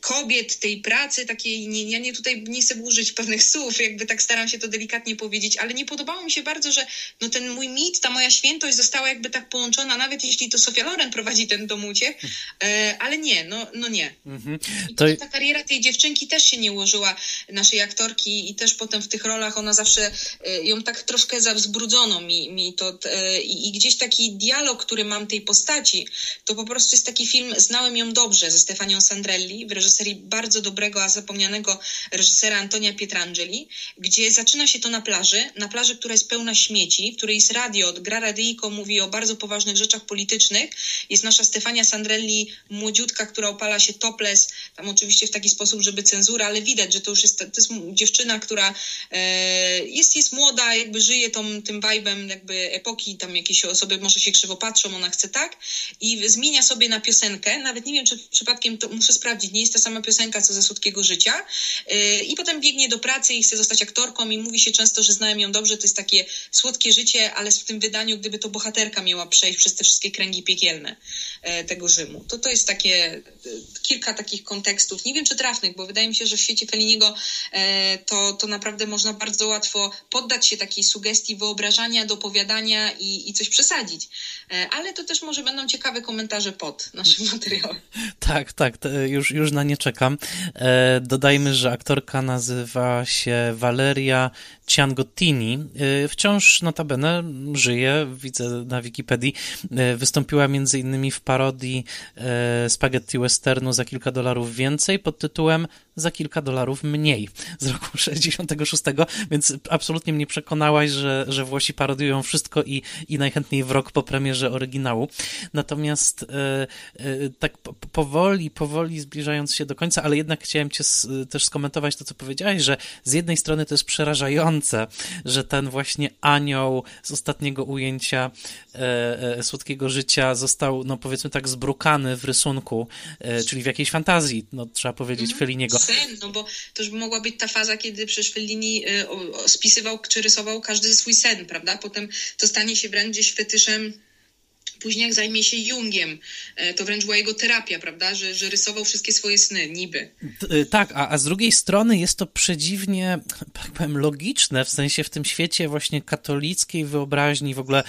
kobiet, tej pracy takiej, nie, ja nie tutaj nie chcę użyć pewnych słów, jakby tak staram się to delikatnie powiedzieć, ale nie podobało mi się bardzo, że no ten mój mit, ta moja świętość została jakby tak połączona, nawet jeśli to Sofia Loren prowadzi ten dom uciech, e, ale nie, no, no nie. Mhm. To... ta kariera tej dziewczynki też się nie ułożyła, naszej aktorki i też potem w tych rolach ona zawsze e, ją tak troszkę zawzbrudzono mi, mi to e, i, i gdzieś taki dialog, który mam tej postaci, to po prostu jest taki film Znałem ją dobrze ze Stefanią Sandrelli w reżyserii bardzo dobrego, a zapomnianego reżysera Antonia Pietrangeli, gdzie zaczyna się to na plaży, na plaży, która jest pełna śmieci, w której jest radio, gra radyjko, mówi o bardzo poważnych rzeczach politycznych. Jest nasza Stefania Sandrelli, młodziutka, która opala się topless, tam oczywiście w taki sposób, żeby cenzura, ale widać, że to już jest, to jest dziewczyna, która e, jest, jest młoda, jakby żyje tą, tym vibe'em jakby epoki, tam jakieś osoby może się krzywo patrzą, ona chce tak i zmienia sobie na piosenkę, nawet nie wiem, czy przypadkiem to muszę sprawdzić, nie jest ta sama piosenka, co ze Słodkiego Życia. Y, I potem biegnie do pracy i chce zostać aktorką i mówi się często, że znałem ją dobrze, to jest takie słodkie życie, ale w tym wydaniu, gdyby to bohaterka miała przejść przez te wszystkie kręgi piekielne e, tego Rzymu. To to jest takie, e, kilka takich kontekstów, nie wiem czy trafnych, bo wydaje mi się, że w świecie Feliniego e, to, to naprawdę można bardzo łatwo poddać się takiej sugestii wyobrażania, dopowiadania i, i coś przesadzić. Ale to też może będą ciekawe komentarze pod naszym materiałem. Tak, tak, już, już na nie czekam. E, dodajmy, że aktorka nazywa się Valeria Ciangottini. E, wciąż notabene żyje, widzę na Wikipedii. E, wystąpiła między innymi w parodii e, spaghetti westernu za kilka dolarów więcej pod tytułem za kilka dolarów mniej z roku 66, więc absolutnie mnie przekonałaś, że, że Włosi parodiują wszystko i, i najchętniej w rok po premierze oryginału. Natomiast e, e, tak powoli, powoli zbliżając się do końca, ale jednak chciałem cię też skomentować to, co powiedziałeś, że z jednej strony to jest przerażające, że ten właśnie anioł z ostatniego ujęcia e, e, Słodkiego Życia został, no powiedzmy tak, zbrukany w rysunku, e, czyli w jakiejś fantazji, no trzeba powiedzieć, mm, Feliniego. Sen, no bo to już mogła być ta faza, kiedy przecież Fellini y, spisywał czy rysował każdy swój sen, prawda? Potem to stanie się wręcz gdzieś fetyszem Później jak zajmie się Jungiem, e, to wręcz była jego terapia, prawda, że, że rysował wszystkie swoje sny, niby. E, tak, a, a z drugiej strony jest to przedziwnie, tak powiem, logiczne, w sensie w tym świecie właśnie katolickiej wyobraźni, w ogóle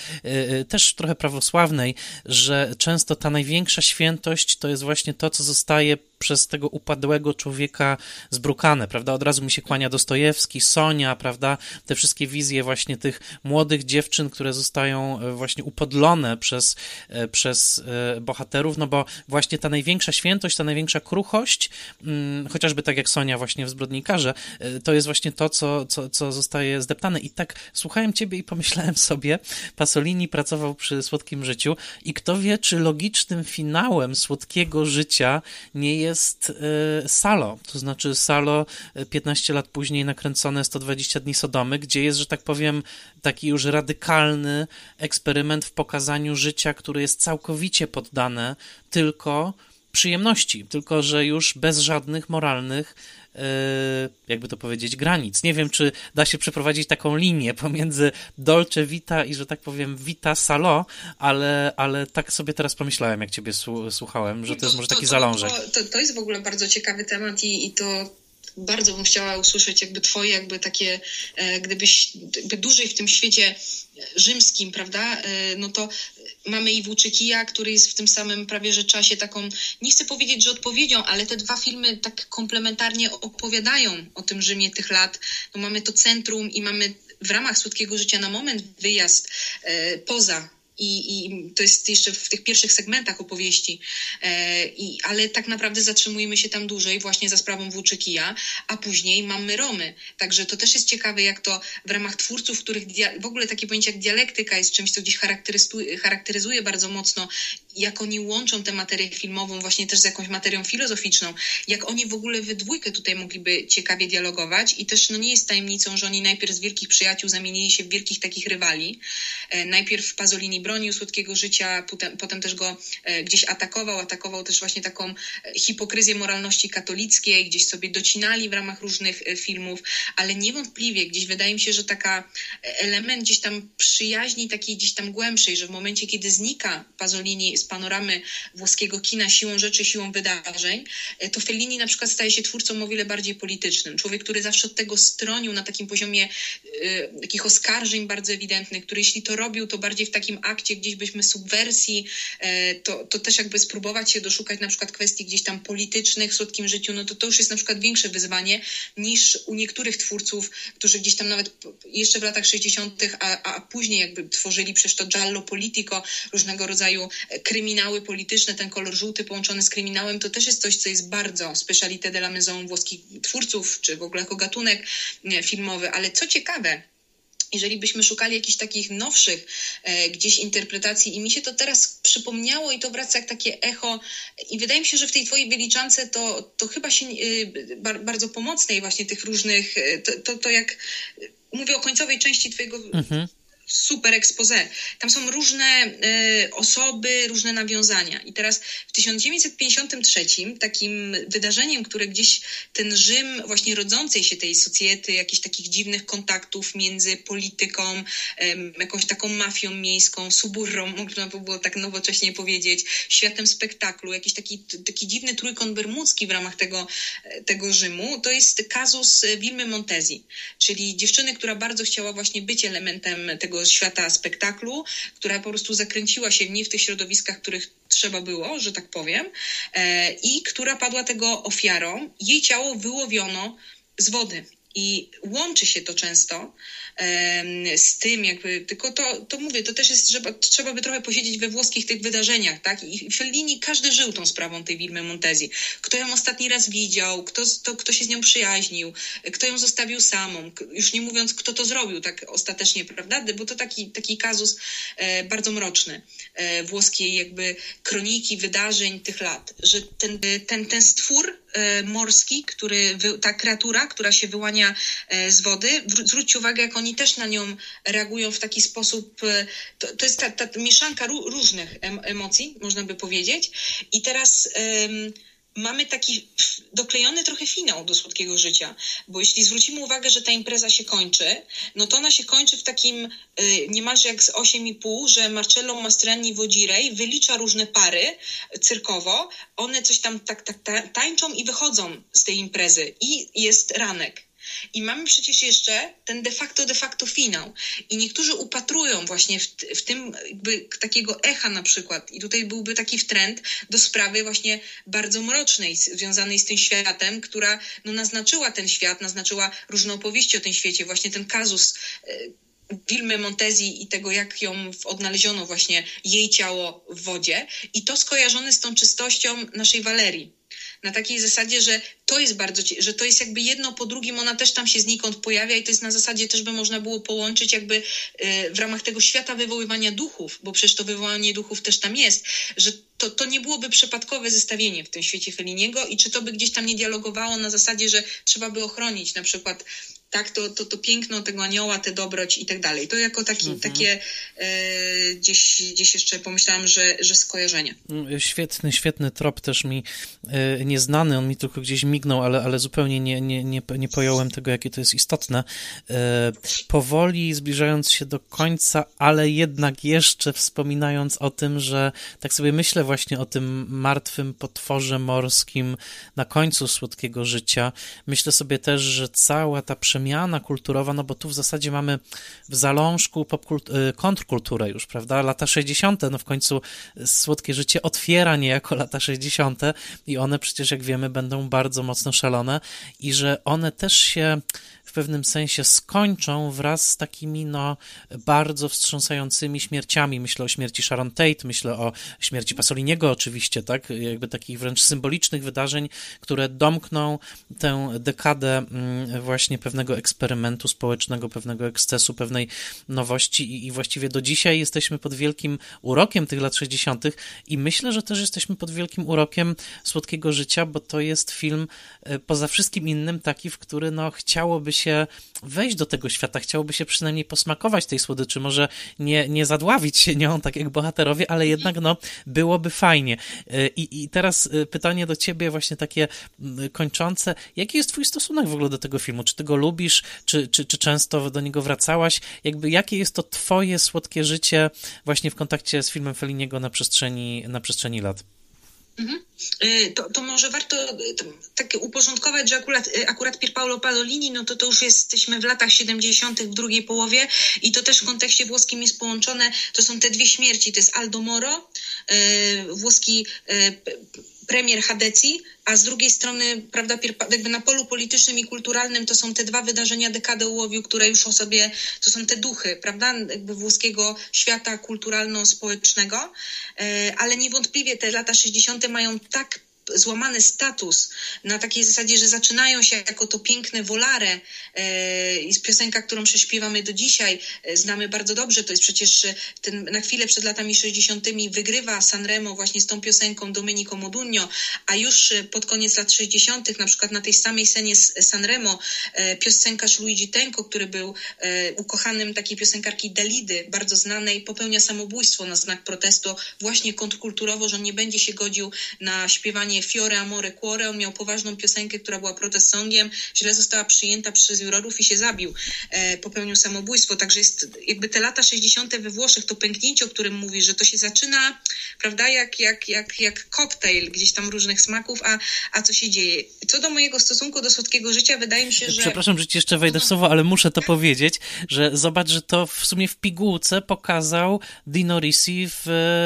y, też trochę prawosławnej, że często ta największa świętość to jest właśnie to, co zostaje przez tego upadłego człowieka zbrukane, prawda? Od razu mi się kłania Dostojewski, Sonia, prawda? Te wszystkie wizje właśnie tych młodych dziewczyn, które zostają e, właśnie upodlone przez, e, przez e, bohaterów, no bo właśnie ta największa świętość, ta największa kruchość, mm, chociażby tak jak Sonia właśnie w Zbrodnikarze, to jest właśnie to, co, co, co zostaje zdeptane. I tak słuchałem ciebie i pomyślałem sobie, Pasolini pracował przy Słodkim Życiu i kto wie, czy logicznym finałem Słodkiego Życia nie jest y, Salo, to znaczy Salo 15 lat później nakręcone 120 dni Sodomy, gdzie jest, że tak powiem, taki już radykalny eksperyment w pokazaniu życia, które jest całkowicie poddane tylko przyjemności, tylko że już bez żadnych moralnych E, jakby to powiedzieć, granic. Nie wiem, czy da się przeprowadzić taką linię pomiędzy Dolce Vita i, że tak powiem, Vita Salo, ale, ale tak sobie teraz pomyślałem, jak ciebie słuchałem, że to, jest może taki to, zalążek. To, to, to jest w ogóle bardzo ciekawy temat i, i to bardzo bym chciała usłyszeć jakby twoje jakby takie, e, gdybyś jakby dłużej w tym świecie rzymskim, prawda, e, no to mamy i Włóczykija, który jest w tym samym prawie że czasie taką, nie chcę powiedzieć, że odpowiedzią, ale te dwa filmy tak komplementarnie opowiadają o tym Rzymie tych lat. No mamy to centrum i mamy w ramach Słodkiego Życia na moment wyjazd e, poza i, I to jest jeszcze w tych pierwszych segmentach opowieści, e, i, ale tak naprawdę zatrzymujemy się tam dłużej właśnie za sprawą Włóczykija, a później mamy Romy. Także to też jest ciekawe, jak to w ramach twórców, których w ogóle takie pojęcie jak dialektyka jest czymś, co gdzieś charakteryzuje, charakteryzuje bardzo mocno jak oni łączą tę materię filmową właśnie też z jakąś materią filozoficzną, jak oni w ogóle we dwójkę tutaj mogliby ciekawie dialogować i też no nie jest tajemnicą, że oni najpierw z wielkich przyjaciół zamienili się w wielkich takich rywali. E, najpierw Pazolini bronił słodkiego życia, potem, potem też go e, gdzieś atakował, atakował też właśnie taką e, hipokryzję moralności katolickiej, gdzieś sobie docinali w ramach różnych filmów, ale niewątpliwie gdzieś wydaje mi się, że taka element gdzieś tam przyjaźni takiej gdzieś tam głębszej, że w momencie, kiedy znika Pazolini z panoramy włoskiego kina siłą rzeczy, siłą wydarzeń, e, to Fellini na przykład staje się twórcą o wiele bardziej politycznym. Człowiek, który zawsze od tego stronił na takim poziomie y, takich oskarżeń bardzo ewidentnych, który jeśli to robił, to bardziej w takim akcie gdzieś byśmy subwersji, y, to, to też jakby spróbować się doszukać na przykład kwestii gdzieś tam politycznych w słodkim życiu, no to to już jest na przykład większe wyzwanie niż u niektórych twórców, którzy gdzieś tam nawet jeszcze w latach 60., a, a później jakby tworzyli przecież to giallo politico, różnego rodzaju kryminały polityczne, ten kolor żółty połączony z kryminałem, to też jest coś, co jest bardzo specialité de la maison włoskich twórców, czy w ogóle jako gatunek filmowy. Ale co ciekawe, jeżeli byśmy szukali jakichś takich nowszych e, gdzieś interpretacji i mi się to teraz przypomniało i to wraca jak takie echo i wydaje mi się, że w tej twojej wyliczance to, to chyba się e, bar, bardzo właśnie tych różnych, e, to, to, to jak mówię o końcowej części twojego mhm super expose. Tam są różne y, osoby, różne nawiązania. I teraz w 1953 takim wydarzeniem, które gdzieś ten Rzym właśnie rodzącej się tej socjety, jakichś takich dziwnych kontaktów między polityką, y, jakąś taką mafią miejską, suburrą, można by było tak nowocześnie powiedzieć, światem spektaklu, jakiś taki, taki dziwny trójkąt bermudzki w ramach tego, tego Rzymu, to jest kazus Wilmy Montezi, czyli dziewczyny, która bardzo chciała właśnie być elementem tego tego świata spektaklu, która po prostu zakręciła się nie w tych środowiskach, których trzeba było, że tak powiem, e, i która padła tego ofiarą. Jej ciało wyłowiono z wody. I łączy się to często z tym, jakby, tylko to, to mówię, to też jest, że trzeba by trochę posiedzieć we włoskich tych wydarzeniach, tak? I Fellini każdy żył tą sprawą tej Wilmy Montezi. Kto ją ostatni raz widział, kto, to, kto się z nią przyjaźnił, kto ją zostawił samą, już nie mówiąc, kto to zrobił tak ostatecznie, prawda? Bo to taki, taki kazus e, bardzo mroczny e, włoskiej jakby kroniki wydarzeń tych lat, że ten, ten, ten stwór morski, który, ta kreatura, która się wyłania e, z wody, zwróćcie uwagę, jak on oni też na nią reagują w taki sposób. E, to, to jest ta, ta mieszanka różnych emocji, można by powiedzieć. I teraz. Mamy taki doklejony trochę finał do słodkiego życia, bo jeśli zwrócimy uwagę, że ta impreza się kończy, no to ona się kończy w takim y, niemalże jak z 8,5, że Marcello Mastrani Wodzirej wylicza różne pary cyrkowo, one coś tam tak, tak tańczą i wychodzą z tej imprezy i jest ranek. I mamy przecież jeszcze ten de facto, de facto finał. I niektórzy upatrują właśnie w, w tym jakby takiego echa na przykład. I tutaj byłby taki trend do sprawy właśnie bardzo mrocznej, związanej z tym światem, która no, naznaczyła ten świat, naznaczyła różne opowieści o tym świecie. Właśnie ten kazus e, Wilmy Montezji i tego, jak ją odnaleziono właśnie jej ciało w wodzie. I to skojarzone z tą czystością naszej Walerii na takiej zasadzie, że to jest bardzo, że to jest jakby jedno po drugim, ona też tam się znikąd pojawia i to jest na zasadzie też by można było połączyć jakby e, w ramach tego świata wywoływania duchów, bo przecież to wywołanie duchów też tam jest, że to, to nie byłoby przypadkowe zestawienie w tym świecie Feliniego i czy to by gdzieś tam nie dialogowało na zasadzie, że trzeba by ochronić na przykład tak, to, to, to piękno tego anioła, tę dobroć i tak dalej. To jako taki, mhm. takie e, gdzieś, gdzieś jeszcze pomyślałam, że, że skojarzenie. Mm, świetny, świetny trop też mi e, nieznany, on mi tylko gdzieś mignął, ale, ale zupełnie nie, nie, nie, nie pojąłem tego, jakie to jest istotne. E, powoli zbliżając się do końca, ale jednak jeszcze wspominając o tym, że tak sobie myślę właśnie o tym martwym potworze morskim na końcu słodkiego życia. Myślę sobie też, że cała ta przemiana kulturowa, no bo tu w zasadzie mamy w zalążku y, kontrkulturę już, prawda? Lata 60., no w końcu Słodkie Życie otwiera niejako lata 60. i one przecież, jak wiemy, będą bardzo mocno szalone i że one też się pewnym sensie skończą wraz z takimi no, bardzo wstrząsającymi śmierciami. Myślę o śmierci Sharon Tate, myślę o śmierci Pasoliniego oczywiście, tak? Jakby takich wręcz symbolicznych wydarzeń, które domkną tę dekadę mm, właśnie pewnego eksperymentu społecznego, pewnego ekscesu, pewnej nowości i, i właściwie do dzisiaj jesteśmy pod wielkim urokiem tych lat 60. i myślę, że też jesteśmy pod wielkim urokiem Słodkiego Życia, bo to jest film e, poza wszystkim innym taki, w który no chciałoby się się wejść do tego świata, chciałoby się przynajmniej posmakować tej słodyczy, może nie, nie zadławić się nią, tak jak bohaterowie, ale jednak no, byłoby fajnie. I, I teraz y, pytanie do ciebie właśnie takie mm, kończące. Jaki jest twój stosunek w ogóle do tego filmu? Czy ty go lubisz? Czy, czy, czy często do niego wracałaś? Jakby jakie jest to twoje słodkie życie właśnie w kontakcie z filmem Feliniego na przestrzeni, na przestrzeni lat? Mhm. Y, to, to może warto tak uporządkować, że akurat, y, akurat Pierpaolo Padolini, no to to już jesteśmy w latach 70. w drugiej połowie i to też w kontekście włoskim jest połączone, to są te dwie śmierci, to jest Aldo Moro, włoski premier Hadeci, a z drugiej strony, prawda, jakby na polu politycznym i kulturalnym to są te dwa wydarzenia dekady ułowiu, które już o sobie, to są te duchy, prawda, jakby włoskiego świata kulturalno-społecznego, e, ale niewątpliwie te lata 60. mają tak złamany status na takiej zasadzie, że zaczynają się jako to piękne volare e, i piosenka, którą prześpiewamy do dzisiaj, e, znamy bardzo dobrze, to jest przecież e, ten, na chwilę przed latami 60. wygrywa Sanremo właśnie z tą piosenką Domenico Modugno, a już pod koniec lat 60. na przykład na tej samej scenie Sanremo piosenkarz Luigi Tenco, który był ukochanym takiej piosenkarki Dalidy, bardzo znanej, popełnia samobójstwo na znak protestu właśnie kontrkulturowo, że on nie będzie się godził na śpiewanie Fiore Amore Cuore. On miał poważną piosenkę, która była protest songiem, źle została przyjęta przez jurorów i się zabił. E, popełnił samobójstwo. Także jest jakby te lata 60. we Włoszech, to pęknięcie, o którym mówi, że to się zaczyna, prawda, jak, jak, jak, jak koktajl gdzieś tam różnych smaków, a, a co się dzieje. Co do mojego stosunku do słodkiego życia, wydaje mi się, że... Przepraszam, że ci jeszcze wejdę w słowo, ale muszę to powiedzieć, że zobacz, że to w sumie w pigułce pokazał Dino Risi w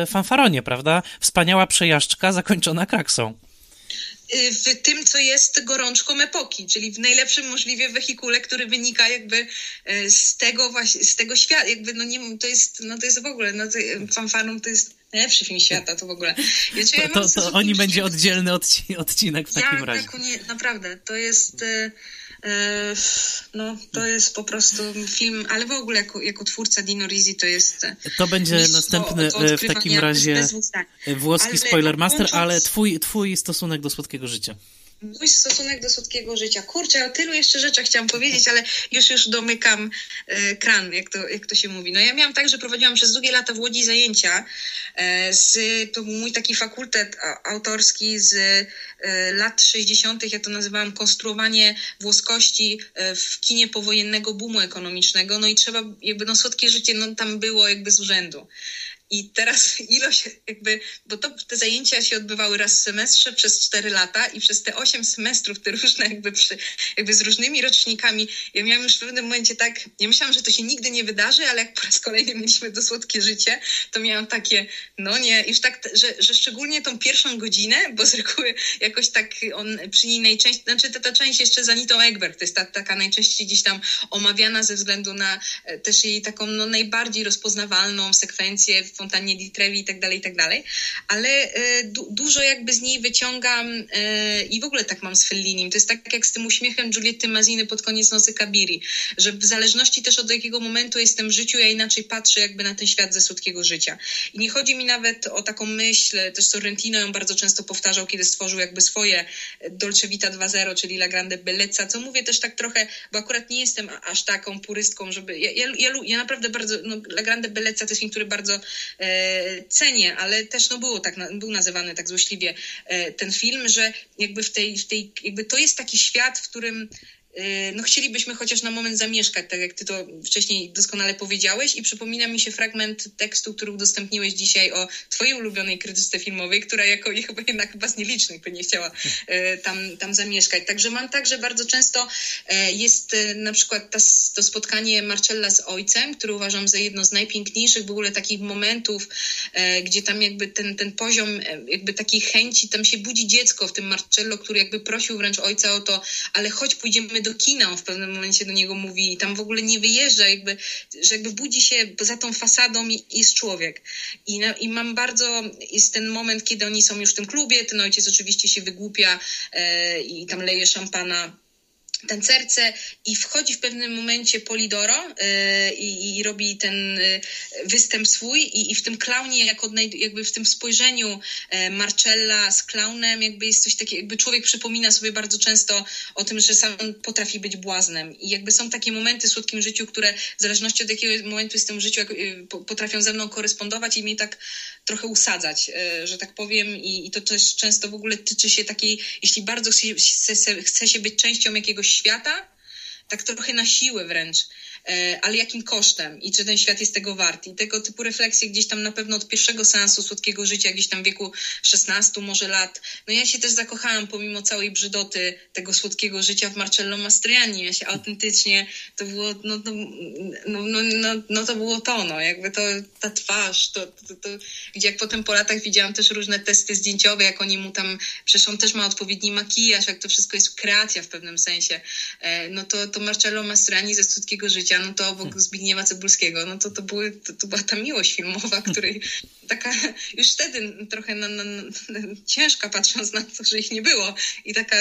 fanfaronie, prawda? Wspaniała przejażdżka zakończona kraksą. Y, w tym, co jest gorączką epoki, czyli w najlepszym możliwie wehikule, który wynika jakby y, z tego właśnie, z tego świata, jakby no nie, to jest, no to jest w ogóle, no to, fanfarum to jest najlepszy film świata, to w ogóle. Ja to, to, to oni będzie oddzielny odcinek w takim ja, razie. Tak, nie, naprawdę, to jest... Y no, to jest po prostu film, ale w ogóle jako, jako twórca Dino Risi to jest... To będzie następny e, w takim razie włoski spoiler master, ale twój, twój stosunek do słodkiego życia mój stosunek do słodkiego życia. Kurczę, o tylu jeszcze rzeczach chciałam powiedzieć, ale już już domykam e, kran, jak to, jak to się mówi. No ja miałam tak, że prowadziłam przez długie lata w Łodzi zajęcia. E, z, to był mój taki fakultet autorski z e, lat 60., ja to nazywałam konstruowanie włoskości e, w kinie powojennego boomu ekonomicznego. No i trzeba, jakby no słodkie życie, no tam było jakby z urzędu. I teraz ilość jakby, bo to, te zajęcia się odbywały raz w semestrze przez 4 lata i przez te 8 semestrów, te różne jakby, przy, jakby z różnymi rocznikami, ja miałam już w pewnym momencie tak, ja myślałam, że to się nigdy nie wydarzy, ale jak po raz kolejny mieliśmy to słodkie życie, to miałam takie, no nie, już tak, że, że szczególnie tą pierwszą godzinę, bo z reguły jakoś tak on przy niej najczęściej, znaczy ta, ta część jeszcze z Anitą Egberg, to jest ta, taka najczęściej gdzieś tam omawiana ze względu na e, też jej taką no, najbardziej rozpoznawalną sekwencję w Fontannie di Trevi i tak dalej, i tak dalej, ale e, du dużo jakby z niej wyciągam e, i w ogóle tak mam z Fellinim. To jest tak jak z tym uśmiechem Giulietty Maziny pod koniec Nocy Kabiri, że w zależności też od jakiego momentu jestem w życiu, ja inaczej patrzę jakby na ten świat ze słodkiego życia. I nie chodzi mi nawet o taką myśl, też Sorrentino ją bardzo często powtarzał, kiedy stworzył jakby swoje Dolce Vita 2.0, czyli La Grande Bellezza, co mówię też tak trochę, bo akurat nie jestem aż taką purystką, żeby... Ja, ja, ja, ja naprawdę bardzo... No, La Grande Bellezza to jest film, który bardzo e, cenię, ale też no było tak, był nazywany tak złośliwie e, ten film, że jakby w tej, w tej... jakby to jest taki świat, w którym no chcielibyśmy chociaż na moment zamieszkać, tak jak ty to wcześniej doskonale powiedziałeś i przypomina mi się fragment tekstu, który udostępniłeś dzisiaj o twojej ulubionej krytyce filmowej, która jako chyba jednak chyba z nielicznych by nie chciała y, tam, tam zamieszkać. Także mam tak, że bardzo często y, jest na przykład to, to spotkanie Marcella z ojcem, który uważam za jedno z najpiękniejszych w ogóle takich momentów, gdzie tam jakby ten, ten poziom jakby takiej chęci, tam się budzi dziecko w tym Marcello, który jakby prosił wręcz ojca o to, ale chodź pójdziemy do kina, on w pewnym momencie do niego mówi i tam w ogóle nie wyjeżdża, jakby, że jakby budzi się za tą fasadą i jest człowiek. I, na, I mam bardzo, jest ten moment, kiedy oni są już w tym klubie, ten ojciec oczywiście się wygłupia e, i tam leje szampana tancerce i wchodzi w pewnym momencie Polidoro yy, i, robi ten yy, występ swój i, i w tym klaunie, jak odnajd- jakby w tym spojrzeniu yy, Marcella z klaunem jakby jest coś takiego, jakby człowiek przypomina sobie bardzo często o tym, że sam potrafi być błaznem. I jakby są takie momenty w słodkim życiu, które w zależności od jakiego momentu jestem w życiu, jak, y, potrafią ze mną korespondować i mnie tak trochę usadzać, y, że tak powiem. I, i to też często w ogóle tyczy się takiej, jeśli bardzo chce, chce, chce się być częścią jakiegoś świata, tak trochę na siłę wręcz. E, ale jakim kosztem i czy ten świat jest tego wart. I tego typu refleksje gdzieś tam na pewno od pierwszego seansu słodkiego życia, gdzieś tam w wieku 16 może lat. No ja się też zakochałam pomimo całej brzydoty tego słodkiego życia w Marcello Mastriani. Ja się autentycznie, to było, no, no, no, no, no, no to było to, no, jakby to, ta twarz, to, to, to, gdzie jak potem po latach widziałam też różne testy zdjęciowe, jak oni mu tam, przecież on też ma odpowiedni makijaż, jak to wszystko jest kreacja w pewnym sensie, e, no to, to Marcello Mastriani ze słodkiego życia no to obok hmm. Zbigniewa Cybulskiego, no to, to, były, to, to była ta miłość filmowa, której taka już wtedy trochę na, na, na, ciężka patrząc na to, że ich nie było i taka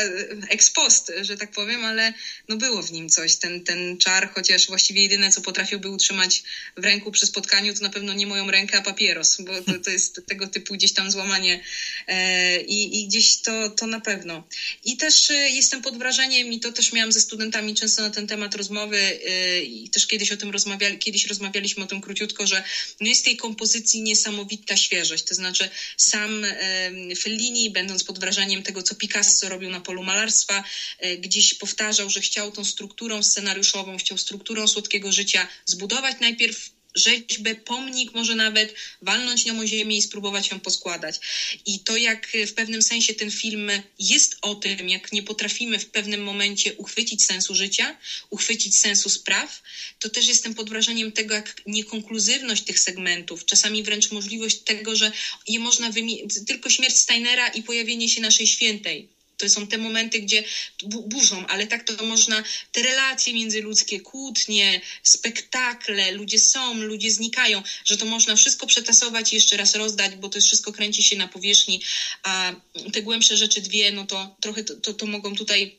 ex post, że tak powiem, ale no było w nim coś, ten, ten czar, chociaż właściwie jedyne, co potrafiłby utrzymać w ręku przy spotkaniu, to na pewno nie moją rękę, a papieros, bo to, to jest tego typu gdzieś tam złamanie e, i, i gdzieś to, to na pewno. I też e, jestem pod wrażeniem i to też miałam ze studentami często na ten temat rozmowy e, i też kiedyś o tym rozmawiali, kiedyś rozmawialiśmy o tym króciutko, że no jest tej kompozycji niesamowita świeżość. To znaczy sam Fellini, będąc pod wrażeniem tego, co Picasso robił na polu malarstwa, e, gdzieś powtarzał, że chciał tą strukturą scenariuszową, chciał strukturą słodkiego życia zbudować najpierw rzeźbę, pomnik, może nawet walnąć nią o ziemię i spróbować ją poskładać. I to, jak w pewnym sensie ten film jest o tym, jak nie potrafimy w pewnym momencie uchwycić sensu życia, uchwycić sensu spraw, to też jestem pod wrażeniem tego, jak niekonkluzywność tych segmentów, czasami wręcz możliwość tego, że je można wymienić, tylko śmierć Steinera i pojawienie się naszej świętej to są te momenty, gdzie burzą, ale tak to można, te relacje międzyludzkie, kłótnie, spektakle, ludzie są, ludzie znikają, że to można wszystko przetasować i jeszcze raz rozdać, bo to wszystko kręci się na powierzchni, a te głębsze rzeczy dwie, no to trochę to, to, to mogą tutaj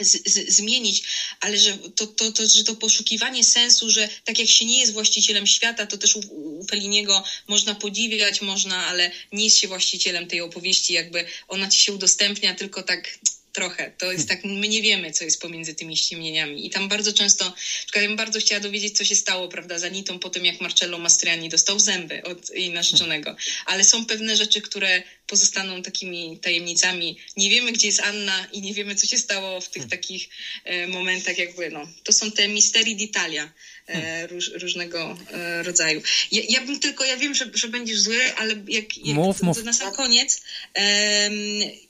z, z, zmienić, ale że to, to, to, że to poszukiwanie sensu, że tak jak się nie jest właścicielem świata, to też u, u Feliniego można podziwiać, można, ale nie jest się właścicielem tej opowieści, jakby ona ci się udostępnia tylko tak trochę. To jest tak, my nie wiemy, co jest pomiędzy tymi ściemnieniami. I tam bardzo często, przykład ja bym bardzo chciała dowiedzieć, co się stało, prawda, za Nitą po tym, jak Marcello Mastriani dostał zęby od jej narzeczonego. Ale są pewne rzeczy, które pozostaną takimi tajemnicami. Nie wiemy, gdzie jest Anna i nie wiemy, co się stało w tych hmm. takich e, momentach, jakby, no, to są te misterii d'Italia. E, róż, różnego e, rodzaju. Ja, ja, bym tylko, ja wiem, że, że będziesz zły, ale jak, jak mów, to, mów. na sam koniec,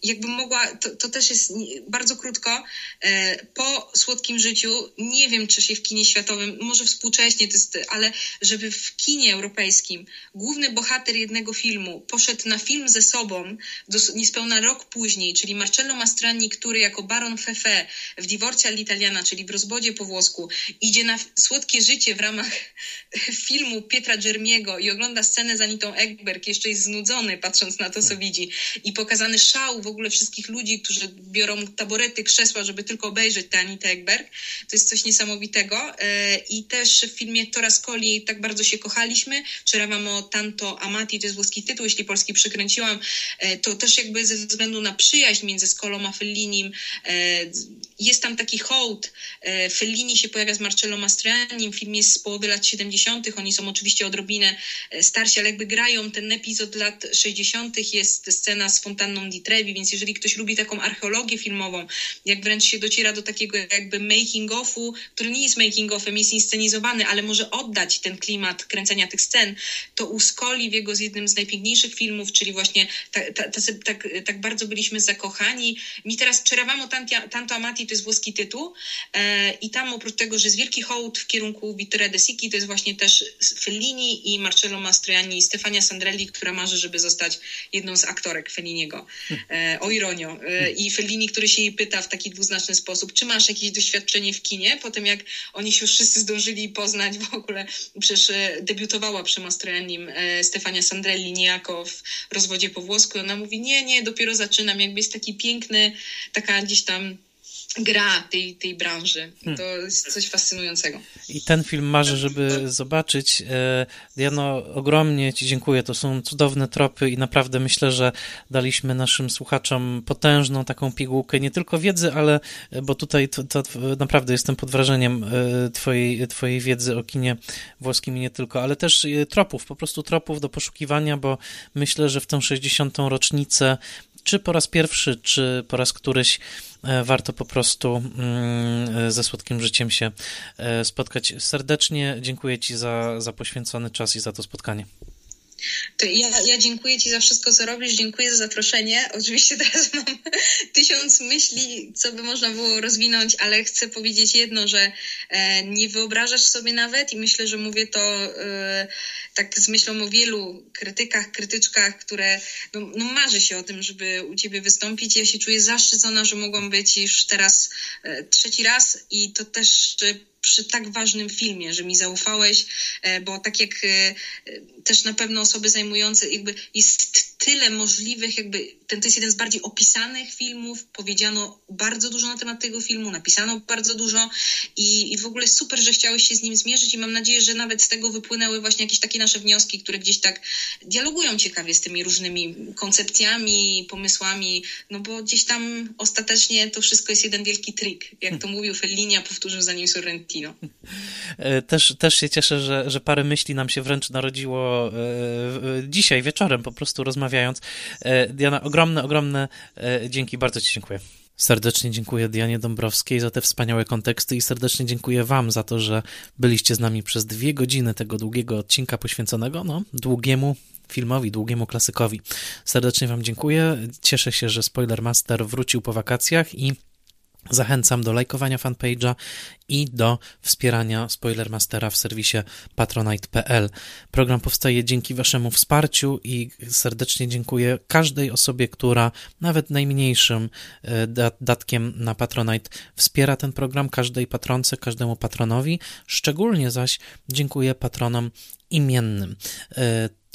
jakbym mogła, to, to też jest bardzo krótko, e, po Słodkim Życiu, nie wiem, czy się w kinie światowym, może współcześnie, to jest, ale żeby w kinie europejskim główny bohater jednego filmu poszedł na film ze sobą do, niespełna rok później, czyli Marcello Mastrani, który jako baron Fefe w Divorcia all'Italiana, czyli w rozbodzie po włosku, idzie na Słodkie życie w ramach filmu Pietra Germiego i ogląda scenę z Anitą Ekberg, jeszcze jest znudzony patrząc na to, co widzi. I pokazany szał w ogóle wszystkich ludzi, którzy biorą taborety, krzesła, żeby tylko obejrzeć tę Anitę Ekberg. To jest coś niesamowitego. E, I też w filmie Tora Scoli tak bardzo się kochaliśmy. Ceravamo tanto amati, to jest włoski tytuł, jeśli polski przykręciłam, e, to też jakby ze względu na przyjaźń między Skolą a Fellinim e, jest tam taki hołd. Fellini się pojawia z Marcello Mastrianim, film jest z połowy lat 70., oni są oczywiście odrobinę e, starsi, ale jakby grają ten epizod lat 60., jest scena z fontanną di Trevi, więc jeżeli ktoś lubi taką archeologię filmową, jak wręcz się dociera do takiego jakby making-offu, który nie jest making-offem, jest inscenizowany, ale może oddać ten klimat kręcenia tych scen, to u Scoli w jego z jednym z najpiękniejszych filmów, czyli właśnie tak, tak, tak, tak bardzo byliśmy zakochani. Mi teraz Ceravamo Tanto Amati to jest włoski tytuł e, i tam oprócz tego, że jest wielki hołd w kierunku Vittoria De Sicchi, to jest właśnie też Fellini i Marcello Mastroianni i Stefania Sandrelli, która marzy, żeby zostać jedną z aktorek Felliniego. E, o ironio. E, I Fellini, który się jej pyta w taki dwuznaczny sposób, czy masz jakieś doświadczenie w kinie? Potem jak oni się już wszyscy zdążyli poznać w ogóle, przecież e, debiutowała przy Mastroiannim Stefania Sandrelli niejako w rozwodzie po włosku. Ona mówi, nie, nie, dopiero zaczynam. Jakby jest taki piękny, taka gdzieś tam gra tej, tej branży. Hmm. To jest coś fascynującego. I ten film marzę, żeby zobaczyć. E, Diano, ogromnie Ci dziękuję. To są cudowne tropy i naprawdę myślę, że daliśmy naszym słuchaczom potężną taką pigułkę, nie tylko wiedzy, ale, e, bo tutaj to, to naprawdę jestem pod wrażeniem e, twojej, twojej wiedzy o kinie włoskim i nie tylko, ale też tropów, po prostu tropów do poszukiwania, bo myślę, że w tę 60. rocznicę czy po raz pierwszy, czy po raz któryś e, warto po prostu mm, e, ze słodkim życiem się e, spotkać. Serdecznie dziękuję Ci za, za poświęcony czas i za to spotkanie. Ja, ja dziękuję Ci za wszystko, co robisz, dziękuję za zaproszenie. Oczywiście teraz mam tysiąc myśli, co by można było rozwinąć, ale chcę powiedzieć jedno, że e, nie wyobrażasz sobie nawet i myślę, że mówię to e, tak z myślą o wielu krytykach, krytyczkach, które no, no, marzy się o tym, żeby u Ciebie wystąpić. Ja się czuję zaszczycona, że mogłam być już teraz e, trzeci raz i to też przy tak ważnym filmie, że mi zaufałeś, bo tak jak też na pewno osoby zajmujące, jakby jest tyle możliwych, jakby ten to jest jeden z bardziej opisanych filmów, powiedziano bardzo dużo na temat tego filmu, napisano bardzo dużo i, i w ogóle super, że chciałeś się z nim zmierzyć i mam nadzieję, że nawet z tego wypłynęły właśnie jakieś takie nasze wnioski, które gdzieś tak dialogują ciekawie z tymi różnymi koncepcjami, pomysłami, no bo gdzieś tam ostatecznie to wszystko jest jeden wielki trik, jak to mówił Fellini, a powtórzył za nim Sorrentino. E, też, też się cieszę, że, że parę myśli nam się wręcz narodziło e, dzisiaj wieczorem po prostu rozmawiając. E, Diana, ogromne, ogromne dzięki, bardzo Ci dziękuję. Serdecznie dziękuję Dianie Dąbrowskiej za te wspaniałe konteksty i serdecznie dziękuję Wam za to, że byliście z nami przez dwie godziny tego długiego odcinka poświęconego no, długiemu filmowi, długiemu klasykowi. Serdecznie Wam dziękuję. Cieszę się, że Spoilermaster wrócił po wakacjach i Zachęcam do lajkowania fanpage'a i do wspierania Spoilermastera w serwisie patronite.pl. Program powstaje dzięki Waszemu wsparciu i serdecznie dziękuję każdej osobie, która nawet najmniejszym e, datkiem na Patronite wspiera ten program, każdej patronce, każdemu patronowi. Szczególnie zaś dziękuję patronom imiennym.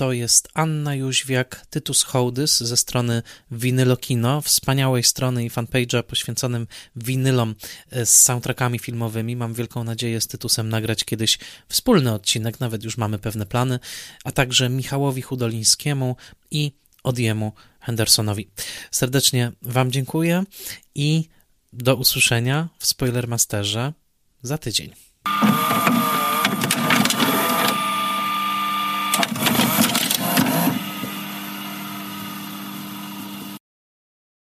To jest Anna Jóźwiak, Tytus Hołdys ze strony Winylokino, wspaniałej strony i fanpage'a poświęconym winylom e, z soundtrackami filmowymi. Mam wielką nadzieję z Tytusem nagrać kiedyś wspólny odcinek, nawet już mamy pewne plany, a także Michałowi Hudolińskiemu i Odiemu Hendersonowi. Serdecznie Wam dziękuję i do usłyszenia w Spoilermasterze za tydzień.